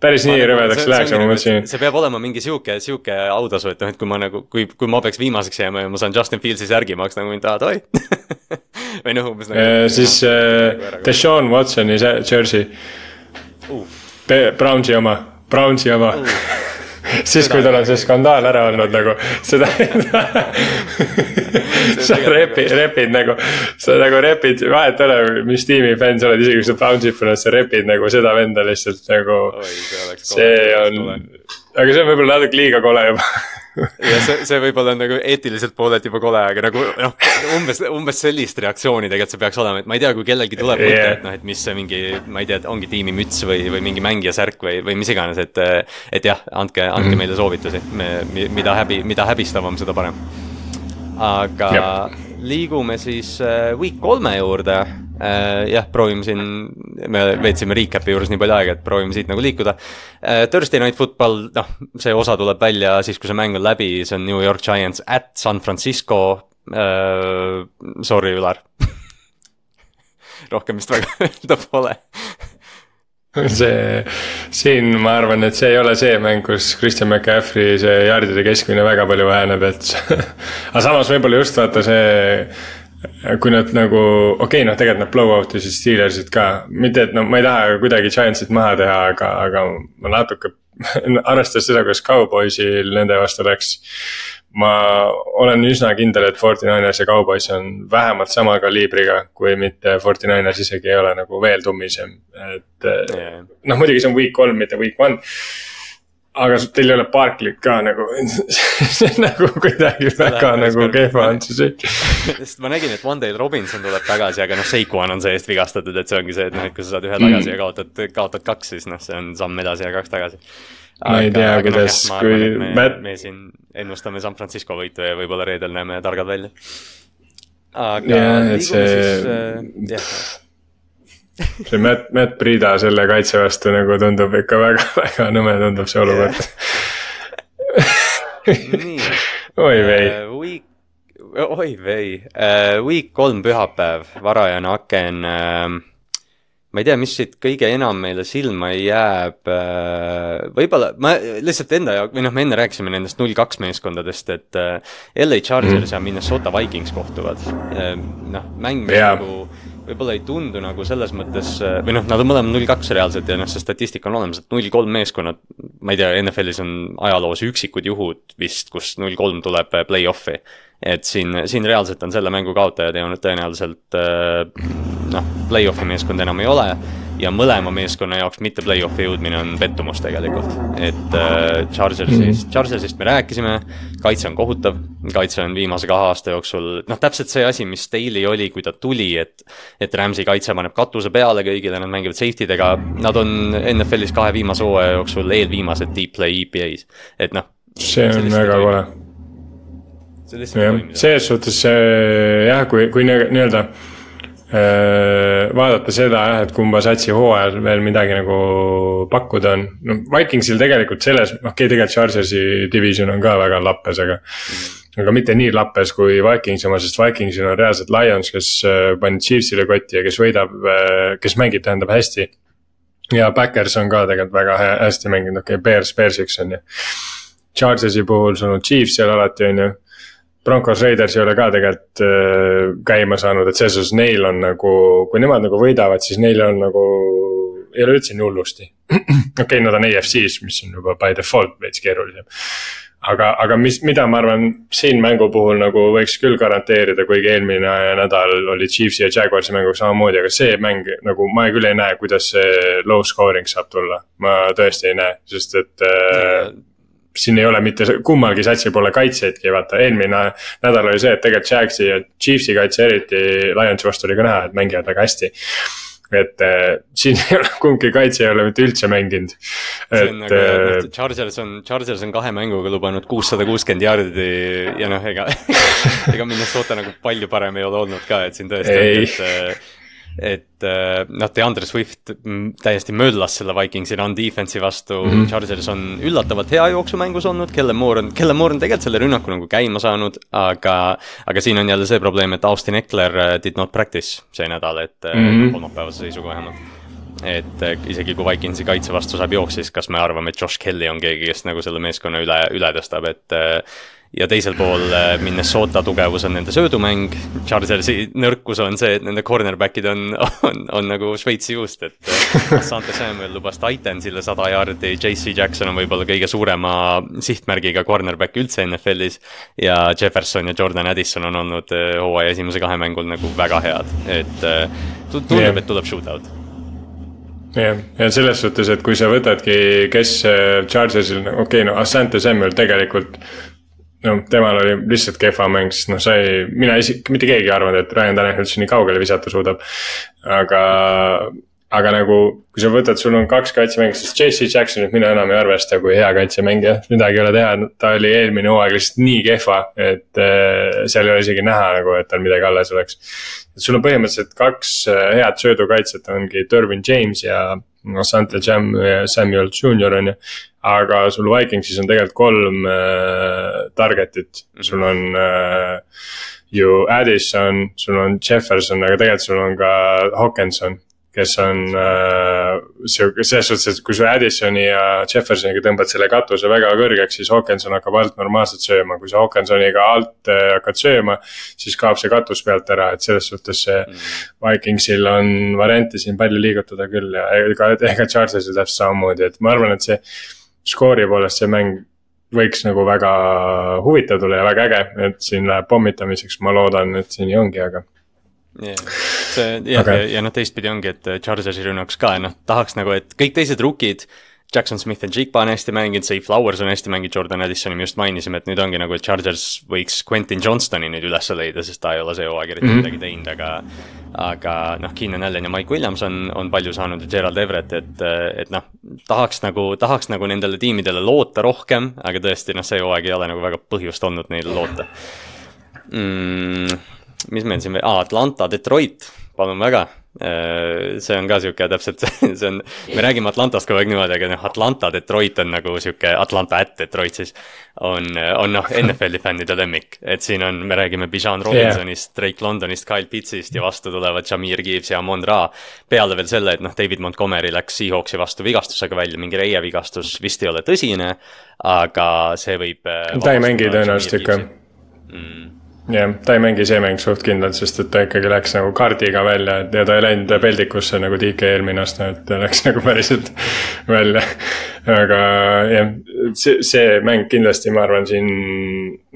päris nii rõvedaks läheks, aga ma mõtlesin. see peab olema mingi sihuke, sihuke autasu, et noh, et kui ma nagu, kui, kui ma peaks viimaseks jääma ja ma saan Justin Fieldsi särgi, ma oleks nagu mind, aa davai või noh, umbes nagu. siis äh, Deshaun Watsoni jersey. Brownsi oma, Brownsi oma uh siis, kui tal on see skandaal ära olnud nagu, seda sa repid, repid nagu, sa nagu repid, vahet ei ole, mis tiimi fänn sa oled, isegi kui sa bounce'id paned, sa repid nagu seda venda lihtsalt nagu. see on, aga see on võib-olla natuke liiga kole juba ja see, see võib-olla on nagu eetiliselt poolelt juba kole, aga nagu noh, umbes, umbes sellist reaktsiooni tegelikult see peaks olema, et ma ei tea, kui kellelgi tuleb mõte yeah., et noh, et mis see mingi, ma ei tea, et ongi tiimimüts või, või mingi mängija särk või, või mis iganes, et. et jah, andke, andke mm -hmm. meile soovitusi, me, mida häbi, mida häbistavam, seda parem. aga yep. Liigume siis äh, week kolme juurde äh,. jah, proovime siin, me veetsime recap'i juures nii palju aega, et proovime siit nagu liikuda äh,. Thursday Night Football, noh, see osa tuleb välja siis, kui see mäng on läbi, see on New York Giants at San Francisco. Sorry, Ülar rohkem vist väga öelda pole see, siin ma arvan, et see ei ole see mäng, kus Christian McCaffrey see jardide keskmine väga palju väheneb, et aga samas võib-olla just vaata see kui nad nagu, okei okay,, noh, tegelikult nad blow out isid Steelersit ka, mitte et no ma ei taha kuidagi Giantsit maha teha, aga, aga ma natuke arvestades seda, kuidas Cowboysil nende vastu läks. Ma olen üsna kindel, et Fortinanders ja Cowboys on vähemalt sama kaliibriga, kui mitte Fortinanders isegi ei ole nagu veel tummisem, et yeah.. noh, muidugi see on week kolm, mitte week one aga teil ei ole Barclay't ka nagu see on nagu kuidagi väga nagu kehva on see kõik. sest ma nägin, et Wandale Robinson tuleb tagasi, aga noh, Seikuan on see-eest vigastatud, et see ongi see, et noh, et kui sa saad ühe tagasi ja kaotad, kaotad kaks, siis noh, see on samm edasi ja kaks tagasi. Ma ei tea, kuidas- kui me, Matt- me siin ennustame San Francisco võitu ja võib-olla reedel näeme targad välja. aga et liigume see- siis äh,, jah, see Matt, Matt Prida selle kaitse vastu nagu tundub ikka väga, väga nõme tundub see olukord. nii. oi vei, Äh, Week, oi vei uh,, Week kolm pühapäev, varajane aken uh,. Ma ei tea, mis siit kõige enam meile silma jääb uh,. võib-olla ma lihtsalt enda jaoks või noh, me enne rääkisime nendest null kaks meeskondadest, et uh, LA Chargers mm. ja Minnesota Vikings kohtuvad uh,. noh, mäng, Jaa. nagu võib-olla ei tundu nagu selles mõttes või noh, nad on mõlemad null kaks reaalselt ja noh, see statistika on olemas, et null kolm meeskonnad, ma ei tea, NFL-is on ajaloos üksikud juhud vist, kus null kolm tuleb äh, play-off'i. Et siin, siin reaalselt on selle mängu kaotajad ja tõenäoliselt äh, noh, play-off'i meeskond enam ei ole ja mõlema meeskonna jaoks mitte play-off'i jõudmine on pettumus tegelikult, et äh, Chargersist, Chargersist me rääkisime, kaitse on kohutav, kaitse on viimase kahe aasta jooksul, noh täpselt see asi, mis Staley oli, kui ta tuli, et et Rams'i kaitse paneb katuse peale kõigile, nad mängivad safety dega, nad on NFL-is kahe viimase hooaja jooksul eelviimased deep play EPA-s, et noh, see on väga kole. See lihtsalt ei jah, toimi. selles suhtes see jah, kui, kui nii- nii-öelda äh, vaadata seda jah, et kumba satsi hooajal veel midagi nagu pakkuda on, no Vikingsil tegelikult selles, noh okei, tegelikult Chargersi division on ka väga lappes, aga aga mitte nii lappes kui Vikingsi oma, sest Vikingsil on reaalselt Lions, kes äh, pani Chiefsile kotti ja kes võidab, kes mängib, tähendab hästi. ja Backers on ka tegelikult väga hä- hästi mänginud, okei okay,, Bears, Bearsiks on ju. Chargersi puhul sul on Chiefs seal alati on ju. Broncos Raiders ei ole ka tegelikult äh, käima saanud, et selles suhtes neil on nagu, kui nemad nagu võidavad, siis neil on nagu, ei ole üldse nii hullusti. okei okay,, nad on AFC-s, mis on juba by default veits keerulisem. aga, aga mis, mida ma arvan, siin mängu puhul nagu võiks küll garanteerida, kuigi eelmine nädal oli Chiefsi ja Jaguarsi mänguga samamoodi, aga see mäng nagu ma küll ei näe, kuidas see low scoring saab tulla. ma tõesti ei näe, sest et äh, siin ei ole mitte, kummalgi satsil pole kaitsjaidki, vaata eelmine nädal oli see, et tegelikult Jagsi ja Chiefsi kaitse eriti Lionsi vastu oli ka näha, et mängivad väga hästi. et äh, siin ei ole, kumbki kaitse ei ole mitte üldse mänginud. see on et nagu jah, äh, noh, Chargers on, Chargers on kahe mänguga lubanud kuussada kuuskümmend jaardi ja noh, ega ega Minnesota nagu palju parem ei ole olnud ka, et siin tõesti et et äh, noh, DeAndre Swift täiesti möllas selle Vikingsi non-defense'i vastu mm, -hmm. Chargers on üllatavalt hea jooksumängus olnud, Kellen Moore on, Kellen Moore on tegelikult selle rünnaku nagu käima saanud, aga aga siin on jälle see probleem, et Austin Eckler äh, did not practice see nädal, et mm. -hmm. kolmapäevase seisuga vähemalt et isegi kui Vikingsi kaitse vastu saab jooks, siis kas me arvame, et Josh Kelly on keegi, kes nagu selle meeskonna üle, üle tõstab, et ja teisel pool äh, Minnesota tugevus on nende söödumäng, Chargersi nõrkus on see, et nende cornerback'id on, on, on nagu Šveitsi juust, et äh, Sante Samuel lubas Titansile sada jaardi, JC Jackson on võib-olla kõige suurema sihtmärgiga cornerback üldse NFL-is ja Jefferson ja Jordan Addison on olnud äh, hooaja esimese kahe mängul nagu väga head, et tu- tundub yeah., et tuleb shootout jah, ja selles suhtes, et kui sa võtadki, kes Chargersil, okei okay,, no Asante Samuel tegelikult. No temal oli lihtsalt kehva mäng, sest noh, sa ei, mina isik-, mitte keegi ei arvanud, et Ryan Tanel üldse nii kaugele visata suudab. aga, aga nagu, kui sa võtad, sul on kaks kaitsemängijat, siis JC Jacksonit mina enam ei arvesta kui hea kaitsemängija, midagi ei ole teha, ta oli eelmine hooaeg lihtsalt nii kehva, et äh, seal ei ole isegi näha nagu, et tal midagi alles oleks. sul on põhimõtteliselt kaks äh, head söödukaitset ongi Dervin James ja Asante Jam ja Samuel Junior on ju. Aga sul Vikingsis on tegelikult kolm äh, target'it, sul on äh, ju Addison, sul on Jefferson, aga tegelikult sul on ka Hawkinson kes on äh, sihuke selles suhtes, et kui sa Addisoni ja Jeffersoniga tõmbad selle katuse väga kõrgeks, siis Hawkinson hakkab alt normaalselt sööma, kui sa Hawkinsoniga alt äh, hakkad sööma. siis kaob see katus pealt ära, et selles suhtes see Vikingsil on variante siin palju liigutada küll ja ega, ega Chargersil täpselt samamoodi, et ma arvan, et see. Skoori poolest see mäng võiks nagu väga huvitav tulla ja väga äge, et siin läheb pommitamiseks, ma loodan, et see nii ongi, aga yeah.. see jah Aga- ja, ja noh, teistpidi ongi, et Chargersi rünnakus ka, noh tahaks nagu, et kõik teised rukid. Jackson Smith and Jigba on hästi mänginud, Say Flowers on hästi mänginud, Jordan Addisoni me just mainisime, et nüüd ongi nagu, et Chargers võiks Quentin Johnstoni nüüd üles leida, sest ta ei ole see hooaeg eriti mm -hmm. midagi teinud, aga aga noh, Keenan Allan ja Mike Williams on, palju saanud ja Gerald Everett, et, et noh, tahaks nagu, tahaks nagu nendele tiimidele loota rohkem, aga tõesti noh, see hooaeg ei ole nagu väga põhjust olnud neile loota. Mm,. mis meil siin veel? Ah,, Atlanta, Detroit, palun väga see on ka sihuke täpselt, see on, me räägime Atlantast kogu aeg niimoodi, aga noh, Atlanta, Detroit on nagu sihuke, Atlanta at Detroit siis. on, on noh, NFL-i fännide lemmik, et siin on, me räägime Bijan Robinsonist yeah., Drake Londonist, Kyle Pittsist ja vastu tulevad Jameer Gibbs ja Amon Ra. peale veel selle, et noh, David Montgomery läks Seahawksi vastu vigastusega välja, mingi reie vigastus vist ei ole tõsine. aga see võib. Äh, ta ei mängi tõenäoliselt ikka jah, ta ei mängi see mäng suht kindlalt, sest et ta ikkagi läks nagu kaardiga välja, ja ta ei läinud peldikusse nagu DK eelmine aasta, et ta läks nagu päriselt välja. aga jah, see, see mäng kindlasti, ma arvan, siin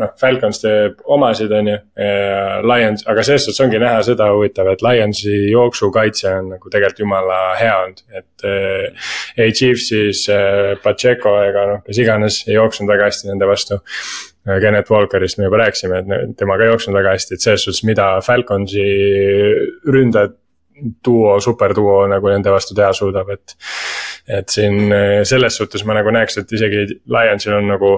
noh, Falcons teeb omasid, on ju. Lions, aga selles suhtes ongi näha seda huvitav, et Lionsi jooksukaitse on nagu tegelikult jumala hea olnud, et äh,. ei Chiefsis äh, Pacheco ega noh, kes iganes ei jooksnud väga hästi nende vastu Kennet Walkerist me juba rääkisime, et temaga ei jooksnud väga hästi, et selles suhtes, mida Falconsi ründajad duo, superduo nagu nende vastu teha suudab, et. et siin selles suhtes ma nagu näeks, et isegi Lionsil on nagu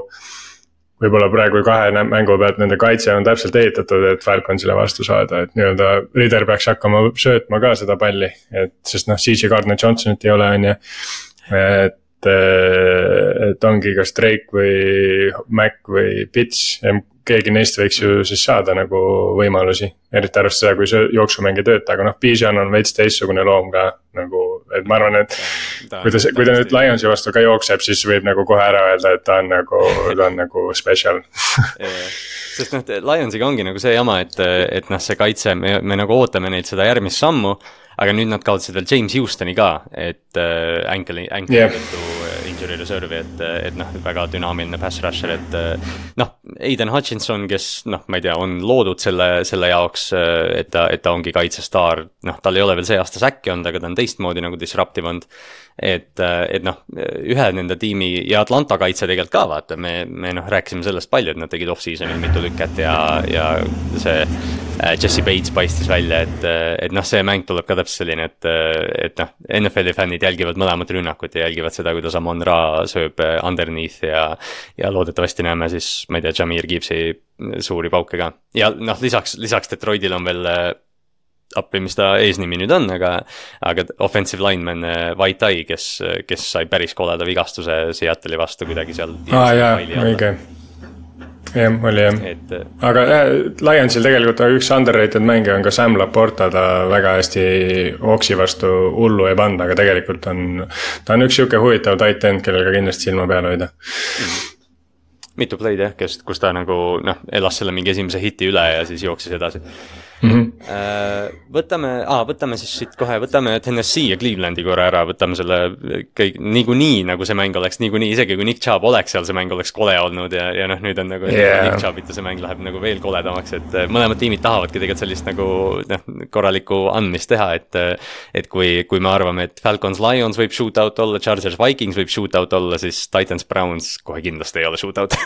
võib-olla praegu kahe mängu pealt nende kaitse on täpselt ehitatud, et Falconsile vastu saada, et nii-öelda Rider peaks hakkama söötma ka seda palli, et sest noh, CJ Gardner Johnsonit ei ole, on ju. et et, et ongi kas Drake või Mac või Pitch, keegi neist võiks ju siis saada nagu võimalusi. eriti arvestades seda, kui see jooksumäng ei tööta, aga noh, Bijan on veits teistsugune loom ka nagu, et ma arvan, et. kui ta, kui ta nüüd Lionsi vastu ka jookseb, siis võib nagu kohe ära öelda, et ta on nagu, ta on nagu special sest noh, Lionsiga ongi nagu see jama, et, et noh, see kaitse, me, me nagu ootame neilt seda järgmist sammu aga nüüd nad kaotasid veel James Houstoni ka, et äh, ankle'i, ankle'i yeah. tõttu äh, injury reserve'i, et, äh, et noh, väga dünaamiline pass rusher, et äh, noh, Aiden Hutchinson, kes noh, ma ei tea, on loodud selle, selle jaoks, et ta, et ta ongi kaitsestaar, noh, tal ei ole veel see aasta säkki olnud, aga ta on teistmoodi nagu disruptive olnud et, et noh, ühe nende tiimi ja Atlanta kaitse tegelikult ka vaata, me, me noh, rääkisime sellest palju, et nad tegid off-season'il mitu lüket ja, ja see Jesse Bates paistis välja, et, et noh, see mäng tuleb ka täpselt selline, et, et noh, NFL-i fännid jälgivad mõlemat rünnakut ja jälgivad seda, kuidas Amon Ra sööb underneath ja, ja loodetavasti näeme siis, ma ei tea, Jameer Gibbsi suuri pauke ka. ja noh, lisaks, lisaks Detroitil on veel appi, mis ta eesnimi nüüd on, aga, aga offensive lineman White äh, Eye, kes, kes sai päris koleda vigastuse Seattle'i vastu kuidagi seal. aa ah, jaa, õige. Jah, oli jah et, äh, aga äh, Lionsil tegelikult üks underrated mängija on ka Sam Laporta, ta väga hästi Oksi vastu hullu ei pannud, aga tegelikult on. ta on üks sihuke huvitav tight end, kellel ka kindlasti silma peal hoida mm mitu play'd jah, kes, kus ta nagu noh, elas selle mingi esimese hiti üle ja siis jooksis edasi mm. -hmm. võtame ah,, võtame siis siit kohe, võtame Tennessee ja Clevelandi korra ära, võtame selle kõik niikuinii nagu see mäng oleks niikuinii, isegi kui Nick Chubb oleks seal, see mäng oleks kole olnud ja, ja noh, nüüd on nagu yeah. Nick Chubbita see mäng läheb nagu veel koledamaks, et äh, mõlemad tiimid tahavadki tegelikult sellist nagu noh, korralikku andmist teha, et. Äh, et kui, kui me arvame, et Falcons Lions võib shootout olla, Chargers Vikings võib shootout olla, siis Titans Browns kohe kindlasti ei ole shootout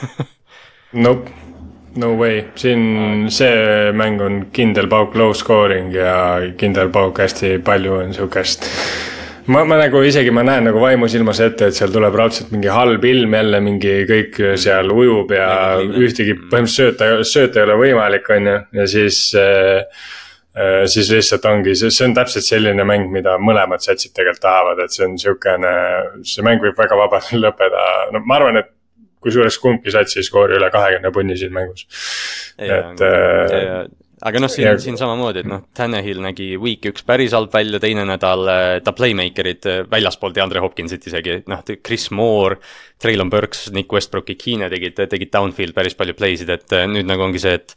Nope No way, siin see mäng on kindel pauk low scoring ja kindel pauk hästi palju on sihukest. ma, ma nagu isegi ma näen nagu vaimusilmas ette, et seal tuleb raudselt mingi halb ilm jälle mingi kõik seal ujub ja ühtegi põhimõtteliselt sööta, sööta ei ole võimalik, on ju, ja siis äh, siis lihtsalt ongi, see, see on täpselt selline mäng, mida mõlemad satsid tegelikult tahavad, et see on sihukene, see mäng võib väga vabalt lõppeda, no ma arvan, et kusjuures kumbki sats ei skoori üle kahekümne punni siin mängus. et äh,. aga noh, siin, siin samamoodi, et noh, Tannehill nägi week üks päris halb välja, teine nädal äh, ta playmaker'id äh, väljaspool DeAndre Hopkinsit isegi, noh, Chris Moore. Traylon Burks, Nick Westbrooki, Keene tegid, tegid downfield päris palju play sid, et äh, nüüd nagu ongi see, et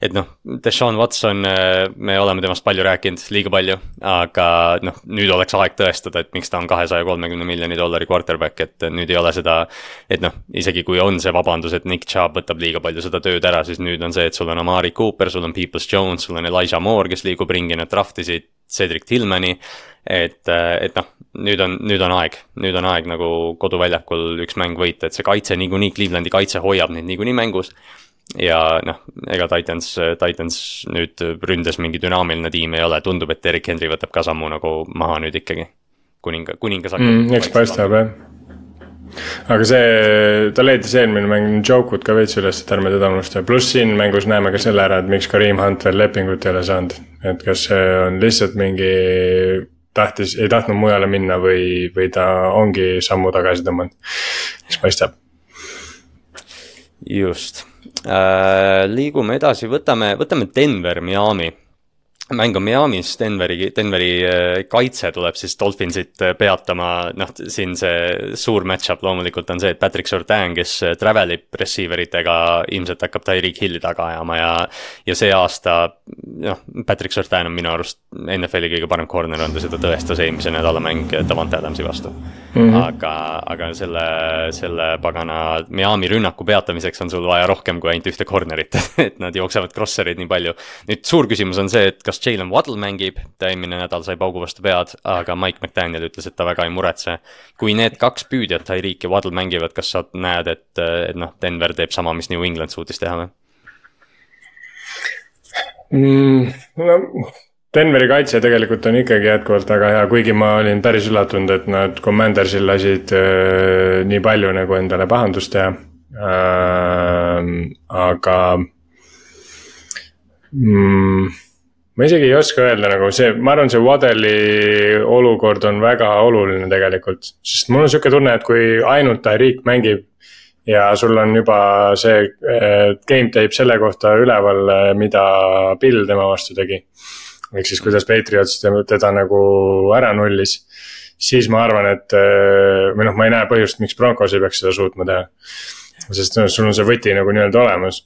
et noh, Deshaun Watson, äh, me oleme temast palju rääkinud, liiga palju, aga noh, nüüd oleks aeg tõestada, et miks ta on kahesaja kolmekümne miljoni dollari quarterback, et nüüd ei ole seda. et noh, isegi kui on see vabandus, et Nick Chubb võtab liiga palju seda tööd ära, siis nüüd on see, et sul on Amari Cooper, sul on Peoples Jones, sul on Elijah Moore, kes liigub ringi, nad draft isid Cedric Tillmani. et, äh, et noh, nüüd on, nüüd on aeg, nüüd on aeg nagu koduväljakul üks mäng võita, et see kaitse niikuinii, Clevelandi kaitse hoiab neid niikuinii mängus ja noh, ega Titans, Titans nüüd ründes mingi dünaamiline tiim ei ole, tundub, et Erik Henry võtab ka sammu nagu maha nüüd ikkagi. kuninga, kuningas hakkab mm,. eks paistab jah. aga see, ta leidis eelmine mäng Joke'ut ka veits üles, et ärme teda unusta, pluss siin mängus näeme ka selle ära, et miks Kareem Hunt veel lepingut ei ole saanud. et kas see on lihtsalt mingi tahtis, ei tahtnud mujale minna või, või ta ongi sammu tagasi tõmmanud, eks paistab. Just. Äh, liigume edasi, võtame, võtame Denver, Miami mäng on Miami's, Denveri, Denveri äh, kaitse tuleb siis Dolphinsit äh, peatama, noh, siin see suur match-up loomulikult on see, et Patrick Surtain, kes travel ib receiver itega, ilmselt hakkab Tyreek Hilli taga ajama ja. ja see aasta, noh, Patrick Surtain on minu arust NFL-i kõige parem corner on ta, seda tõestas eelmise nädala mäng Davante Adamsi vastu mm. -hmm. aga, aga selle, selle pagana Miami rünnaku peatamiseks on sul vaja rohkem kui ainult ühte corner'it et nad jooksevad crosser'id nii palju. nüüd suur küsimus on see, et kas Jalen Waddle mängib, ta eelmine nädal sai paugu vastu pead, aga Mike McDaniel ütles, et ta väga ei muretse. kui need kaks püüdjat, Tyreek ja Waddle mängivad, kas sa näed, et, et noh, Denver teeb sama, mis New England suutis teha või mm,? no Denveri kaitse tegelikult on ikkagi jätkuvalt väga hea, kuigi ma olin päris üllatunud, et nad Commandersil lasid äh, nii palju nagu endale pahandust teha äh,. aga mm, ma isegi ei oska öelda nagu see, ma arvan, see Waddeli olukord on väga oluline tegelikult, sest mul on sihuke tunne, et kui ainult Tyreek mängib ja sul on juba see äh, game tape selle kohta üleval, äh, mida Bill tema vastu tegi ehk siis kuidas Patriots teda nagu ära nullis. siis ma arvan, et äh, või noh, ma ei näe põhjust, miks Broncos ei peaks seda suutma teha. sest no, sul on see võti nagu nii-öelda olemas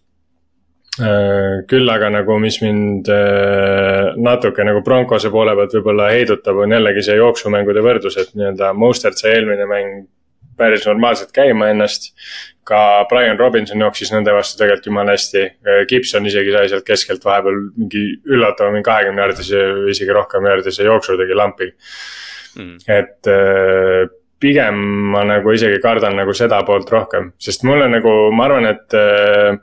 küll aga nagu, mis mind äh, natuke nagu Broncose poole pealt võib-olla heidutab, on jällegi see jooksumängude võrdlus, et nii-öelda Mostert sai eelmine mäng päris normaalselt käima ennast. Ka Brian Robinson jooksis nende vastu tegelikult jumala hästi. Gibson isegi sai sealt keskelt vahepeal mingi üllatava mingi kahekümne jaardise isegi rohkem jaardise jooksu tegi lampi. Mm.. et äh, pigem ma nagu isegi kardan nagu seda poolt rohkem, sest mulle nagu, ma arvan, et äh, äh,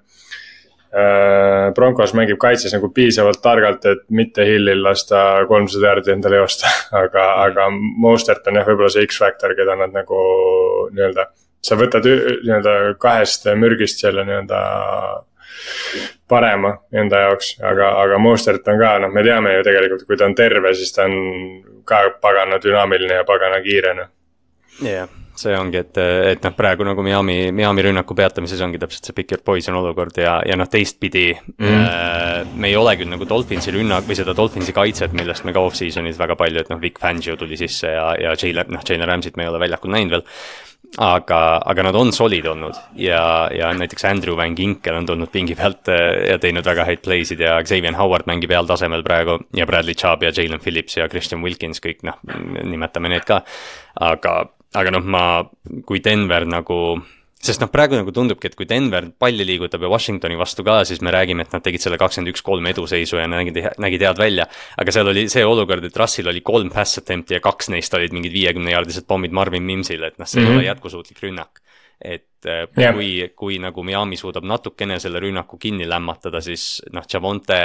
Broncos mängib kaitses nagu piisavalt targalt, et mitte Hillil lasta kolmsada jaardi endale joosta. Aga, aga Mostert on jah, võib-olla see X-faktor, keda nad nagu nii-öelda sa võtad nii-öelda kahest mürgist selle nii-öelda parema enda jaoks, aga, aga Mostert on ka, noh, me teame ju tegelikult, kui ta on terve, siis ta on ka pagana dünaamiline ja pagana kiire, noh. jah. yeah see ongi, et, et noh, praegu nagu Miami, Miami rünnaku peatamises ongi täpselt see pick your poison olukord ja, ja noh, teistpidi mm. äh, me ei ole küll nagu Dolphinsi rünnak või seda Dolphinsi kaitset, millest me ka off-season'is väga palju, et noh, Vic Fangio tuli sisse ja, ja Jalen, noh, Jalen Rams'it me ei ole väljakul näinud veel aga, aga nad on solid olnud ja, ja näiteks Andrew Van Ginkel on tulnud pingi pealt äh, ja teinud väga häid play sid ja Xavier Howard mängib heal tasemel praegu ja Bradley Chubb ja Jalen Phillips ja Christian Wilkins, kõik noh, nimetame need ka. aga, aga noh, ma, kui Denver nagu sest noh, praegu nagu tundubki, et kui Denver palli liigutab ja Washingtoni vastu ka, siis me räägime, et nad tegid selle kakskümmend üks kolm eduseisu ja nägid, nägid head välja. aga seal oli see olukord, et Russil oli kolm pass attempt'i ja kaks neist olid mingid viiekümne jaardised pommid Marvin Mimsil, et noh, see mm -hmm. ei mhm. ole jätkusuutlik rünnak et yeah. Äh, kui, kui nagu Miami suudab natukene selle rünnaku kinni lämmatada, siis noh, Javonte,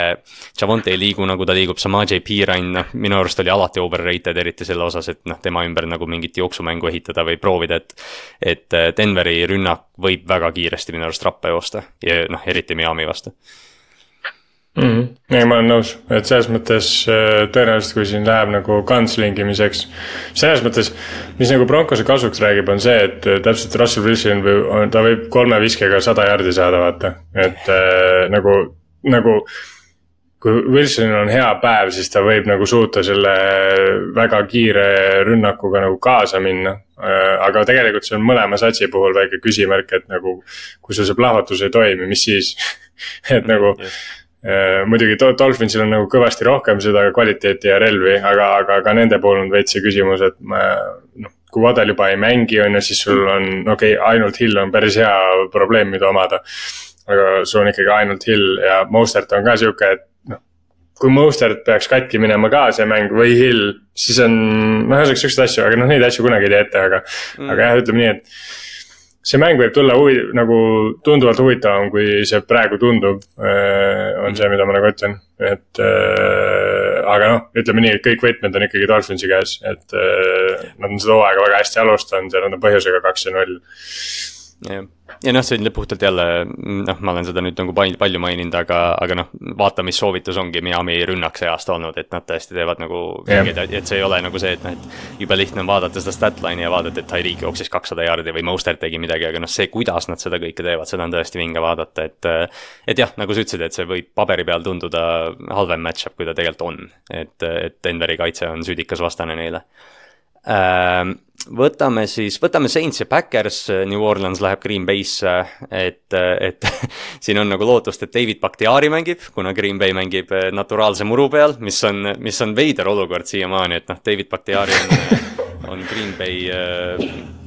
Javonte ei liigu nagu ta liigub, Samaje Piirain, noh, minu arust oli alati overrated, eriti selle osas, et noh, tema ümber nagu mingit jooksumängu ehitada või proovida, et. et äh, Denveri rünnak võib väga kiiresti minu arust rappa joosta ja noh, eriti Miami vastu mm. -hmm. ei, ma olen nõus, et selles mõttes äh, tõenäoliselt, kui siin läheb nagu kantslingimiseks. selles mõttes, mis nagu Broncose kasuks räägib, on see, et äh, täpselt Russell Wilson või ta võib kolme viskega sada jardi saada, vaata, et äh, nagu, nagu kui Wilsonil on hea päev, siis ta võib nagu suuta selle väga kiire rünnakuga nagu kaasa minna. aga tegelikult see on mõlema satsi puhul väike küsimärk, et nagu kui sul see plahvatus ei toimi, mis siis et nagu yes muidugi Dolphinsil on nagu kõvasti rohkem seda kvaliteeti ja relvi, aga, aga ka nende puhul on veits see küsimus, et ma noh kui Vadel juba ei mängi, on ju, siis sul on, okei okay,, ainult Hill on päris hea probleem, mida omada. aga sul on ikkagi ainult Hill ja Mostert on ka sihuke, et noh. kui Mostert peaks katki minema ka see mäng või Hill, siis on, noh, ühesõnaga siukseid asju, aga noh, neid asju kunagi ei tee ette, aga mm., aga jah, ütleme nii, et see mäng võib tulla huvi, nagu tunduvalt huvitavam, kui see praegu tundub. Äh, on see, mida ma nagu ütlen, et äh, aga noh, ütleme nii, et kõik võtmed on ikkagi Dolphinsi käes, et äh, nad on seda hooaega väga hästi alustanud ja nad on põhjusega kaks ja null jah, ja noh, see on puhtalt jälle noh, ma olen seda nüüd nagu palju maininud, aga, aga noh, vaata, mis soovitus ongi. Miami rünnak see aasta olnud, et nad tõesti teevad nagu mingeid, et see ei ole nagu see, et noh, et jube lihtne on vaadata seda statline'i ja vaadata, et Tyreek jooksis kakssada jaardi või Mostert tegi midagi, aga noh, see, kuidas nad seda kõike teevad, seda on tõesti vinge vaadata, et et jah, nagu sa ütlesid, et see võib paberi peal tunduda halvem match-up, kui ta tegelikult on, et, et Denveri kaitse on südikas vastane neile. Ähm, võtame siis, võtame Saints ja Backers, New Orleans läheb Green Bay'sse, et, et siin on nagu lootust, et David Bakhtiari mängib, kuna Green Bay mängib naturaalse muru peal, mis on, mis on veider olukord siiamaani, et noh, David Bakhtiari on, on Green Bay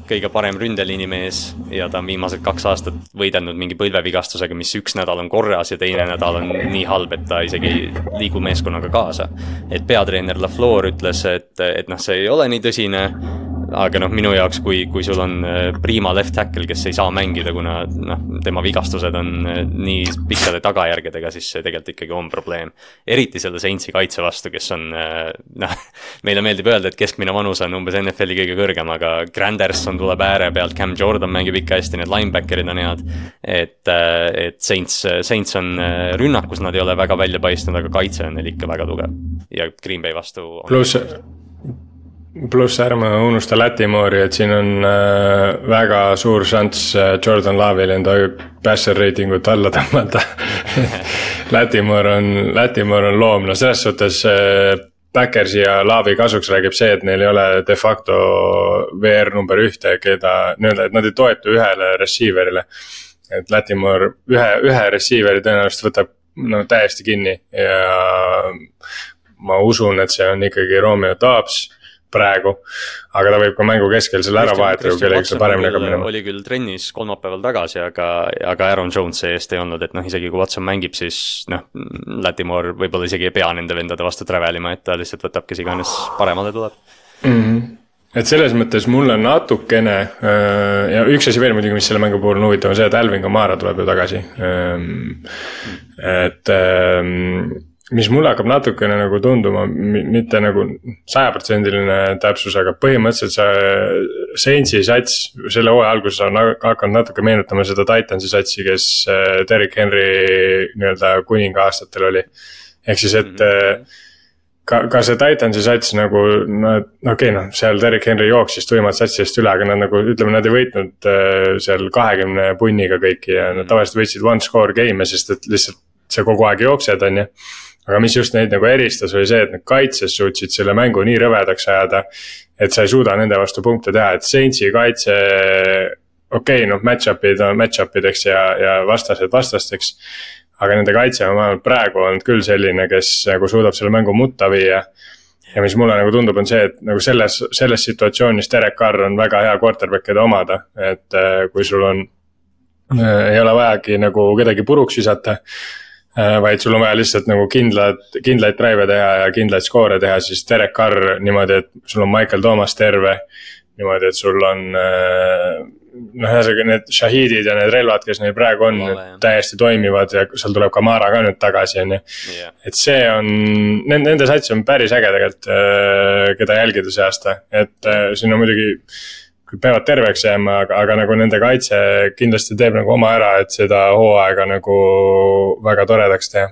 kõige parem ründeliini mees ja ta on viimased kaks aastat võidelnud mingi põlvevigastusega, mis üks nädal on korras ja teine nädal on nii halb, et ta isegi ei liigu meeskonnaga kaasa. et peatreener LaFleur ütles, et, et noh, see ei ole nii tõsine aga noh, minu jaoks, kui, kui sul on äh, prima left tackle, kes ei saa mängida, kuna noh, tema vigastused on äh, nii pikkade tagajärgedega, siis see tegelikult ikkagi on probleem. eriti selle Saintsi kaitse vastu, kes on äh, noh, meile meeldib öelda, et keskmine vanus on umbes NFL-i kõige kõrgem, aga Granderson tuleb ääre pealt, Cam Jordan mängib ikka hästi, need linebacker'id on head. et, et Saints, Saints on rünnakus, nad ei ole väga välja paistnud, aga kaitse on neil ikka väga tugev ja Green Bay vastu. pluss pluss ärme unusta Lätimoori, et siin on äh, väga suur šanss äh, Jordan Love'il enda passer reitingut alla tõmmata. Lätimoor on, Lätimoor on loom, no selles suhtes äh, Backersi ja Laavi kasuks räägib see, et neil ei ole de facto VR number ühte, keda nii-öelda, et nad ei toetu ühele receiver'ile. et Lätimoor ühe, ühe receiver'i tõenäoliselt võtab no täiesti kinni ja ma usun, et see on ikkagi Romeo Taabs praegu. aga ta võib ka mängu keskel selle ära vahetada, kui kellelgi see paremini hakkab minema. oli küll trennis kolmapäeval tagasi, aga, aga Aaron Jones see-eest ei olnud, et noh, isegi kui Watson mängib, siis noh. Latimore võib-olla isegi ei pea nende vendade vastu travel ima, et ta lihtsalt võtab, kes iganes paremale tuleb mm. -hmm et selles mõttes mulle natukene äh, ja üks asi veel muidugi, mis selle mängu puhul on huvitav, on see, et Alvin Kamara tuleb ju tagasi. Ähm, et ähm, mis mulle hakkab natukene nagu tunduma, mitte nagu sajaprotsendiline täpsus, aga põhimõtteliselt see Saintsi sats selle hooaja alguses on hakanud natuke meenutama seda Titansi satsi, kes äh, Derek Henry nii-öelda kuninga aastatel oli. ehk siis, et mm -hmm. ka, ka see Titansi sats nagu no okei okay,, noh, seal Derek Henry jooksis tuimalt satsist üle, aga nad nagu ütleme, nad ei võitnud äh, seal kahekümne punniga kõiki ja nad mhm. tavaliselt võitsid one score game'e, sest et lihtsalt sa kogu aeg jooksed, on ju aga mis just neid nagu eristas, oli see, et nad kaitses suutsid selle mängu nii rõvedaks ajada. et sa ei suuda nende vastu punkte teha, et Saintsi kaitse. okei okay,, noh, match-up'id on match-up ideks ja, ja vastased vastasteks. aga nende kaitse on vähemalt praegu olnud küll selline, kes nagu suudab selle mängu mutta viia. ja mis mulle nagu tundub, on see, et nagu selles, selles situatsioonis Derek Carr on väga hea quarterback, keda omada, et äh, kui sul on äh,. ei ole vajagi nagu kedagi puruks visata Äh, vaid sul on vaja lihtsalt nagu kindlad, kindlaid drive'e teha ja kindlaid skoore teha, siis Derek Carr niimoodi, et sul on Michael Thomas terve. niimoodi, et sul on äh, noh, ühesõnaga need šahiidid ja need relvad, kes neil praegu on, täiesti toimivad ja seal tuleb Kamara ka nüüd tagasi, on ju. et see on, nende, nende sats on päris äge tegelikult, äh, keda jälgida see aasta, et siin on muidugi peavad terveks jääma, aga, aga nagu nende kaitse kindlasti teeb nagu oma ära, et seda hooaega nagu väga toredaks teha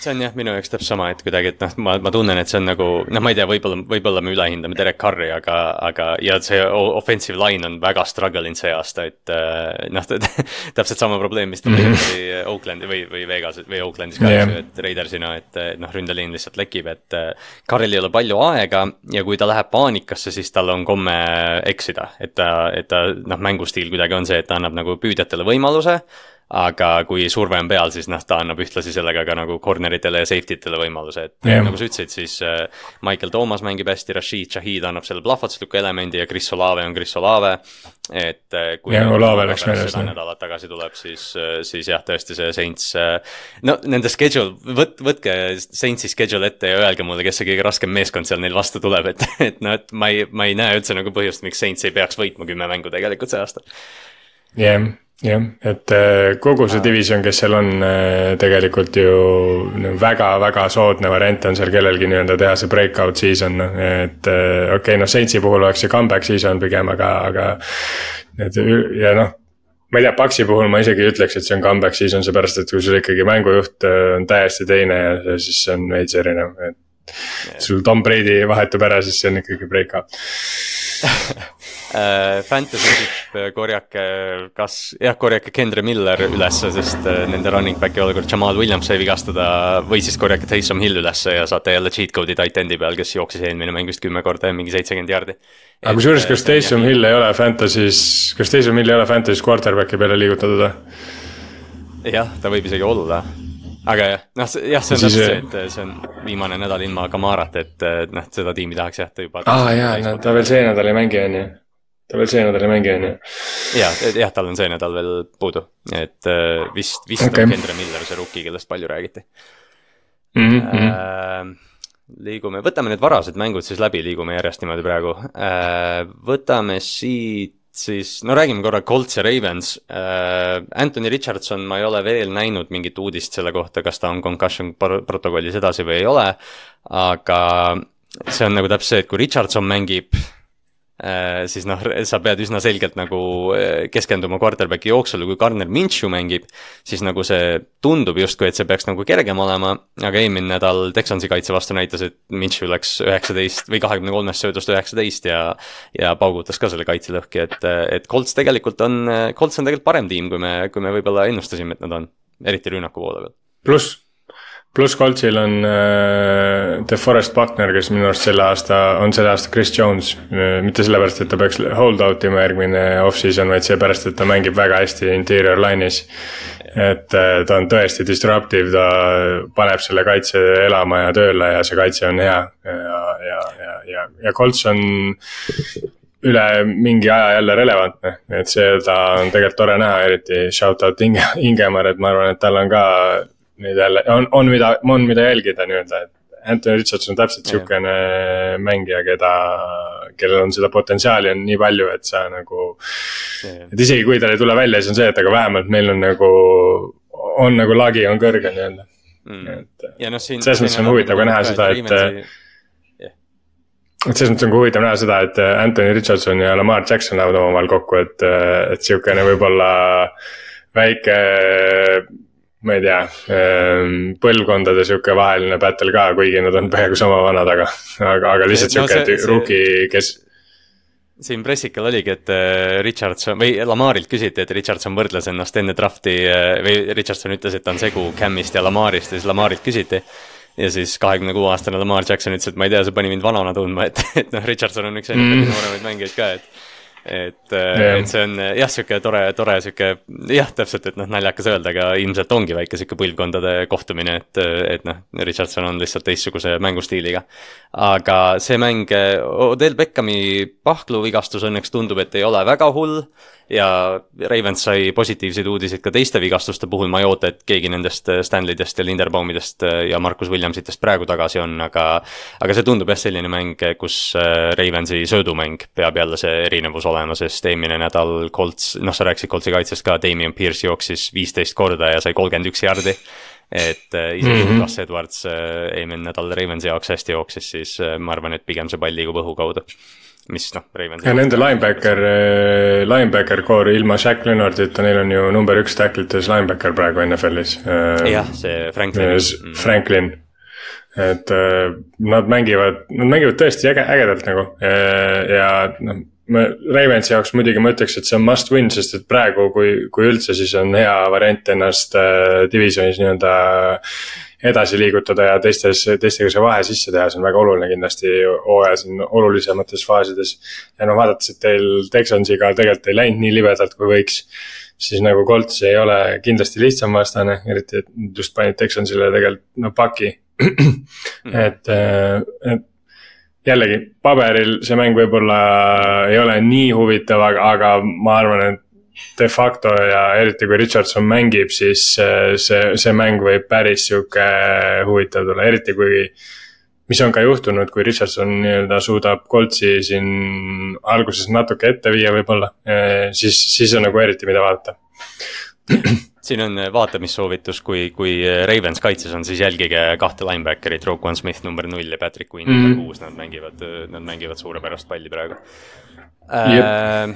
see on jah, minu jaoks täpselt sama, et kuidagi, et noh, ma, ma tunnen, et see on nagu noh, ma ei tea, võib-olla, võib-olla me ülehindame Derek Carri, aga, aga ja see offensive line on väga struggle inud see aasta, et äh, noh täpselt sama probleem, mis tal oli Oaklandi või, või Vegas või Oaklandis ka yeah., et Raidersina, et noh, ründeliin lihtsalt lekib, et äh, Carril ei ole palju aega ja kui ta läheb paanikasse, siis tal on komme eksida, et ta, et ta noh, mängustiil kuidagi on see, et ta annab nagu püüdjatele võimaluse aga kui surve on peal, siis noh, ta annab ühtlasi sellega ka nagu corner itele ja safety tele võimaluse, et yeah. nagu sa ütlesid, siis äh, Michael Thomas mängib hästi, Rashid Shahid annab selle plahvatusliku elemendi ja Chris Olave on Chris Olave. et äh, kui ja, Olave läks meelest. seda nädalat tagasi tuleb, siis, äh, siis jah, tõesti see Saints, no nende schedule, võt-, võtke Saintsi schedule ette ja öelge mulle, kes see kõige raskem meeskond seal neil vastu tuleb, et, et noh, et ma ei, ma ei näe üldse nagu põhjust, miks Saints ei peaks võitma kümme mängu tegelikult see aasta. jah yeah jah, et äh, kogu see division, kes seal on, äh, tegelikult ju väga-väga soodne variant on seal kellelgi nii-öelda teha see breakout season, noh, et äh, okei okay,, noh, Saintsi puhul oleks see comeback season pigem, aga, aga. Need ja noh, ma ei tea, Paxi puhul ma isegi ei ütleks, et see on comeback season, seepärast et kui sul ikkagi mängujuht on täiesti teine ja siis see on veits erinev, et. sul Tom Brady vahetub ära, siis see on ikkagi breakout fantasy tipp, äh, korjake kas, jah, korjake Kendre Miller ülesse, sest äh, nende running back'i olukord, Jamal Williams sai vigastada. või siis korjake Taysom Hill ülesse ja saate jälle cheat code'i tight end'i peal, kes jooksis eelmine mäng vist kümme korda ja mingi seitsekümmend jardi. aga kusjuures, kas Taysom Hill ei ole Fantasy's, kas Taysom Hill ei ole Fantasy's quarterback'i peale liigutatud või? jah, ta võib isegi olla aga jah, noh, jah, see on täpselt see, et see on viimane nädal ilma Kamarat, et noh, seda tiimi tahaks jah, ta juba. aa ah, jaa, no ta veel see nädal ei mängi, on ju ta veel see nädal ei mängi, on ju. ja, jah, tal on see nädal veel puudu, et äh, vist, vist okay. on Kendra Miller see rookie, kellest palju räägiti mm. -hmm. Äh, liigume, võtame need varased mängud siis läbi, liigume järjest niimoodi praegu äh,. võtame siit siis, no räägime korra Colts ja Ravens äh,. Anthony Richardson, ma ei ole veel näinud mingit uudist selle kohta, kas ta on concussion protokollis edasi või ei ole. aga see on nagu täpselt see, et kui Richardson mängib siis noh, sa pead üsna selgelt nagu äh, keskenduma quarterback'i jooksule, kui Garner Minshew mängib, siis nagu see tundub justkui, et see peaks nagu kergem olema, aga eelmine nädal Texansi kaitse vastu näitas, et Minshew läks üheksateist või kahekümne kolmest söödust üheksateist ja ja paugutas ka selle kaitse lõhki, et, et Colts tegelikult on, Colts on tegelikult parem tiim, kui me, kui me võib-olla ennustasime, et nad on, eriti rünnaku poole peal. pluss pluss Coltsil on äh, DeForest Buckner, kes minu arust selle aasta, on selle aasta Chris Jones äh,. mitte sellepärast, et ta peaks hold out ima järgmine off-season, vaid seepärast, et ta mängib väga hästi interior line'is. et äh, ta on tõesti disruptive, ta paneb selle kaitse elama ja tööle ja see kaitse on hea ja, ja, ja, ja, ja Colts on üle mingi aja jälle relevantne, et seda on tegelikult tore näha, eriti shout out Inge, Ingemar, et ma arvan, et tal on ka nüüd jälle on, on mida, on mida jälgida nii-öelda, et. Anthony Richardson on täpselt sihukene mängija, keda, kellel on seda potentsiaali on nii palju, et sa nagu. et isegi kui tal ei tule välja, siis on see, et aga vähemalt meil on nagu, on nagu lagi on kõrge nii-öelda mm.. et no, siin, selles mõttes on huvitav ka näha seda, et et selles mõttes on ka huvitav näha seda, et Anthony Richardson ja Lamar Jackson lähevad omavahel kokku, et, et sihukene võib-olla väike ma ei tea, ehm, põlvkondade sihuke vaheline battle ka, kuigi nad on peaaegu sama vanad, aga, aga, aga lihtsalt sihuke no, see, rookie, kes. siin pressikal oligi, et äh, Richardson või Lamarilt küsiti, et Richardson võrdles ennast enne draft'i äh, või Richardson ütles, et ta on segu Camist ja Lamarist ja siis Lamarilt küsiti ja siis kahekümne kuue aastane Lamar Jackson ütles, et ma ei tea, see pani mind vanana tundma, et, et noh, Richardson on üks mm. nooremaid mängijaid ka, et et yeah., et see on jah, sihuke tore, tore sihuke jah, täpselt, et noh, naljakas öelda, aga ilmselt ongi väike sihuke põlvkondade kohtumine, et, et noh, Richardson on lihtsalt teistsuguse mängustiiliga. aga see mäng, Odell Beckhami pahkluvigastus õnneks tundub, et ei ole väga hull ja Ravens sai positiivseid uudiseid ka teiste vigastuste puhul, ma ei oota, et keegi nendest äh, Stanleydest ja Linderbaumidest äh, ja Markus Williamsitest praegu tagasi on, aga aga see tundub jah, selline mäng, kus äh, Ravensi söödumäng peab jälle see erinevus olema, sest eelmine nädal Colts, noh, sa rääkisid Coltsi kaitsest ka, Damien Pierce jooksis viisteist korda ja sai kolmkümmend üks jardi et isegi mm -hmm. Gus Edwards eelmine nädal Ravensi jaoks hästi jooksis, siis ma arvan, et pigem see pall liigub õhu kaudu mis noh, Ravens. ja nende linebacker, eh, linebacker core ilma Shack Leonardita, neil on ju number üks tacklites linebacker praegu NFL-is. Eh, jah, see Franklin. Mm. Franklin, et eh, nad mängivad, nad mängivad tõesti äge, ägedalt nagu ja noh ma Ravensi jaoks muidugi ma ütleks, et see on must win, sest et praegu, kui, kui üldse, siis on hea variant ennast äh, divisionis nii-öelda edasi liigutada ja teistes, teistega see vahe sisse teha, see on väga oluline kindlasti hooaja siin olulisemates faasides. ja noh, vaadates, et teil Texansiga tegelikult ei läinud nii libedalt, kui võiks. siis nagu Colts ei ole kindlasti lihtsam vastane, eriti et just panid Texansile tegelikult no paki mm.. et, et jällegi paberil see mäng võib-olla ei ole nii huvitav, aga, aga ma arvan, et de facto ja eriti kui Richardson mängib, siis see, see mäng võib päris sihuke huvitav tulla, eriti kui. mis on ka juhtunud, kui Richardson nii-öelda suudab Coltsi siin alguses natuke ette viia võib-olla, siis, siis on nagu eriti, mida vaadata siin on vaatamissoovitus, kui, kui Ravens kaitses on, siis jälgige kahte linebacker'it, Roquan Smith number null ja Patrick Quinn number mm. kuus, nad mängivad, nad mängivad suurepärast palli praegu äh,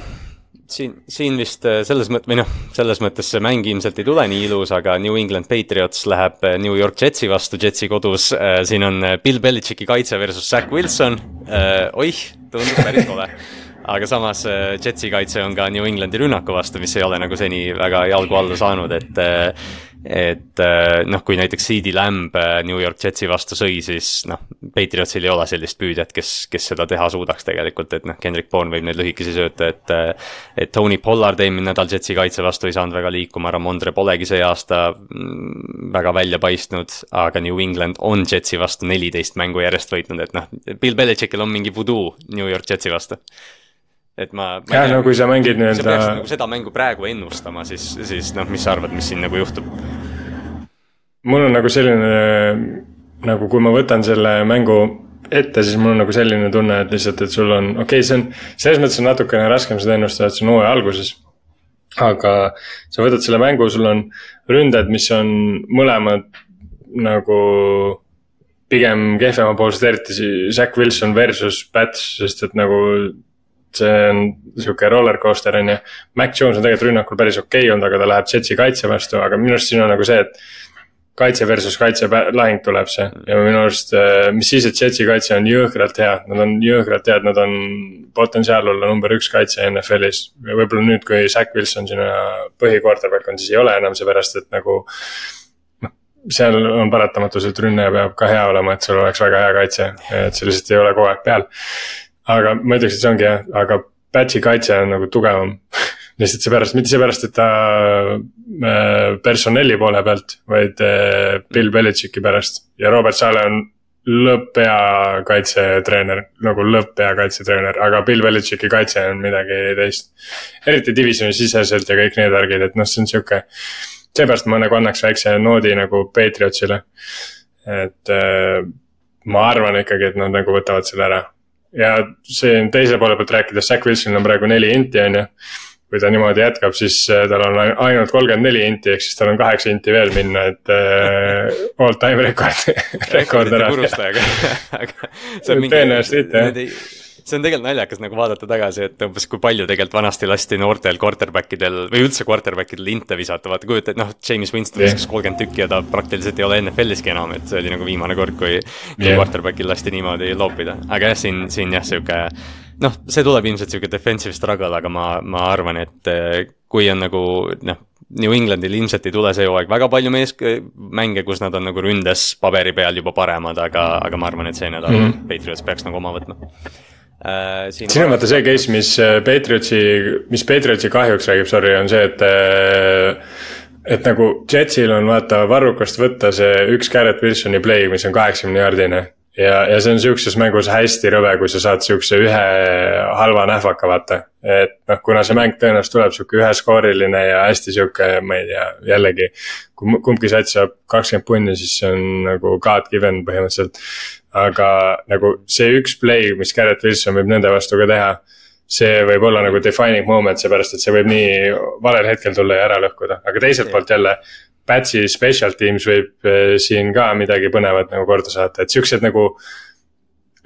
siin, siin vist selles mõttes, või noh, selles mõttes see mäng ilmselt ei tule nii ilus, aga New England Patriots läheb New York Jetsi vastu Jetsi kodus. siin on Bill Belichicki kaitse versus Zack Wilson. oih, tundub päris kole aga samas äh, Jetsi kaitse on ka New Englandi rünnaku vastu, mis ei ole nagu seni väga jalgu alla saanud, et äh, et äh, noh, kui näiteks CD Lamb New York Jetsi vastu sõi, siis noh, Patriotsil ei ole sellist püüdjat, kes, kes seda teha suudaks tegelikult, et noh, Kendrick Bourne võib neid lühikesi sööta, et et Tony Pollard eelmine nädal Jetsi kaitse vastu ei saanud väga liikuma, Ramondre polegi see aasta mm, väga välja paistnud, aga New England on Jetsi vastu neliteist mängu järjest võitnud, et noh, Bill Belichickil on mingi voodoo New York Jetsi vastu et ma, ma. jah, no kui sa mängid nii-öelda. sa peaksid nagu seda mängu praegu ennustama, siis, siis noh, mis sa arvad, mis siin nagu juhtub? mul on nagu selline, nagu kui ma võtan selle mängu ette, siis mul on nagu selline tunne, et lihtsalt, et sul on, okei okay,, see on, selles mõttes on natukene raskem seda ennustada, et see on hooaja alguses. aga sa võtad selle mängu, sul on ründed, mis on mõlemad nagu pigem kehvemapoolsed, eriti Zack Wilson versus Pats, sest et nagu see on sihuke roller coaster on ju. Mac Jones on tegelikult rünnakul päris okei okay olnud, aga ta läheb Jetsi kaitse vastu, aga minu arust siin on nagu see, et. kaitse versus kaitse lahing tuleb see ja minu arust, äh, mis siis, et Jetsi kaitse on jõhkralt hea, nad on jõhkralt head, nad on potentsiaal olla number üks kaitse NFL-is. võib-olla nüüd, kui Zack Wilson sinna põhiquarterback on, siis ei ole enam seepärast, et nagu noh, seal on paratamatus, et rünne peab ka hea olema, et sul oleks väga hea kaitse, et see lihtsalt ei ole kogu aeg peal aga ma ütleks, et see ongi jah, aga Batch'i kaitse on nagu tugevam. Lihtsalt seepärast, mitte seepärast, et ta äh, personelli poole pealt, vaid äh, Bill Belichicki pärast. Ja Robert Sale on lõpphea kaitsetreener, nagu lõpphea kaitsetreener, aga Bill Belichicki kaitse on midagi teist. eriti divisioni siseselt ja kõik need värgid, et noh, see on sihuke, seepärast ma nagu annaks väikse noodi nagu Patriotsile. et äh, ma arvan ikkagi, et nad nagu võtavad selle ära ja siin teise poole pealt rääkides, Zack Wilsonil on praegu neli inti, on ju. kui ta niimoodi jätkab, siis äh, tal on ainult kolmkümmend neli inti, ehk siis tal on kaheksa inti veel minna, et äh, all time rekord rekord ära. purustajaga aga see on mingi. tõenäoliselt mitte jah see on tegelikult naljakas nagu vaadata tagasi, et umbes kui palju tegelikult vanasti lasti noortel quarterback idel või üldse quarterback idel inte visata, vaata kujuta, et noh, James Winston viskas yeah. kolmkümmend tükki ja ta praktiliselt ei ole NFL-iski enam, et see oli nagu viimane kord, kui yeah. quarterback'il lasti niimoodi loopida, aga jah, siin, siin jah, sihuke noh, see tuleb ilmselt sihuke defensive struggle, aga ma, ma arvan, et eh, kui on nagu noh, New Englandil ilmselt ei tule see hooaeg väga palju mees-, mänge, kus nad on nagu ründes paberi peal juba paremad, aga, aga ma arvan, et see nädal mm -hmm. Patriots peaks nagu oma võtma. Siin on vaata see case, mis äh, Patriotsi, mis Patriotsi kahjuks räägib, sorry, on see, et äh, et nagu Jetsil on vaata varrukast võtta see üks Garrett Wilsoni play, mis on kaheksakümne jaardine. ja, ja see on sihukeses mängus hästi rõve, kui sa saad sihukese ühe halva nähvaka, vaata. et noh, kuna see mäng tõenäoliselt tuleb sihuke üheskooriline ja hästi sihuke, ma ei tea, jällegi. kui kumbki sats saab kakskümmend punni, siis see on nagu God given põhimõtteliselt aga nagu see üks play, mis Garrett Wilson võib nende vastu ka teha. see võib olla nagu defining moment, seepärast et see võib nii valel hetkel tulla ja ära lõhkuda, aga teiselt poolt jälle. Patsi special teams võib eh, siin ka midagi põnevat nagu korda saata, et siuksed nagu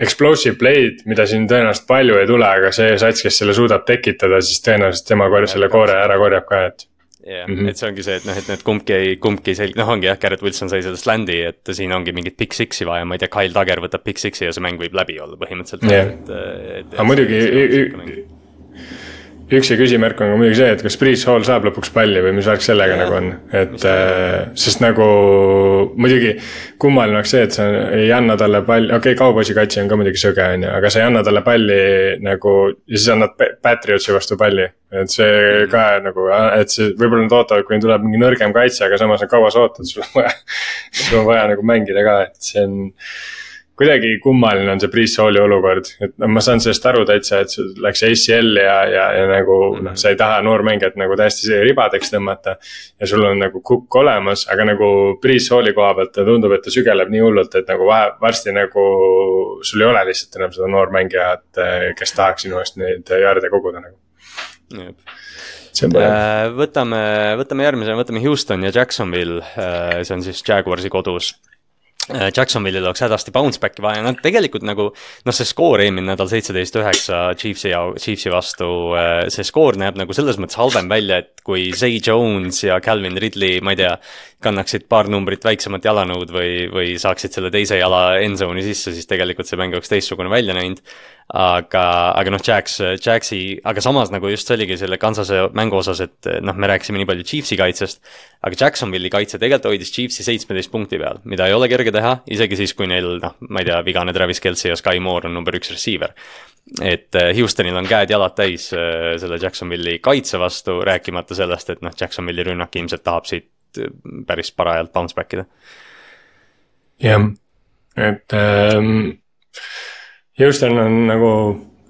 explosive play'd, mida siin tõenäoliselt palju ei tule, aga see sats, kes selle suudab tekitada, siis tõenäoliselt tema kor-, selle koore ära korjab ka, et jah yeah, mm, -hmm. et see ongi see, et noh, et need kumbki ei, kumbki ei selg-, noh, ongi jah, Garrett Wilson sai sellest land'i, et siin ongi mingit big six'i vaja, ma ei tea, Kyle Tagger võtab big six'i ja see mäng võib läbi olla põhimõtteliselt yeah.. et, et. aga muidugi üksi küsimärk on ka muidugi see, et kas Priit Hall saab lõpuks palli või mis värk sellega ja, nagu on, et äh, sest nagu muidugi kummaline oleks see, et sa ei anna talle palli, okei okay,, kauboisi kaitse on ka muidugi sõge, on ju, aga sa ei anna talle palli nagu ja siis annad Patriotsi vastu palli. et see mm -hmm. ka nagu, et see võib-olla nad ootavad, kuni tuleb mingi nõrgem kaitse, aga samas on kaua sa ootad, sul on vaja sul on vaja nagu mängida ka, et see on kuidagi kummaline on see pre-soul'i olukord, et no ma saan sellest aru täitsa, et sul läks ACL ja, ja, ja nagu noh, sa ei taha noormängijat nagu täiesti ribadeks tõmmata. ja sul on nagu kukk olemas, aga nagu pre-soul'i koha pealt ta tundub, et ta sügeleb nii hullult, et nagu vahe, varsti nagu. sul ei ole lihtsalt enam seda noormängijat, kes tahaks sinu eest neid jaarde koguda nagu. Äh, võtame, võtame järgmisena, võtame Houston ja Jacksonville, äh, see on siis Jaguarsi kodus Jacksonville'il oleks hädasti bounce back'i vaja, nad tegelikult nagu noh, see skoor eelmine nädal seitseteist üheksa Chiefsi ja Chiefsi vastu, äh, see skoor näeb nagu selles mõttes halvem välja, et kui Zay Jones ja Calvin Ridley, ma ei tea, kannaksid paar numbrit väiksemat jalanõud või, või saaksid selle teise jala endzone'i sisse, siis tegelikult see mäng oleks teistsugune välja näinud aga, aga noh, Jacks, Jacksi, aga samas nagu just see oligi selle Kansase mängu osas, et noh, me rääkisime nii palju Chiefsi kaitsest. aga Jacksonville'i kaitse tegelikult hoidis Chiefsi seitsmeteist punkti peal, mida ei ole kerge teha, isegi siis, kui neil noh, ma ei tea, vigane Travis Kelci ja Sky Moore on number üks receiver. et äh, Houstonil on käed-jalad täis äh, selle Jacksonville'i kaitse vastu, rääkimata sellest, et noh, Jacksonville'i rünnak ilmselt tahab siit päris parajalt bounce back ida. jah, et ähm Houston on nagu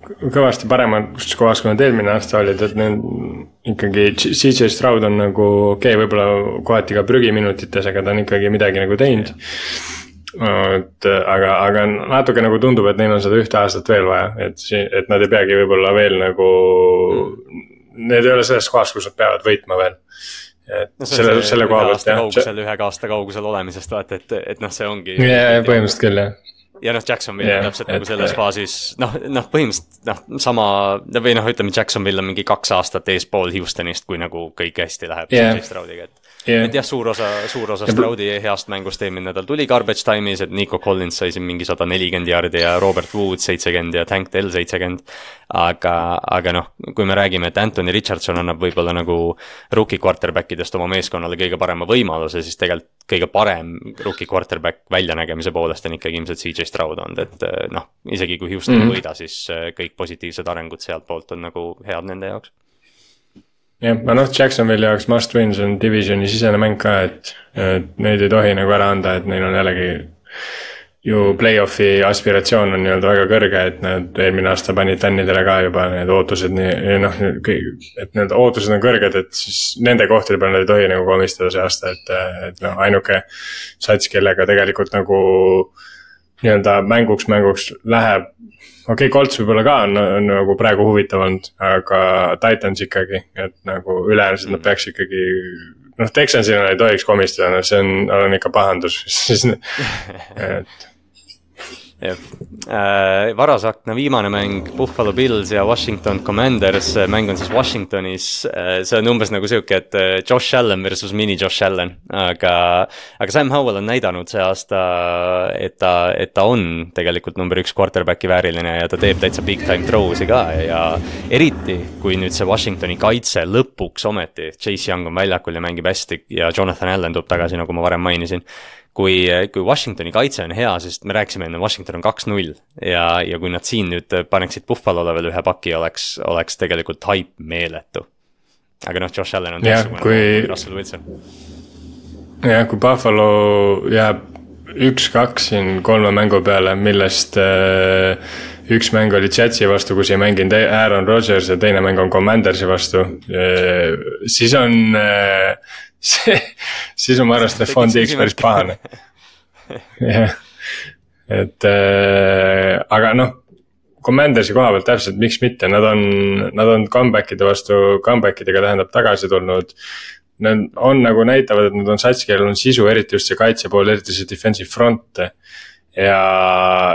kõvasti paremas kohas, kui nad eelmine aasta olid, et need ikkagi, CJ Stroud on nagu okei okay,, võib-olla kohati ka prügiminutites, aga ta on ikkagi midagi nagu teinud. et aga, aga natuke nagu tundub, et neil on seda ühte aastat veel vaja, et, et nad ei peagi võib-olla veel nagu mm.. Need ei ole selles kohas, kus nad peavad võitma veel et no selle, selle koha pealt jah. kaugusel, ühe aasta kaugusel olemisest vaata, et, et noh, see ongi. jaa, põhimõtteliselt küll jah ja noh, Jacksonville yeah, on täpselt nagu selles et, faasis noh, noh põhimõtteliselt noh, sama või noh, ütleme Jacksonville on mingi kaks aastat eespool Houstonist, kui nagu kõik hästi läheb yeah. Stroudiga, et yeah.. et jah, suur osa, suur osa Stroudi heast mängust eelmine nädal tuli garbage time'is, et Nico Collins sai siin mingi sada nelikümmend jaardi ja Robert Wood seitsekümmend ja Tank Dell seitsekümmend. aga, aga noh, kui me räägime, et Anthony Richardson annab võib-olla nagu rookie quarterback idest oma meeskonnale kõige parema võimaluse, siis tegelikult kõige parem rookie quarterback väljanägemise poolest on ikkagi ilmselt CJ Stroud olnud, et noh, isegi kui Houston mm -hmm. ei võida, siis kõik positiivsed arengud sealtpoolt on nagu head nende jaoks jah, aga noh, Jacksonville'i jaoks must win, see on divisioni sisene mäng ka, et, et neid ei tohi nagu ära anda, et neil on jällegi. ju play-off'i aspiratsioon on nii-öelda väga kõrge, et nad eelmine aasta panid fännidele ka juba need ootused nii, noh, et need ootused on kõrged, et siis nende kohtade peal nad ei tohi nagu komistada see aasta, et, et noh, ainuke sats, kellega tegelikult nagu nii-öelda mänguks, mänguks läheb okei okay,, Colts võib-olla ka on, on nagu praegu huvitav olnud, aga Titans ikkagi, et nagu ülejäänud nad peaks ikkagi. noh, Texansile ei tohiks komistada, no see on, on ikka pahandus, siis et jah. Äh,, varasakna viimane mäng, Buffalo Bills ja Washington Commanders, mäng on siis Washingtonis. Äh,. see on umbes nagu sihuke, et äh, Josh Allan versus mini Josh Allan, aga, aga Sam Howell on näidanud see aasta, et ta, et ta on tegelikult number üks quarterback'i vääriline ja ta teeb täitsa big time throw'si ka. Ja eriti, kui nüüd see Washingtoni kaitse lõpuks ometi, Chase Young on väljakul ja mängib hästi ja Jonathan Allan tuleb tagasi, nagu ma varem mainisin kui, kui Washingtoni kaitse on hea, sest me rääkisime enne, Washington on kaks-null ja, ja kui nad siin nüüd paneksid Buffalo'le veel ühe paki, oleks, oleks tegelikult haip meeletu. aga noh, Josh Allan on teistsugune kui Russell Wilson. jah, kui Buffalo jääb üks-kaks siin kolme mängu peale, millest äh, üks mäng oli Jetsi vastu, kus ei mänginud Aaron Rodgers ja teine mäng on Commandersi vastu äh,. siis on äh, see, siis on mu arust Stefan Diggs päris pahane. jah, et äh, aga noh, Commandersi koha pealt täpselt, miks mitte, nad on, nad on comeback'ide vastu, comeback idega tähendab tagasi tulnud. Nad on nagu näitavad, et nad on sats, kellel on sisu, eriti just see kaitse pool, eriti see defensive front. ja,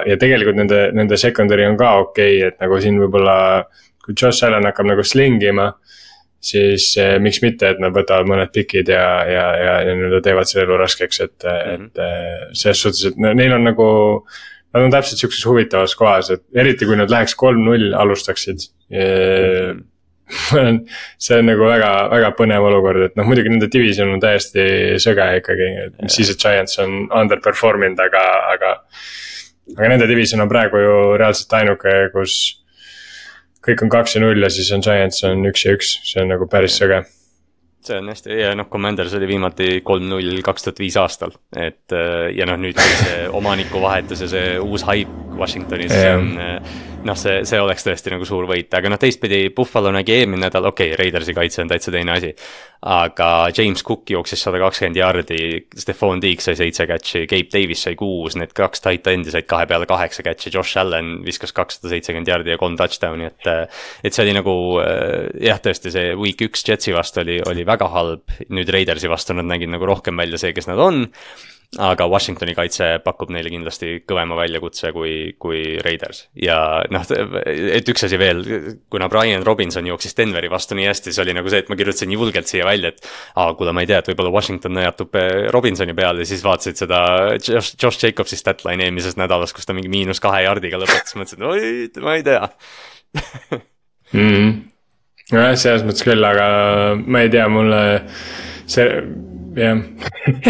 ja tegelikult nende, nende secondary on ka okei okay,, et nagu siin võib-olla, kui Josh Allan hakkab nagu slingima siis eh, miks mitte, et nad võtavad mõned pikid ja, ja, ja, ja nii-öelda teevad selle elu raskeks, et mm, -hmm. et eh, selles suhtes, et neil on nagu. Nad on täpselt sihukeses huvitavas kohas, et eriti kui nad läheks kolm-null alustaksid mm. -hmm see on nagu väga, väga põnev olukord, et noh, muidugi nende division on täiesti sõge ikkagi, et mis siis, et Giants on underperform inud, aga, aga. aga nende division on praegu ju reaalselt ainuke, kus kõik on kaks ja null ja siis on Giants on üks ja üks, see on nagu päris sõge see on hästi, ja noh, Commanders oli viimati kolm-null kaks tuhat viis aastal, et ja noh, nüüd see omanikuvahetus ja see uus haip Washingtonis yeah. on noh, see, see oleks tõesti nagu suur võit, aga noh, teistpidi Buffalo nägi eelmine nädal, okei okay,, Raidersi kaitse on täitsa teine asi. aga James Cook jooksis sada kakskümmend jaardi, Stephon Diggs sai seitse catch'i, Gabe Davis sai kuus, need kaks tight end'i said kahe peale kaheksa catch'i, Josh Allan viskas kakssada seitsekümmend jaardi ja kolm touchdown'i, et. et see oli nagu jah, tõesti see week üks Jetsi vastu oli, oli väga halb, nüüd Raidersi vastu nad nägid nagu rohkem välja see, kes nad on aga Washingtoni kaitse pakub neile kindlasti kõvema väljakutse kui, kui Raiders ja noh, et üks asi veel, kuna Brian Robinson jooksis Denveri vastu nii hästi, siis oli nagu see, et ma kirjutasin julgelt siia välja, et. aa, kuule, ma ei tea, et võib-olla Washington nõjatub eh, Robinsoni peale ja siis vaatasid seda Josh, Josh Jacobsi statline'i eelmisest nädalast, kus ta mingi miinus kahe jardiga lõpetas, mõtlesin, oi, ma ei tea mm. nojah, selles mõttes küll, aga ma ei tea, mulle see jah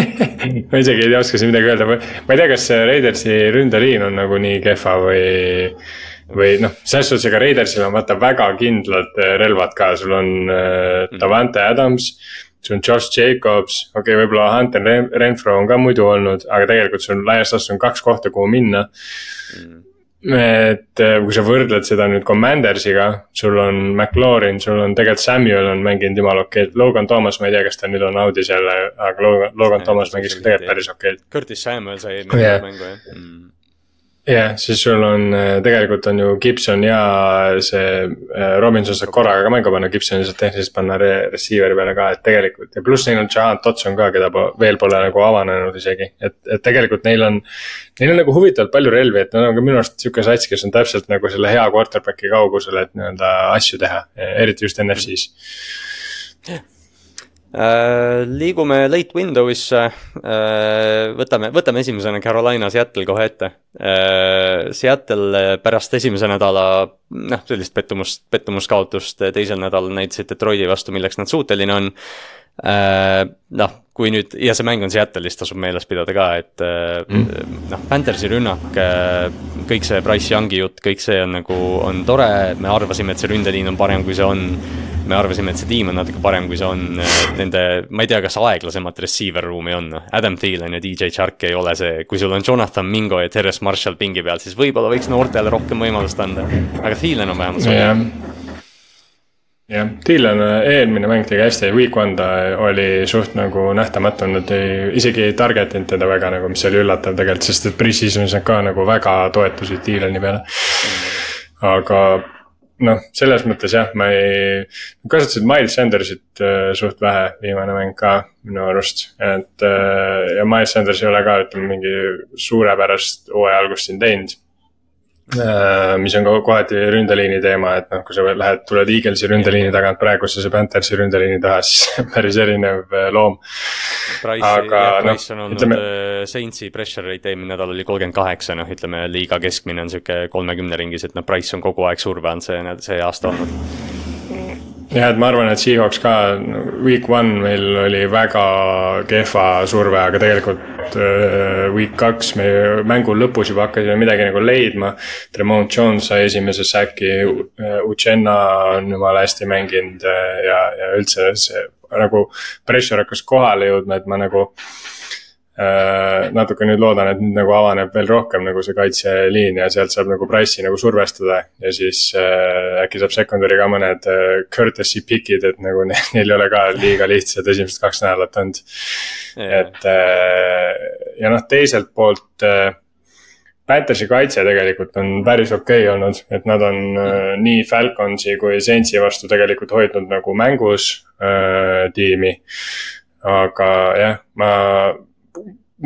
ma isegi ei oska siin midagi öelda, ma ei tea, kas Raidersi ründeliin on nagu nii kehva või. või noh, selles suhtes, ega Raidersil on vaata väga kindlad äh, relvad ka, sul on äh, Davante Adams. sul on Josh Jacobs, okei okay,, võib-olla Hunter Renfro on ka muidu olnud, aga tegelikult sul laias laastus on kaks kohta, kuhu minna mm et äh, kui sa võrdled seda nüüd Commandersiga, sul on McLaurin, sul on tegelikult Samuel on mänginud jumala okeilt, Logan Thomas, ma ei tea, kas ta nüüd on audis jälle, aga Logan, Logan Thomas mängis tegelikult päris okeilt. Curtis Samuel sai mängu yeah. mängu jah mm jah, siis sul on, äh, tegelikult on ju Gibson ja see äh, Robinson saab korraga ka mängu panna, Gibsoni saab tehniliselt panna re receiver'i peale ka, et tegelikult ja pluss neil on Jahan Dotson ka, keda veel pole nagu avanenud isegi, et, et tegelikult neil on. Neil on nagu huvitavalt palju relvi, et nad on ka minu arust sihuke sats, kes on täpselt nagu selle hea quarterback'i kaugusel, et nii-öelda asju teha, eriti just NFC-s liigume late window'isse, äh, võtame, võtame esimesena Carolina Seattle kohe ette. Äh, Seattle pärast esimese nädala noh, sellist pettumust, pettumuskaotust teisel nädalal näitasid Detroiti vastu, milleks nad suuteline on. noh, kui nüüd ja see mäng on Seattle'is, tasub meeles pidada ka, et mm. noh, Fantasy rünnak, kõik see Price Youngi jutt, kõik see on nagu, on tore, me arvasime, et see ründeliin on parem, kui see on me arvasime, et see tiim on natuke parem, kui see on. Nende, ma ei tea, kas aeglasemat receiver ruumi on, Adam Thielen ja DJ Chark ei ole see, kui sul on Jonathan Mingo ja Terence Marshall pingi peal, siis võib-olla võiks noortele rohkem võimalust anda. aga Thielen on vähemalt soe yeah jah, Dylan eelmine mäng tegi hästi, week one ta oli suht nagu nähtamatu, nad ei, isegi ei target inud teda väga nagu, mis oli üllatav tegelikult, sest et pre-season'is nad ka nagu väga toetusid Dylani peale. aga noh, selles mõttes jah, ma ei, kasutasin Miles Sandersit äh, suht vähe, viimane mäng ka minu arust, et äh, ja Miles Sanders ei ole ka, ütleme mingi suurepärast hooaja algust siin teinud mis on ka kohati ründeliini teema, et noh, kui sa lähed, tuled Eaglesi ründeliini tagant praegusesse Panthersi ründeliini taha, siis päris erinev äh, loom. Aga noh, ütleme. Äh, Saintsi pressure rate eelmine nädal oli kolmkümmend kaheksa, noh, ütleme liiga keskmine on sihuke kolmekümne ringis, et noh, Price on kogu aeg surve all see, see aasta olnud jah, et ma arvan, et Seahawks ka week one meil oli väga kehva surve, aga tegelikult äh, week kaks me mängu lõpus juba hakkasime midagi nagu leidma. Tremont Jones sai esimese säki, äh, Uchenna on jumala hästi mänginud äh, ja, ja üldse see nagu pressure hakkas kohale jõudma, et ma nagu natuke nüüd loodan, et nüüd nagu avaneb veel rohkem nagu see kaitseliin ja sealt saab nagu Price'i nagu survestada. ja siis äh, äkki saab secondary ka mõned äh, courtesy pick'id, et nagu neil, neil ei ole ka liiga lihtsad esimesed kaks nädalat olnud. et äh, ja noh, teiselt poolt äh, Panthersi kaitse tegelikult on päris okei okay olnud, et nad on äh, nii Falconsi kui Saintsi vastu tegelikult hoidnud nagu mängus äh, tiimi. aga jah, ma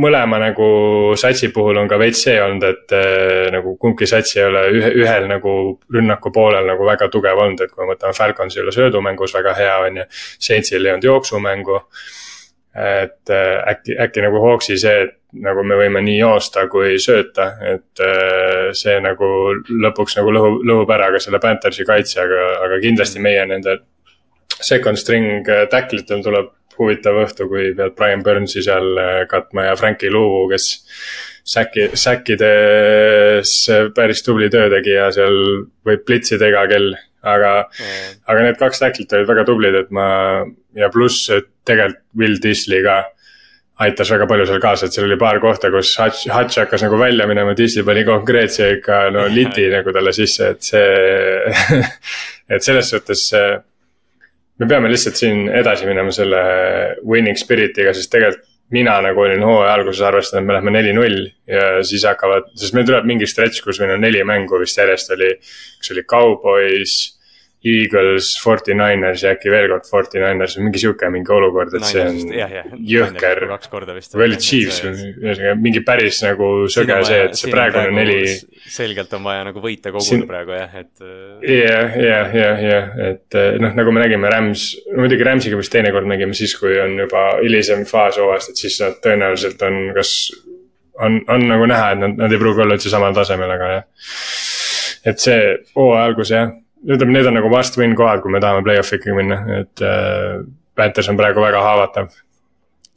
mõlema nagu satsi puhul on ka veits see olnud, et äh, nagu kumbki sats ei ole ühe, ühel nagu rünnaku poolel nagu väga tugev olnud, et kui me võtame Falconsi üle söödumängus väga hea on ju. Saintsil ei olnud jooksumängu. et äh, äkki, äkki nagu Hawksi see, et nagu me võime nii joosta kui sööta, et äh, see nagu lõpuks nagu lõhub, lõhub ära ka selle Panthersi kaitse, aga, aga kindlasti meie nende. Second string tackle itel tuleb huvitav õhtu, kui pead Brian Burnsi seal äh, katma ja Frankie Luu, kes. Säki, säkkides päris tubli töö tegi ja seal võib plitsida iga kell, aga mm., aga need kaks tackle'it olid väga tublid, et ma ja pluss tegelikult Will Disley ka aitas väga palju seal kaasa, et seal oli paar kohta, kus Hutch, Hutch hakkas nagu välja minema, Disney pani konkreetse ikka no liti nagu talle sisse, et see et selles suhtes me peame lihtsalt siin edasi minema selle winning spirit'iga, sest tegelikult mina nagu olin hooaja alguses arvestanud, et me lähme neli-null ja siis hakkavad, sest meil tuleb mingi stretch, kus meil on neli mängu vist järjest oli. üks oli Cowboys Eagles, Forty Niners ja äkki veel kord Forty Niners või mingi sihuke mingi olukord, et see on jah, jah. jõhker. või oli Chiefs või ühesõnaga mingi päris nagu sõge see, et see praegune neli. selgelt on vaja nagu võita koguda siin... praegu jah, et. Äh, jah, jah, jah, jah, et äh, noh, nagu me nägime Rams, muidugi Ramsiga vist teinekord nägime siis, kui on juba hilisem faas hooajast, et siis nad tõenäoliselt on, kas. on, on nagu näha, et nad, nad ei pruugi olla üldse samal tasemel, aga jah. et see hooaja algus jah ütleme, need on nagu must win kohad, kui me tahame play-off'i ikkagi minna, et äh, Panthers on praegu väga haavatav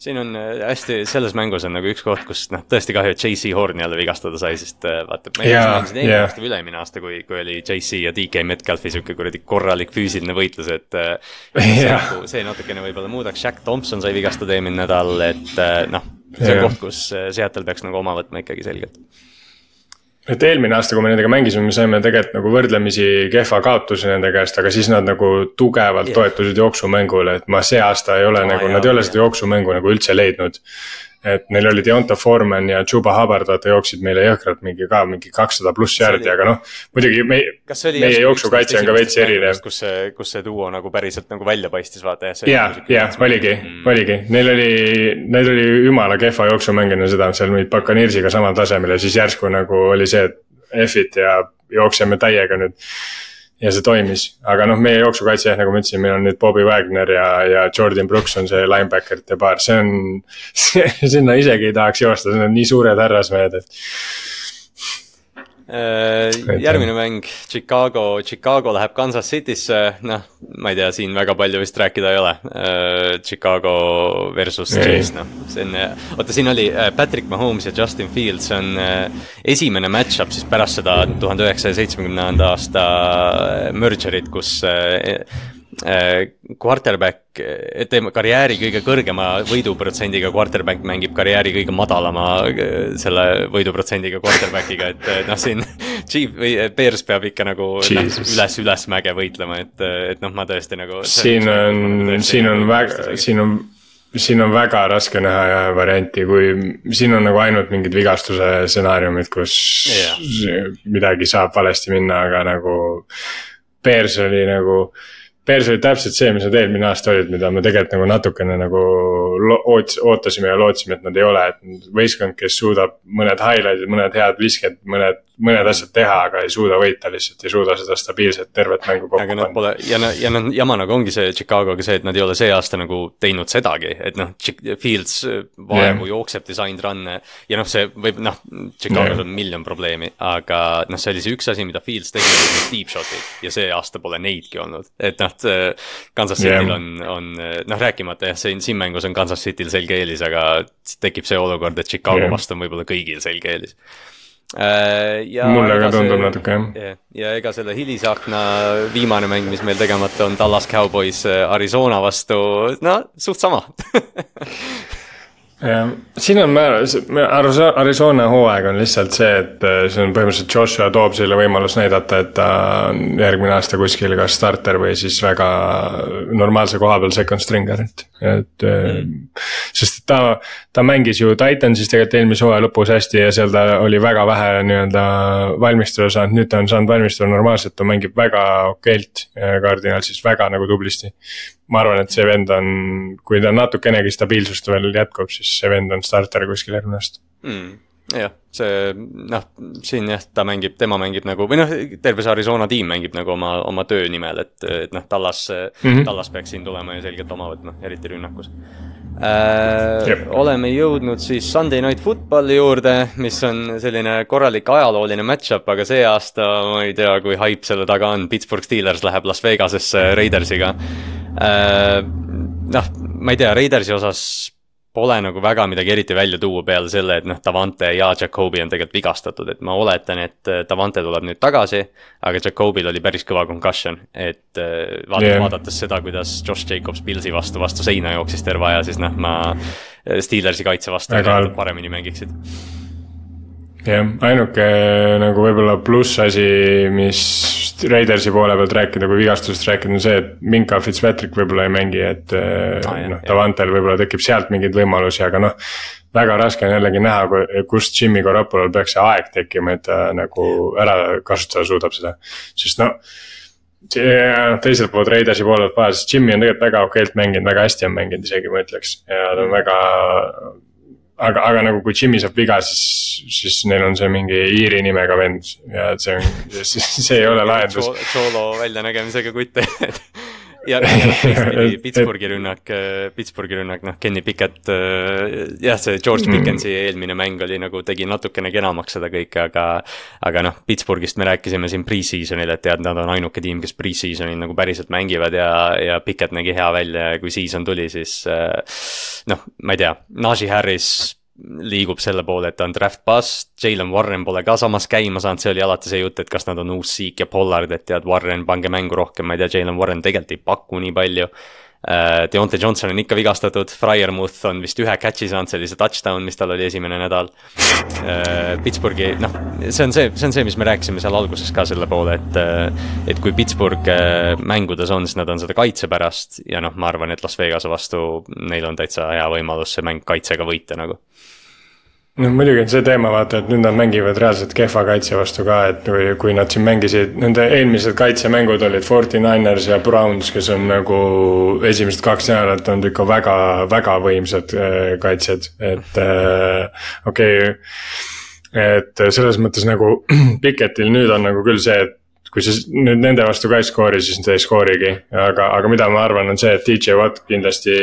siin on äh, hästi, selles mängus on nagu üks koht, kus noh, tõesti kahju, et JC Horn jälle vigastada sai, sest äh, vaata. ma mängisin eelmine yeah. aasta või üle-eelmine aasta, kui, kui oli JC ja DK Metcalfi sihuke kuradi korralik füüsiline võitlus, et äh,. see, yeah. Nagu, see natukene võib-olla muudaks, Jack Thompson sai vigastada eelmine nädal, et äh, noh. see on yeah. koht, kus äh, Seattle peaks nagu oma võtma ikkagi selgelt et eelmine aasta, kui me nendega mängisime, me saime tegelikult nagu võrdlemisi kehva kaotuse nende käest, aga siis nad nagu tugevalt yeah. toetusid jooksumängule, et ma see aasta ei ole oh, nagu, nad ei ole seda jooksumängu nagu üldse leidnud et neil oli Deonta Foreman ja Juba Hubbard, vaata jooksid meile jõhkralt mingi ka mingi kakssada pluss jaardi, aga noh. muidugi me, meie jooksukaitse on ka veits erinev. kus see, kus see duo nagu päriselt nagu välja paistis, vaata jah. ja, ja oligi mm., oligi, neil oli, neil oli jumala kehva jooksumäng enne seda, seal olid Bacanirsiga samal tasemel ja siis järsku nagu oli see, et F-it ja jookseme täiega nüüd ja see toimis, aga noh, meie jooksukaitse jah, nagu ma ütlesin, meil on nüüd Bobby Wagner ja, ja Jordan Brooks on see linebacker'ite paar, see on sinna isegi ei tahaks joosta, need on nii suured härrasmehed, et järgmine mäng, Chicago, Chicago läheb Kansas City'sse, noh, ma ei tea, siin väga palju vist rääkida ei ole. Äh, Chicago versus Chiefs, noh, see on, oota, siin oli äh, Patrick Mahomes ja Justin Fields, see on esimene match-up siis pärast seda tuhande üheksasaja seitsmekümnenda aasta merger'it, kus Äh, quarterback, teeme karjääri kõige kõrgema võiduprotsendiga quarterback mängib karjääri kõige madalama äh, selle võiduprotsendiga quarterback'iga, et noh, siin Chief või Bears peab ikka nagu noh, üles, ülesmäge võitlema, et, et noh, ma tõesti nagu. siin on, siin on väga, siin on siin on väga raske näha varianti, kui siin on nagu ainult mingid vigastuse stsenaariumid, kus yeah. midagi saab valesti minna, aga nagu. Bears oli nagu äh, Bears oli täpselt see, mis nad eelmine aasta olid, mida me tegelikult nagu natukene nagu oots-, ootasime ja lootsime, et nad ei ole, et võistkond, kes suudab mõned highlight'id, mõned head visked, mõned mõned asjad teha, aga ei suuda võita lihtsalt, ei suuda seda stabiilset tervet mängu kokku panna. Pole ja, ja noh, jama nagu ongi see Chicagoga see, et nad ei ole see aasta nagu teinud sedagi, et noh, Fields vaevu yeah. jookseb designed run'e. ja noh, see võib noh, Chicagos yeah. on miljon probleemi, aga noh, see oli see üks asi, mida Fields tegi, olid need deep shot'id ja see aasta pole neidki olnud, et noh, Kansas City'l yeah. on, on noh, rääkimata jah, siin, siin mängus on Kansas City'l selge eelis, aga tekib see olukord, et Chicago yeah. vastu on võib-olla kõigil selge eelis Äh, ja mulle ka tundub see, natuke jah. ja ega selle hilisakna viimane mäng, mis meil tegemata on, Dallas Cowboys äh, Arizona vastu, no suht sama siin on määral, Arizona hooaeg on lihtsalt see, et äh, see on põhimõtteliselt Joshua toob selle võimalus näidata, et ta on järgmine aasta kuskil kas starter või siis väga normaalse koha peal second stringer, et, et mm.. sest ta, ta mängis ju Titansis tegelikult eelmise hooaja lõpus hästi ja seal ta oli väga vähe nii-öelda valmistuda saanud, nüüd ta on saanud valmistuda normaalselt, ta mängib väga okeilt. Cardinal siis väga nagu tublisti ma arvan, et see vend on, kui ta natukenegi stabiilsust veel jätkub, siis see vend on starter kuskil järgmine aasta mm jah, see noh, siin jah, ta mängib, tema mängib nagu või noh, terve see Arizona tiim mängib nagu oma, oma töö nimel, et, et noh, Tallas mm, -hmm. Tallas peaks siin tulema ja selgelt oma võtma, eriti rünnakus äh,. Yep. oleme jõudnud siis Sunday Night Footballi juurde, mis on selline korralik ajalooline match-up, aga see aasta ma ei tea, kui haip selle taga on, Pittsburgh Steelers läheb Las Vegasesse Raidersiga. Noh, ma ei tea, Raidersi osas pole nagu väga midagi eriti välja tuua peale selle, et noh, Davante ja Jakobi on tegelikult vigastatud, et ma oletan, et äh, Davante tuleb nüüd tagasi. aga Jakobil oli päris kõva concussion, et äh, vaat, yeah. vaadates seda, kuidas Josh Jacobs Pilsi vastu, vastu seina jooksis terve aja, siis noh, ma äh, Steelersi kaitse vastu paremini mängiksid jah, ainuke nagu võib-olla plussasi, mis Raidersi poole pealt rääkida, kui vigastusest rääkida, on see, et Minka Fitzpatrick võib-olla ei mängi, et ah, noh, Davantel võib-olla tekib sealt mingeid võimalusi, aga noh. väga raske on jällegi näha, kust Jimmy Garoppolol peaks see aeg tekkima, et ta nagu ära kasutada suudab seda, sest noh teiselt poolt Raidersi poole pealt vaadates, Jimmy on tegelikult väga okeilt mänginud, väga hästi on mänginud isegi ma ütleks. Ja ta on väga aga, aga nagu kui Jimmy saab viga, siis, siis neil on see mingi Iiri nimega vend ja see on, see ei ole lahendus. Cholo väljanägemisega kutt ja, ja teistpidi Pittsburghi rünnak, Pittsburghi rünnak, noh, Kenny Pickett, jah, see George mm. Pickensi eelmine mäng oli nagu, tegi natukene kenamaks seda kõike, aga. aga noh, Pittsburghist me rääkisime siin pre-season'il, et tead, nad on ainuke tiim, kes pre-season'il nagu päriselt mängivad ja, ja Pickett nägi hea välja ja kui season tuli, siis. noh, ma ei tea, Najee Harris liigub selle poole, et ta on draft bust, Jalen Warren pole ka samas käima saanud, see oli alati see jutt, et kas nad on uus Seek ja Pollard, et tead, Warren, pange mängu rohkem, ma ei tea, Jalen Warren tegelikult ei paku nii palju uh,. Deontay Johnson on ikka vigastatud, Fryermuth on vist ühe catch'i saanud, see oli see touchdown, mis tal oli esimene nädal uh,. Pittsburghi, noh, see on see, see on see, mis me rääkisime seal alguses ka selle poole, et uh,. et kui Pittsburgh mängudes on, siis nad on seda kaitse pärast ja noh, ma arvan, et Las Vegase vastu neil on täitsa hea võimalus see mäng kaitsega võita nagu no muidugi on see teema, vaata, et nüüd nad mängivad reaalselt kehva kaitse vastu ka, et kui, kui nad siin mängisid, nende eelmised kaitsemängud olid Forty Niners ja Browns, kes on nagu esimesed kaks nädalat olnud ikka väga, väga võimsad äh, kaitsjad, et äh, okei okay, et selles mõttes nagu Piketil nüüd on nagu küll see, et kui sa nüüd nende vastu ka ei skoori, siis ta ei skoorigi, aga, aga mida ma arvan, on see, et DJ Watt kindlasti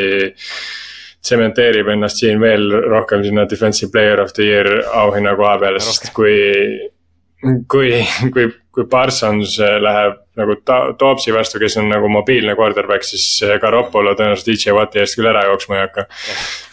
tsementeerib ennast siin veel rohkem sinna defensive player of the year auhinna koha peale, sest kui. kui, kui, kui Parsons läheb nagu ta-, Toopsi vastu, kes on nagu mobiilne quarterback, siis Garoppolo tõenäoliselt DJ Watti eest küll ära jooksma ei hakka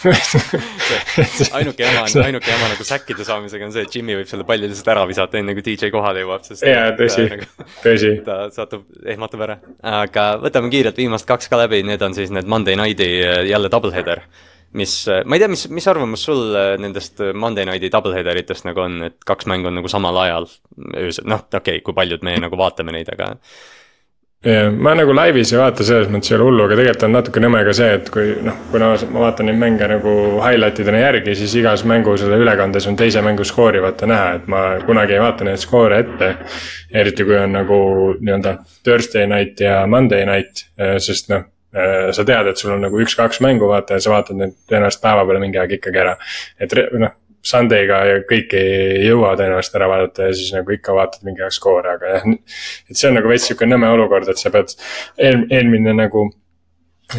ainuke jama on, ainuke jama nagu säkkide saamisega on see, et Jimmy võib selle palli lihtsalt ära visata, enne kui DJ kohale jõuab, sest. jaa, tõsi, nagu, tõsi. ta satub, ehmatab ära, aga võtame kiirelt viimased kaks ka läbi, need on siis need Monday Night'i jälle doubleheader mis, ma ei tea, mis, mis arvamus sul äh, nendest äh, Monday Nighti doubleheader itest nagu on, et kaks mängu on nagu samal ajal öösel, noh, okei okay,, kui paljud me nagu vaatame neid, aga. jah, ma nagu laivis ei vaata, selles mõttes ei ole hullu, aga tegelikult on natuke nõme ka see, et kui noh, kuna ma vaatan neid mänge nagu highlight idena järgi, siis igas mängu selle ülekandes on teise mängu skoori vaata näha, et ma kunagi ei vaata neid skoore ette. eriti kui on nagu nii-öelda Thursday night ja Monday night, äh, sest noh Äh, sa tead, et sul on nagu üks-kaks mängu vaata ja sa vaatad need tõenäoliselt päeva peale mingi aeg ikkagi ära. et noh, Sunday'ga kõiki ei jõua tõenäoliselt ära vaadata ja siis nagu ikka vaatad mingi aeg skoore, aga jah. et see on nagu veits sihuke nõme olukord, et sa pead eel,, eelmine nagu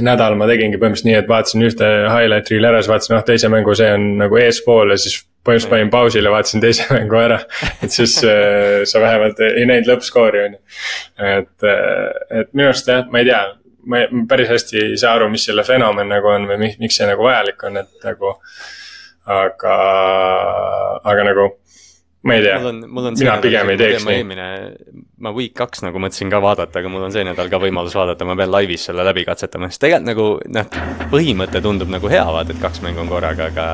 nädal ma tegingi põhimõtteliselt nii, et vaatasin ühte highlight reel'i ära, siis vaatasin, noh teise mängu see on nagu eespool ja siis põhimõtteliselt panin pausile, vaatasin teise mängu ära. et siis äh, sa vähemalt ei näinud lõppskoori, on ju. et, äh, et minu arust jah, ma ei tea, ma päris hästi ei saa aru, mis selle fenomen nagu on või miks, miks see nagu vajalik on, et nagu. aga, aga nagu ma ei tea, mina pigem ei teeks nii. eelmine, ma week kaks nagu mõtlesin ka vaadata, aga mul on see nädal ka võimalus vaadata, ma pean laivis selle läbi katsetama, sest tegelikult nagu noh, põhimõte tundub nagu hea, vaata, et kaks mängu on korraga, aga.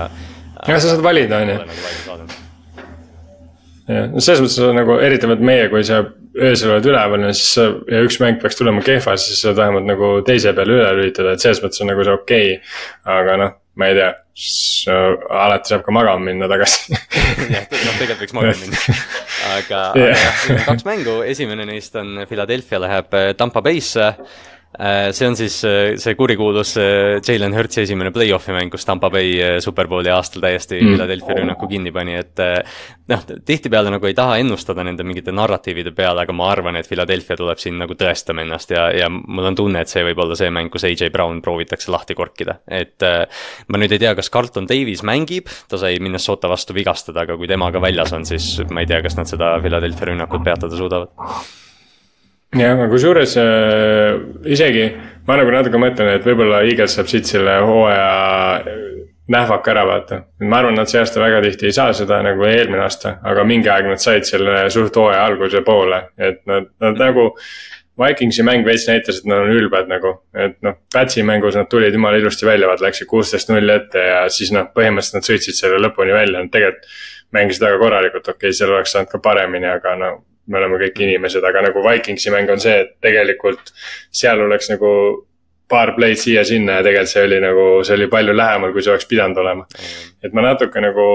jah, sa saad valida, on ju. Jah, no selles mõttes nagu eriti vaat meie, kui sa öösel oled üleval ja siis ja üks mäng peaks tulema kehva, siis sa saad vähemalt nagu teise peale üle lülitada, et selles mõttes on nagu see okei. Okay.. aga noh, ma ei tea, alati saab ka magama minna tagasi. Jah, noh tegelikult võiks magama minna. aga yeah., aga jah, kaks mängu, esimene neist on Philadelphia läheb äh, Tampa Bay'sse see on siis äh, see kurikuulus äh, Jalen Hurtsi esimene play-off'i mäng, kus Tampa Bay Superbowli aastal täiesti mm. Philadelphia rünnaku kinni pani, et noh, tihtipeale nagu ei taha ennustada nende mingite narratiivide peale, aga ma arvan, et Philadelphia tuleb siin nagu tõestama ennast ja, ja mul on tunne, et see võib olla see mäng, kus AJ Brown proovitakse lahti korkida, et ma nüüd ei tea, kas Carlton Davis mängib, ta sai Minnesota vastu vigastada, aga kui tema ka väljas on, siis ma ei tea, kas nad seda Philadelphia rünnakut peatada suudavad jah, aga kusjuures äh, isegi ma nagu natuke mõtlen, et võib-olla Eagles saab siit selle hooaja nähvaka ära vaata. ma arvan, nad see aasta väga tihti ei saa seda nagu eelmine aasta, aga mingi aeg nad said selle suht hooaja alguse poole, et nad, nad nagu. Vikingsi mäng veits näitas, et nad on ülbed nagu, et noh, Pätsi mängus nad tulid jumala ilusti välja, vaata läksid kuusteist null ette ja siis noh, põhimõtteliselt nad sõitsid selle lõpuni välja, nad tegelikult. mängisid väga korralikult, okei okay,, seal oleks saanud ka paremini, aga no me oleme kõik inimesed, aga nagu Vikingsi mäng on see, et tegelikult seal oleks nagu paar play'd siia-sinna ja tegelikult see oli nagu, see oli palju lähemal, kui see oleks pidanud olema. et ma natuke nagu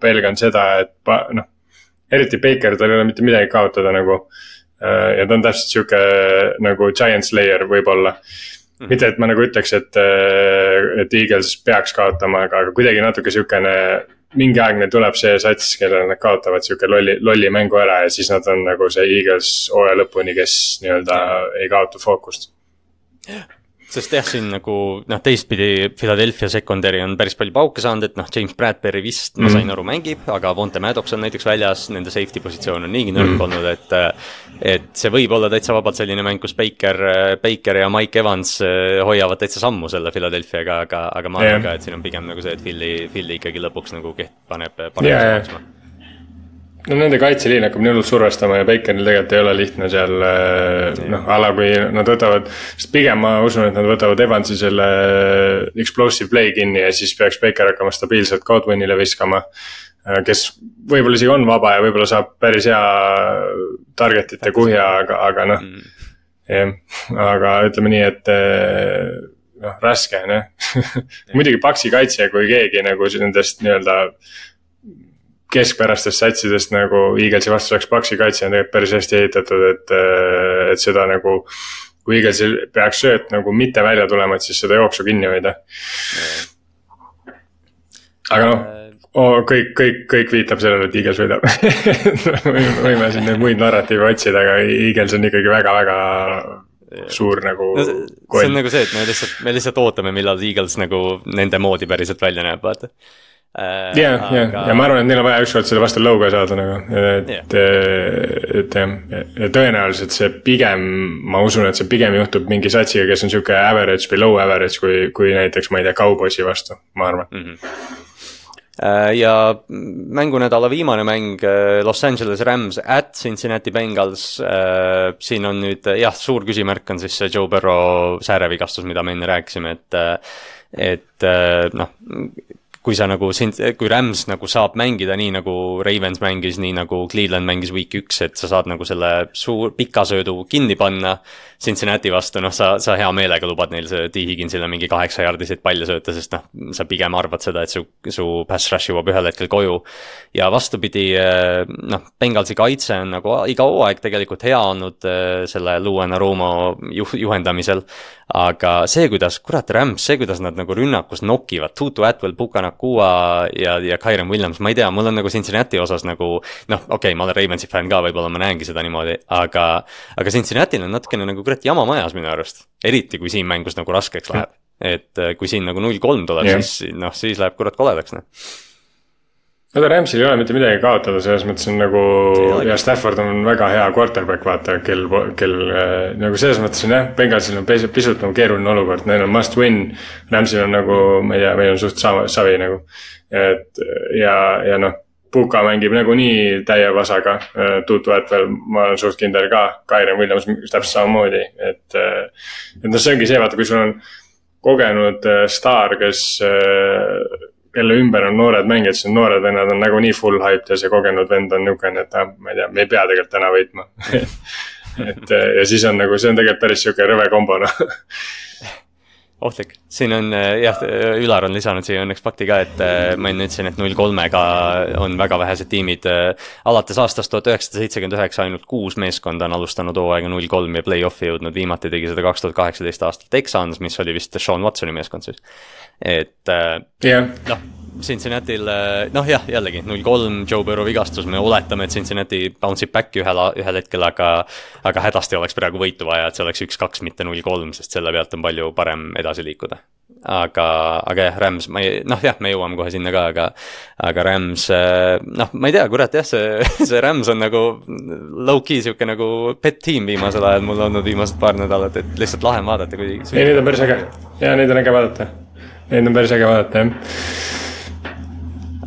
pelgan seda, et noh, eriti Baker, tal ei ole mitte midagi kaotada nagu. ja ta on täpselt sihuke nagu giant slayer võib-olla Mm -hmm. mitte, et ma nagu ütleks, et, et Eagles peaks kaotama, aga, aga kuidagi natuke sihukene mingi aeg neil tuleb see sats, kellele nad kaotavad sihuke lolli, lolli mängu ära ja siis nad on nagu see Eagles hooaja lõpuni, kes nii-öelda ei kaota fookust sest jah, siin nagu noh, teistpidi Philadelphia secondary on päris palju pauke saanud, et noh, James Bradbury vist mm., ma sain aru, mängib, aga Vonte Maddox on näiteks väljas, nende safety positsioon on niigi nõrk mm. olnud, et. et see võib olla täitsa vabalt selline mäng, kus Baker, Baker ja Mike Evans eh, hoiavad täitsa sammu selle Philadelphiaga, aga, aga ma arvan yeah. ka, et siin on pigem nagu see, et Philly, Philly ikkagi lõpuks nagu keht-, paneb, paneb yeah, maksma no nende kaitseliin hakkab nii hullult survestama ja Baconil tegelikult ei ole lihtne seal äh, noh, a la kui nad võtavad. sest pigem ma usun, et nad võtavad Evansi selle äh, explosive play kinni ja siis peaks Baker hakkama stabiilselt Godwinile viskama. Äh, kes võib-olla isegi on vaba ja võib-olla saab päris hea target'ite kuhja, aga, aga noh. Mm. jah, aga ütleme nii, et noh, raske on jah muidugi Paxi kaitse, kui keegi nagu nendest nii-öelda keskpärastest satsidest nagu Eaglesi vastu saaks Paxi kaitse on tegelikult päris hästi ehitatud, et, äh, et seda nagu. kui Eaglesil peaks sööt nagu mitte välja tulema, et siis seda jooksu kinni hoida. aga noh oh,, kõik, kõik, kõik viitab sellele, et Eagles võidab võime siin neid muid narratiive otsida, aga Eagles on ikkagi väga-väga suur nagu no,. see on nagu see, et me lihtsalt, me lihtsalt ootame, millal Eagles nagu nende moodi päriselt välja näeb, vaata ja, ja, ja ma arvan, et neil on vaja ükskord selle vastu lõuga saada nagu, et yeah., et jah, ja tõenäoliselt see pigem, ma usun, et see pigem juhtub mingi satsiga, kes on sihuke average või low average, kui, kui näiteks, ma ei tea, Cowboysi vastu, ma arvan mm. -hmm ja mängunädala viimane mäng äh, Los Angeles Rams at Cincinnati Bengals. siin on nüüd jah, suur küsimärk on siis see Joe Burrow säärevigastus, mida me enne rääkisime, et, et noh kui sa nagu siin, kui Rams nagu saab mängida nii nagu Ravens mängis, nii nagu Cleveland mängis week üks, et sa saad nagu selle suur, pika söödu kinni panna. Cincinnati vastu, noh, sa, sa hea meelega lubad neil see T Higginsile mingi kaheksa jardiseid palle sööta, sest noh, sa pigem arvad seda, et su, su pass rush jõuab ühel hetkel koju. ja vastupidi, eh, noh, Bengalsi kaitse on nagu iga hooaeg tegelikult hea olnud eh, selle Luan Arumo juh-, juhendamisel. Aga see, kuidas, kurat, Rams, see, kuidas nad nagu rünnakus nokivad, Tutu Atwell, Pukanak Nakua ja, ja Kyron Williams, ma ei tea, mul on nagu Cincinnati osas nagu noh, okei okay,, ma olen Ravensi fänn ka, võib-olla ma näengi seda niimoodi, aga, aga Cincinnati'l on natukene nagu kurat jama majas minu arust. eriti, kui siin mängus nagu raskeks läheb. et äh, kui siin nagu null kolm tuleb, siis noh, siis läheb kurat koledaks, noh no ta Ramsil ei ole mitte midagi kaotada, selles mõttes on nagu ja Stafford on väga hea quarterback, vaata, kel, kel äh, nagu selles mõttes on jah, Bengalsil on pisut, pisut nagu keeruline olukord, neil on must win. Ramsil on nagu, ma ei tea, meil on suht sama, savi nagu, et ja, ja noh. Puka mängib nagunii täie vasaga, äh, Tutu Atwell, ma olen suht kindel ka, Kyron Williams täpselt samamoodi, et. Äh, et noh, see ongi see, vaata, kui sul on kogenud staar, kes kelle ümber on noored mängijad, siis noored vennad on nagunii full hyped ja see kogenud vend on niisugune, et ah, ma ei tea, me ei pea tegelikult täna võitma et ja siis on nagu, see on tegelikult päris sihuke rõve kombo noh ohtlik, siin on jah, Ülar on lisanud siia õnneks fakti ka, et ma enne ütlesin, et null kolmega on väga vähesed tiimid. alates aastast tuhat üheksasada seitsekümmend üheksa ainult kuus meeskonda on alustanud hooaega null kolm ja play-off'i jõudnud, viimati tegi seda kaks tuhat kaheksateist aastal Texans, mis oli vist Sean Watsoni meeskond siis. Et yeah. noh Cincinnati'l noh, jah, jällegi null kolm, Joe Burrow vigastus, me oletame, et Cincinnati bounce ib back'i ühel, ühel hetkel, aga. aga hädasti oleks praegu võitu vaja, et see oleks üks-kaks, mitte null kolm, sest selle pealt on palju parem edasi liikuda. aga, aga jah, Rams, ma ei, noh jah, me jõuame kohe sinna ka, aga. aga Rams, noh, ma ei tea, kurat jah, see, see Rams on nagu low-key sihuke nagu pet tiim viimasel ajal mul olnud viimased paar nädalat, et lihtsalt lahe on vaadata, kui. ei, neid on päris äge ja neid on äge vaadata, neid on päris äge vaadata jah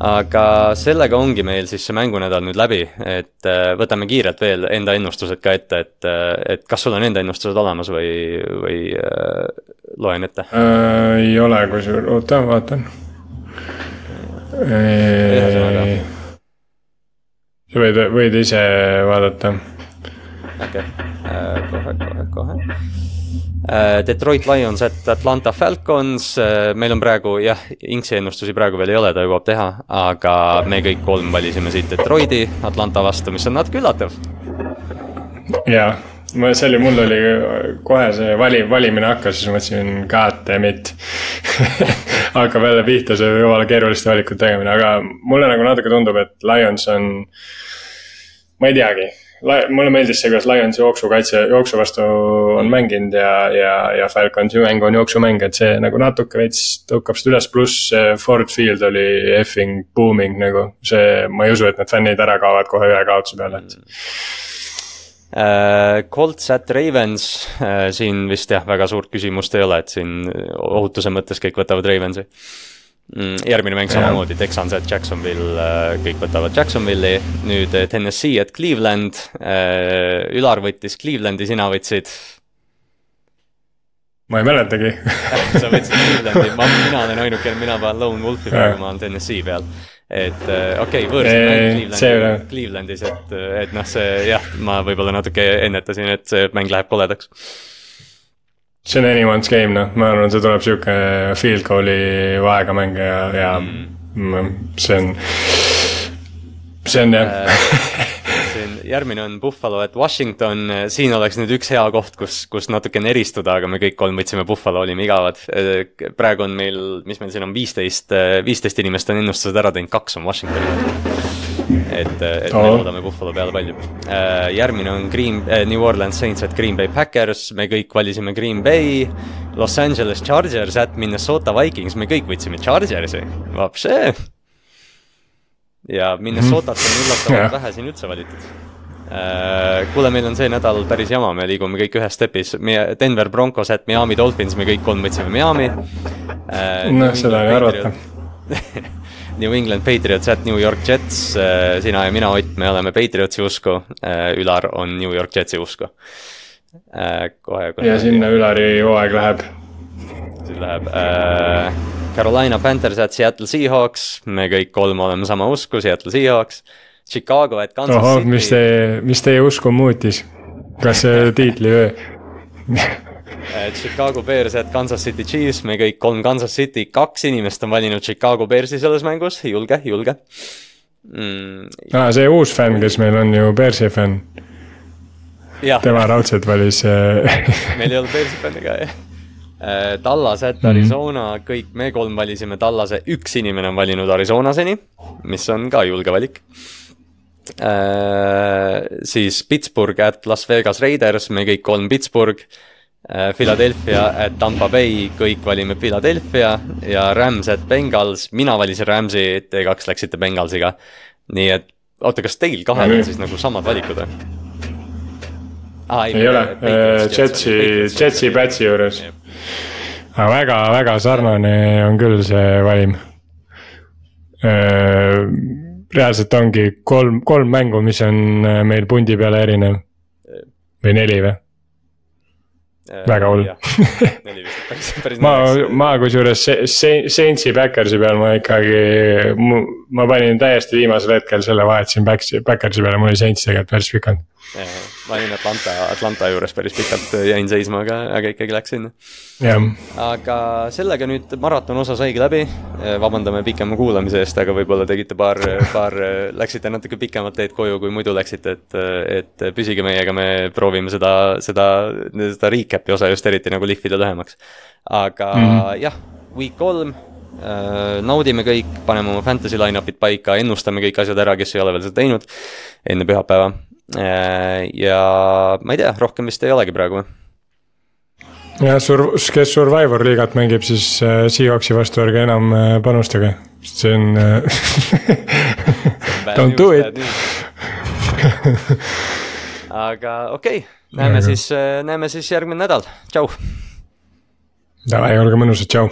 aga sellega ongi meil siis see mängunädal nüüd läbi, et äh, võtame kiirelt veel enda ennustused ka ette, et, äh, et kas sul on enda ennustused olemas või, või äh, loen ette äh,? ei ole, kusjuures, oota, vaatan. sa võid, võid ise vaadata. Okei. Okay., kohe, kohe, kohe. Äh, Detroit Lions at Atlanta Falcons, äh, meil on praegu jah, Inksi ennustusi praegu veel ei ole, ta jõuab teha, aga me kõik kolm valisime siit Detroiti Atlanta vastu, mis on natuke üllatav. jaa, ma, see oli, mul oli kohe see vali, valimine hakkas, siis mõtlesin god damn it. Hakkab jälle pihta see jumala keeruliste valikute tegemine, aga mulle nagu natuke tundub, et Lions on, ma ei teagi mulle meeldis see, kuidas Lionsi jooksukaitse, jooksu vastu on mänginud ja, ja, ja Falconsi mäng on jooksumäng, et see nagu natuke veits tõukab seda üles, pluss Ford Field oli effing booming nagu. see, ma ei usu, et need fännid ära kaovad kohe ühe kaotuse peale, et uh,. Colts at Ravens uh,, siin vist jah, väga suurt küsimust ei ole, et siin ohutuse mõttes kõik võtavad Ravensi Mm, järgmine mäng samamoodi, Texans at Jacksonville, äh, kõik võtavad Jacksonville'i, nüüd äh, Tennessee at Cleveland. Äh, Ülar võttis Clevelandi, sina võtsid? ma ei mäletagi sa võtsid Clevelandi, ma, mina olen ainukene, mina panen Lone Wolfi praegu, ma olen Tennessee peal. et okei okay,, võõrsil mäng Clevelandi, Clevelandis, et, et noh, see jah, ma võib-olla natuke ennetasin, et see mäng läheb koledaks see on anyone's game noh, ma arvan, see tuleb sihuke field goal'i vahega mäng ja, ja mm. see on, see on jah äh, siin järgmine on Buffalo, et Washington, siin oleks nüüd üks hea koht, kus, kus natukene eristuda, aga me kõik kolm võtsime Buffalo, olime igavad. praegu on meil, mis meil siin on, viisteist, viisteist inimest on ennustused ära teinud, kaks on Washingtoni et, et oh. me loodame Buffalo peale palju. Äh, järgmine on Green äh,, New Orleans Saints at Green Bay Packers, me kõik valisime Green Bay. Los Angeles Chargers at Minnesota Vikings, me kõik võtsime Chargersi, vapšee. ja Minnesotat on üllatavalt vähe siin üldse valitud äh, kuule, meil on see nädal päris jama, me liigume kõik ühes stepis, meie Denver Broncos at Miami Dolphins, me kõik kolm võtsime Miami. noh, seda oli arvata New England Patriots at New York Jets, äh, sina ja mina, Ott, me oleme Patriotsi usku, äh, Ülar on New York Jetsi usku. Äh, kohe, kohe. ja sinna Ülari hooaeg läheb. siis läheb äh, Carolina Panthers at Seattle Seahawks, me kõik kolm oleme sama usku, Seattle Seahawks. Chicago at Kansas Oho, City. mis teie, mis teie usku muutis? kas see tiitli või Chicago Bears at Kansas City Chiefs, me kõik kolm Kansas City, kaks inimest on valinud Chicago Bearsi selles mängus, julge, julge mm.. aa, see uus fänn, kes meil on ju Bearsi fänn. tema raudselt valis äh, meil ei olnud Bearsi fänni ka, jah. Äh, Tallas at. Arizona mm, -hmm. kõik me kolm valisime Tallase, üks inimene on valinud Arizona seni, mis on ka julge valik Uh, siis Pittsburgh at Las Vegas Raiders, me kõik kolm Pittsburgh Äh, Philadelphia at Tampa Bay, kõik valime Philadelphia ja Rams at Bengals, mina valisin Ramsi, te kaks läksite Bengalsiga. nii et oota, kas teil kahel on siis nagu samad valikud või? Ah, ei, ei ole, äh, Jetsi, Jetsi Pätsi juures. aga väga-väga sarnane on küll see valim. Äh, reaalselt ongi kolm, kolm mängu, mis on meil pundi peale erinev. või neli või? Äh, väga hull. ma, ma kusjuures Saintsi Backersi peal ma ikkagi, ma panin täiesti viimasel hetkel selle vahetasin Backersi peale, mul oli Saints tegelikult päris pikalt. Ma olin Atlanta, Atlanta juures päris pikalt jäin seisma, aga, aga ikkagi läks sinna. jah. aga sellega nüüd maraton osa saigi läbi. vabandame pikema kuulamise eest, aga võib-olla tegite paar, paar, läksite natuke pikemat teed koju, kui muidu läksite, et, et püsige meiega, me proovime seda, seda, seda recap'i osa just eriti nagu lihvida lühemaks. aga mm -hmm. jah, week kolm naudime kõik, paneme oma fantasy line-up'id paika, ennustame kõik asjad ära, kes ei ole veel seda teinud enne pühapäeva Äh, ja ma ei tea, rohkem vist ei olegi praegu. ja sur-, kes Survivor liigat mängib, siis äh, Seahawksi vastu ärge enam äh, panustage, sest see on Don't do it. aga okei okay,, näeme aga... siis, näeme siis järgmine nädal, tšau. Davai, olge mõnusad, tšau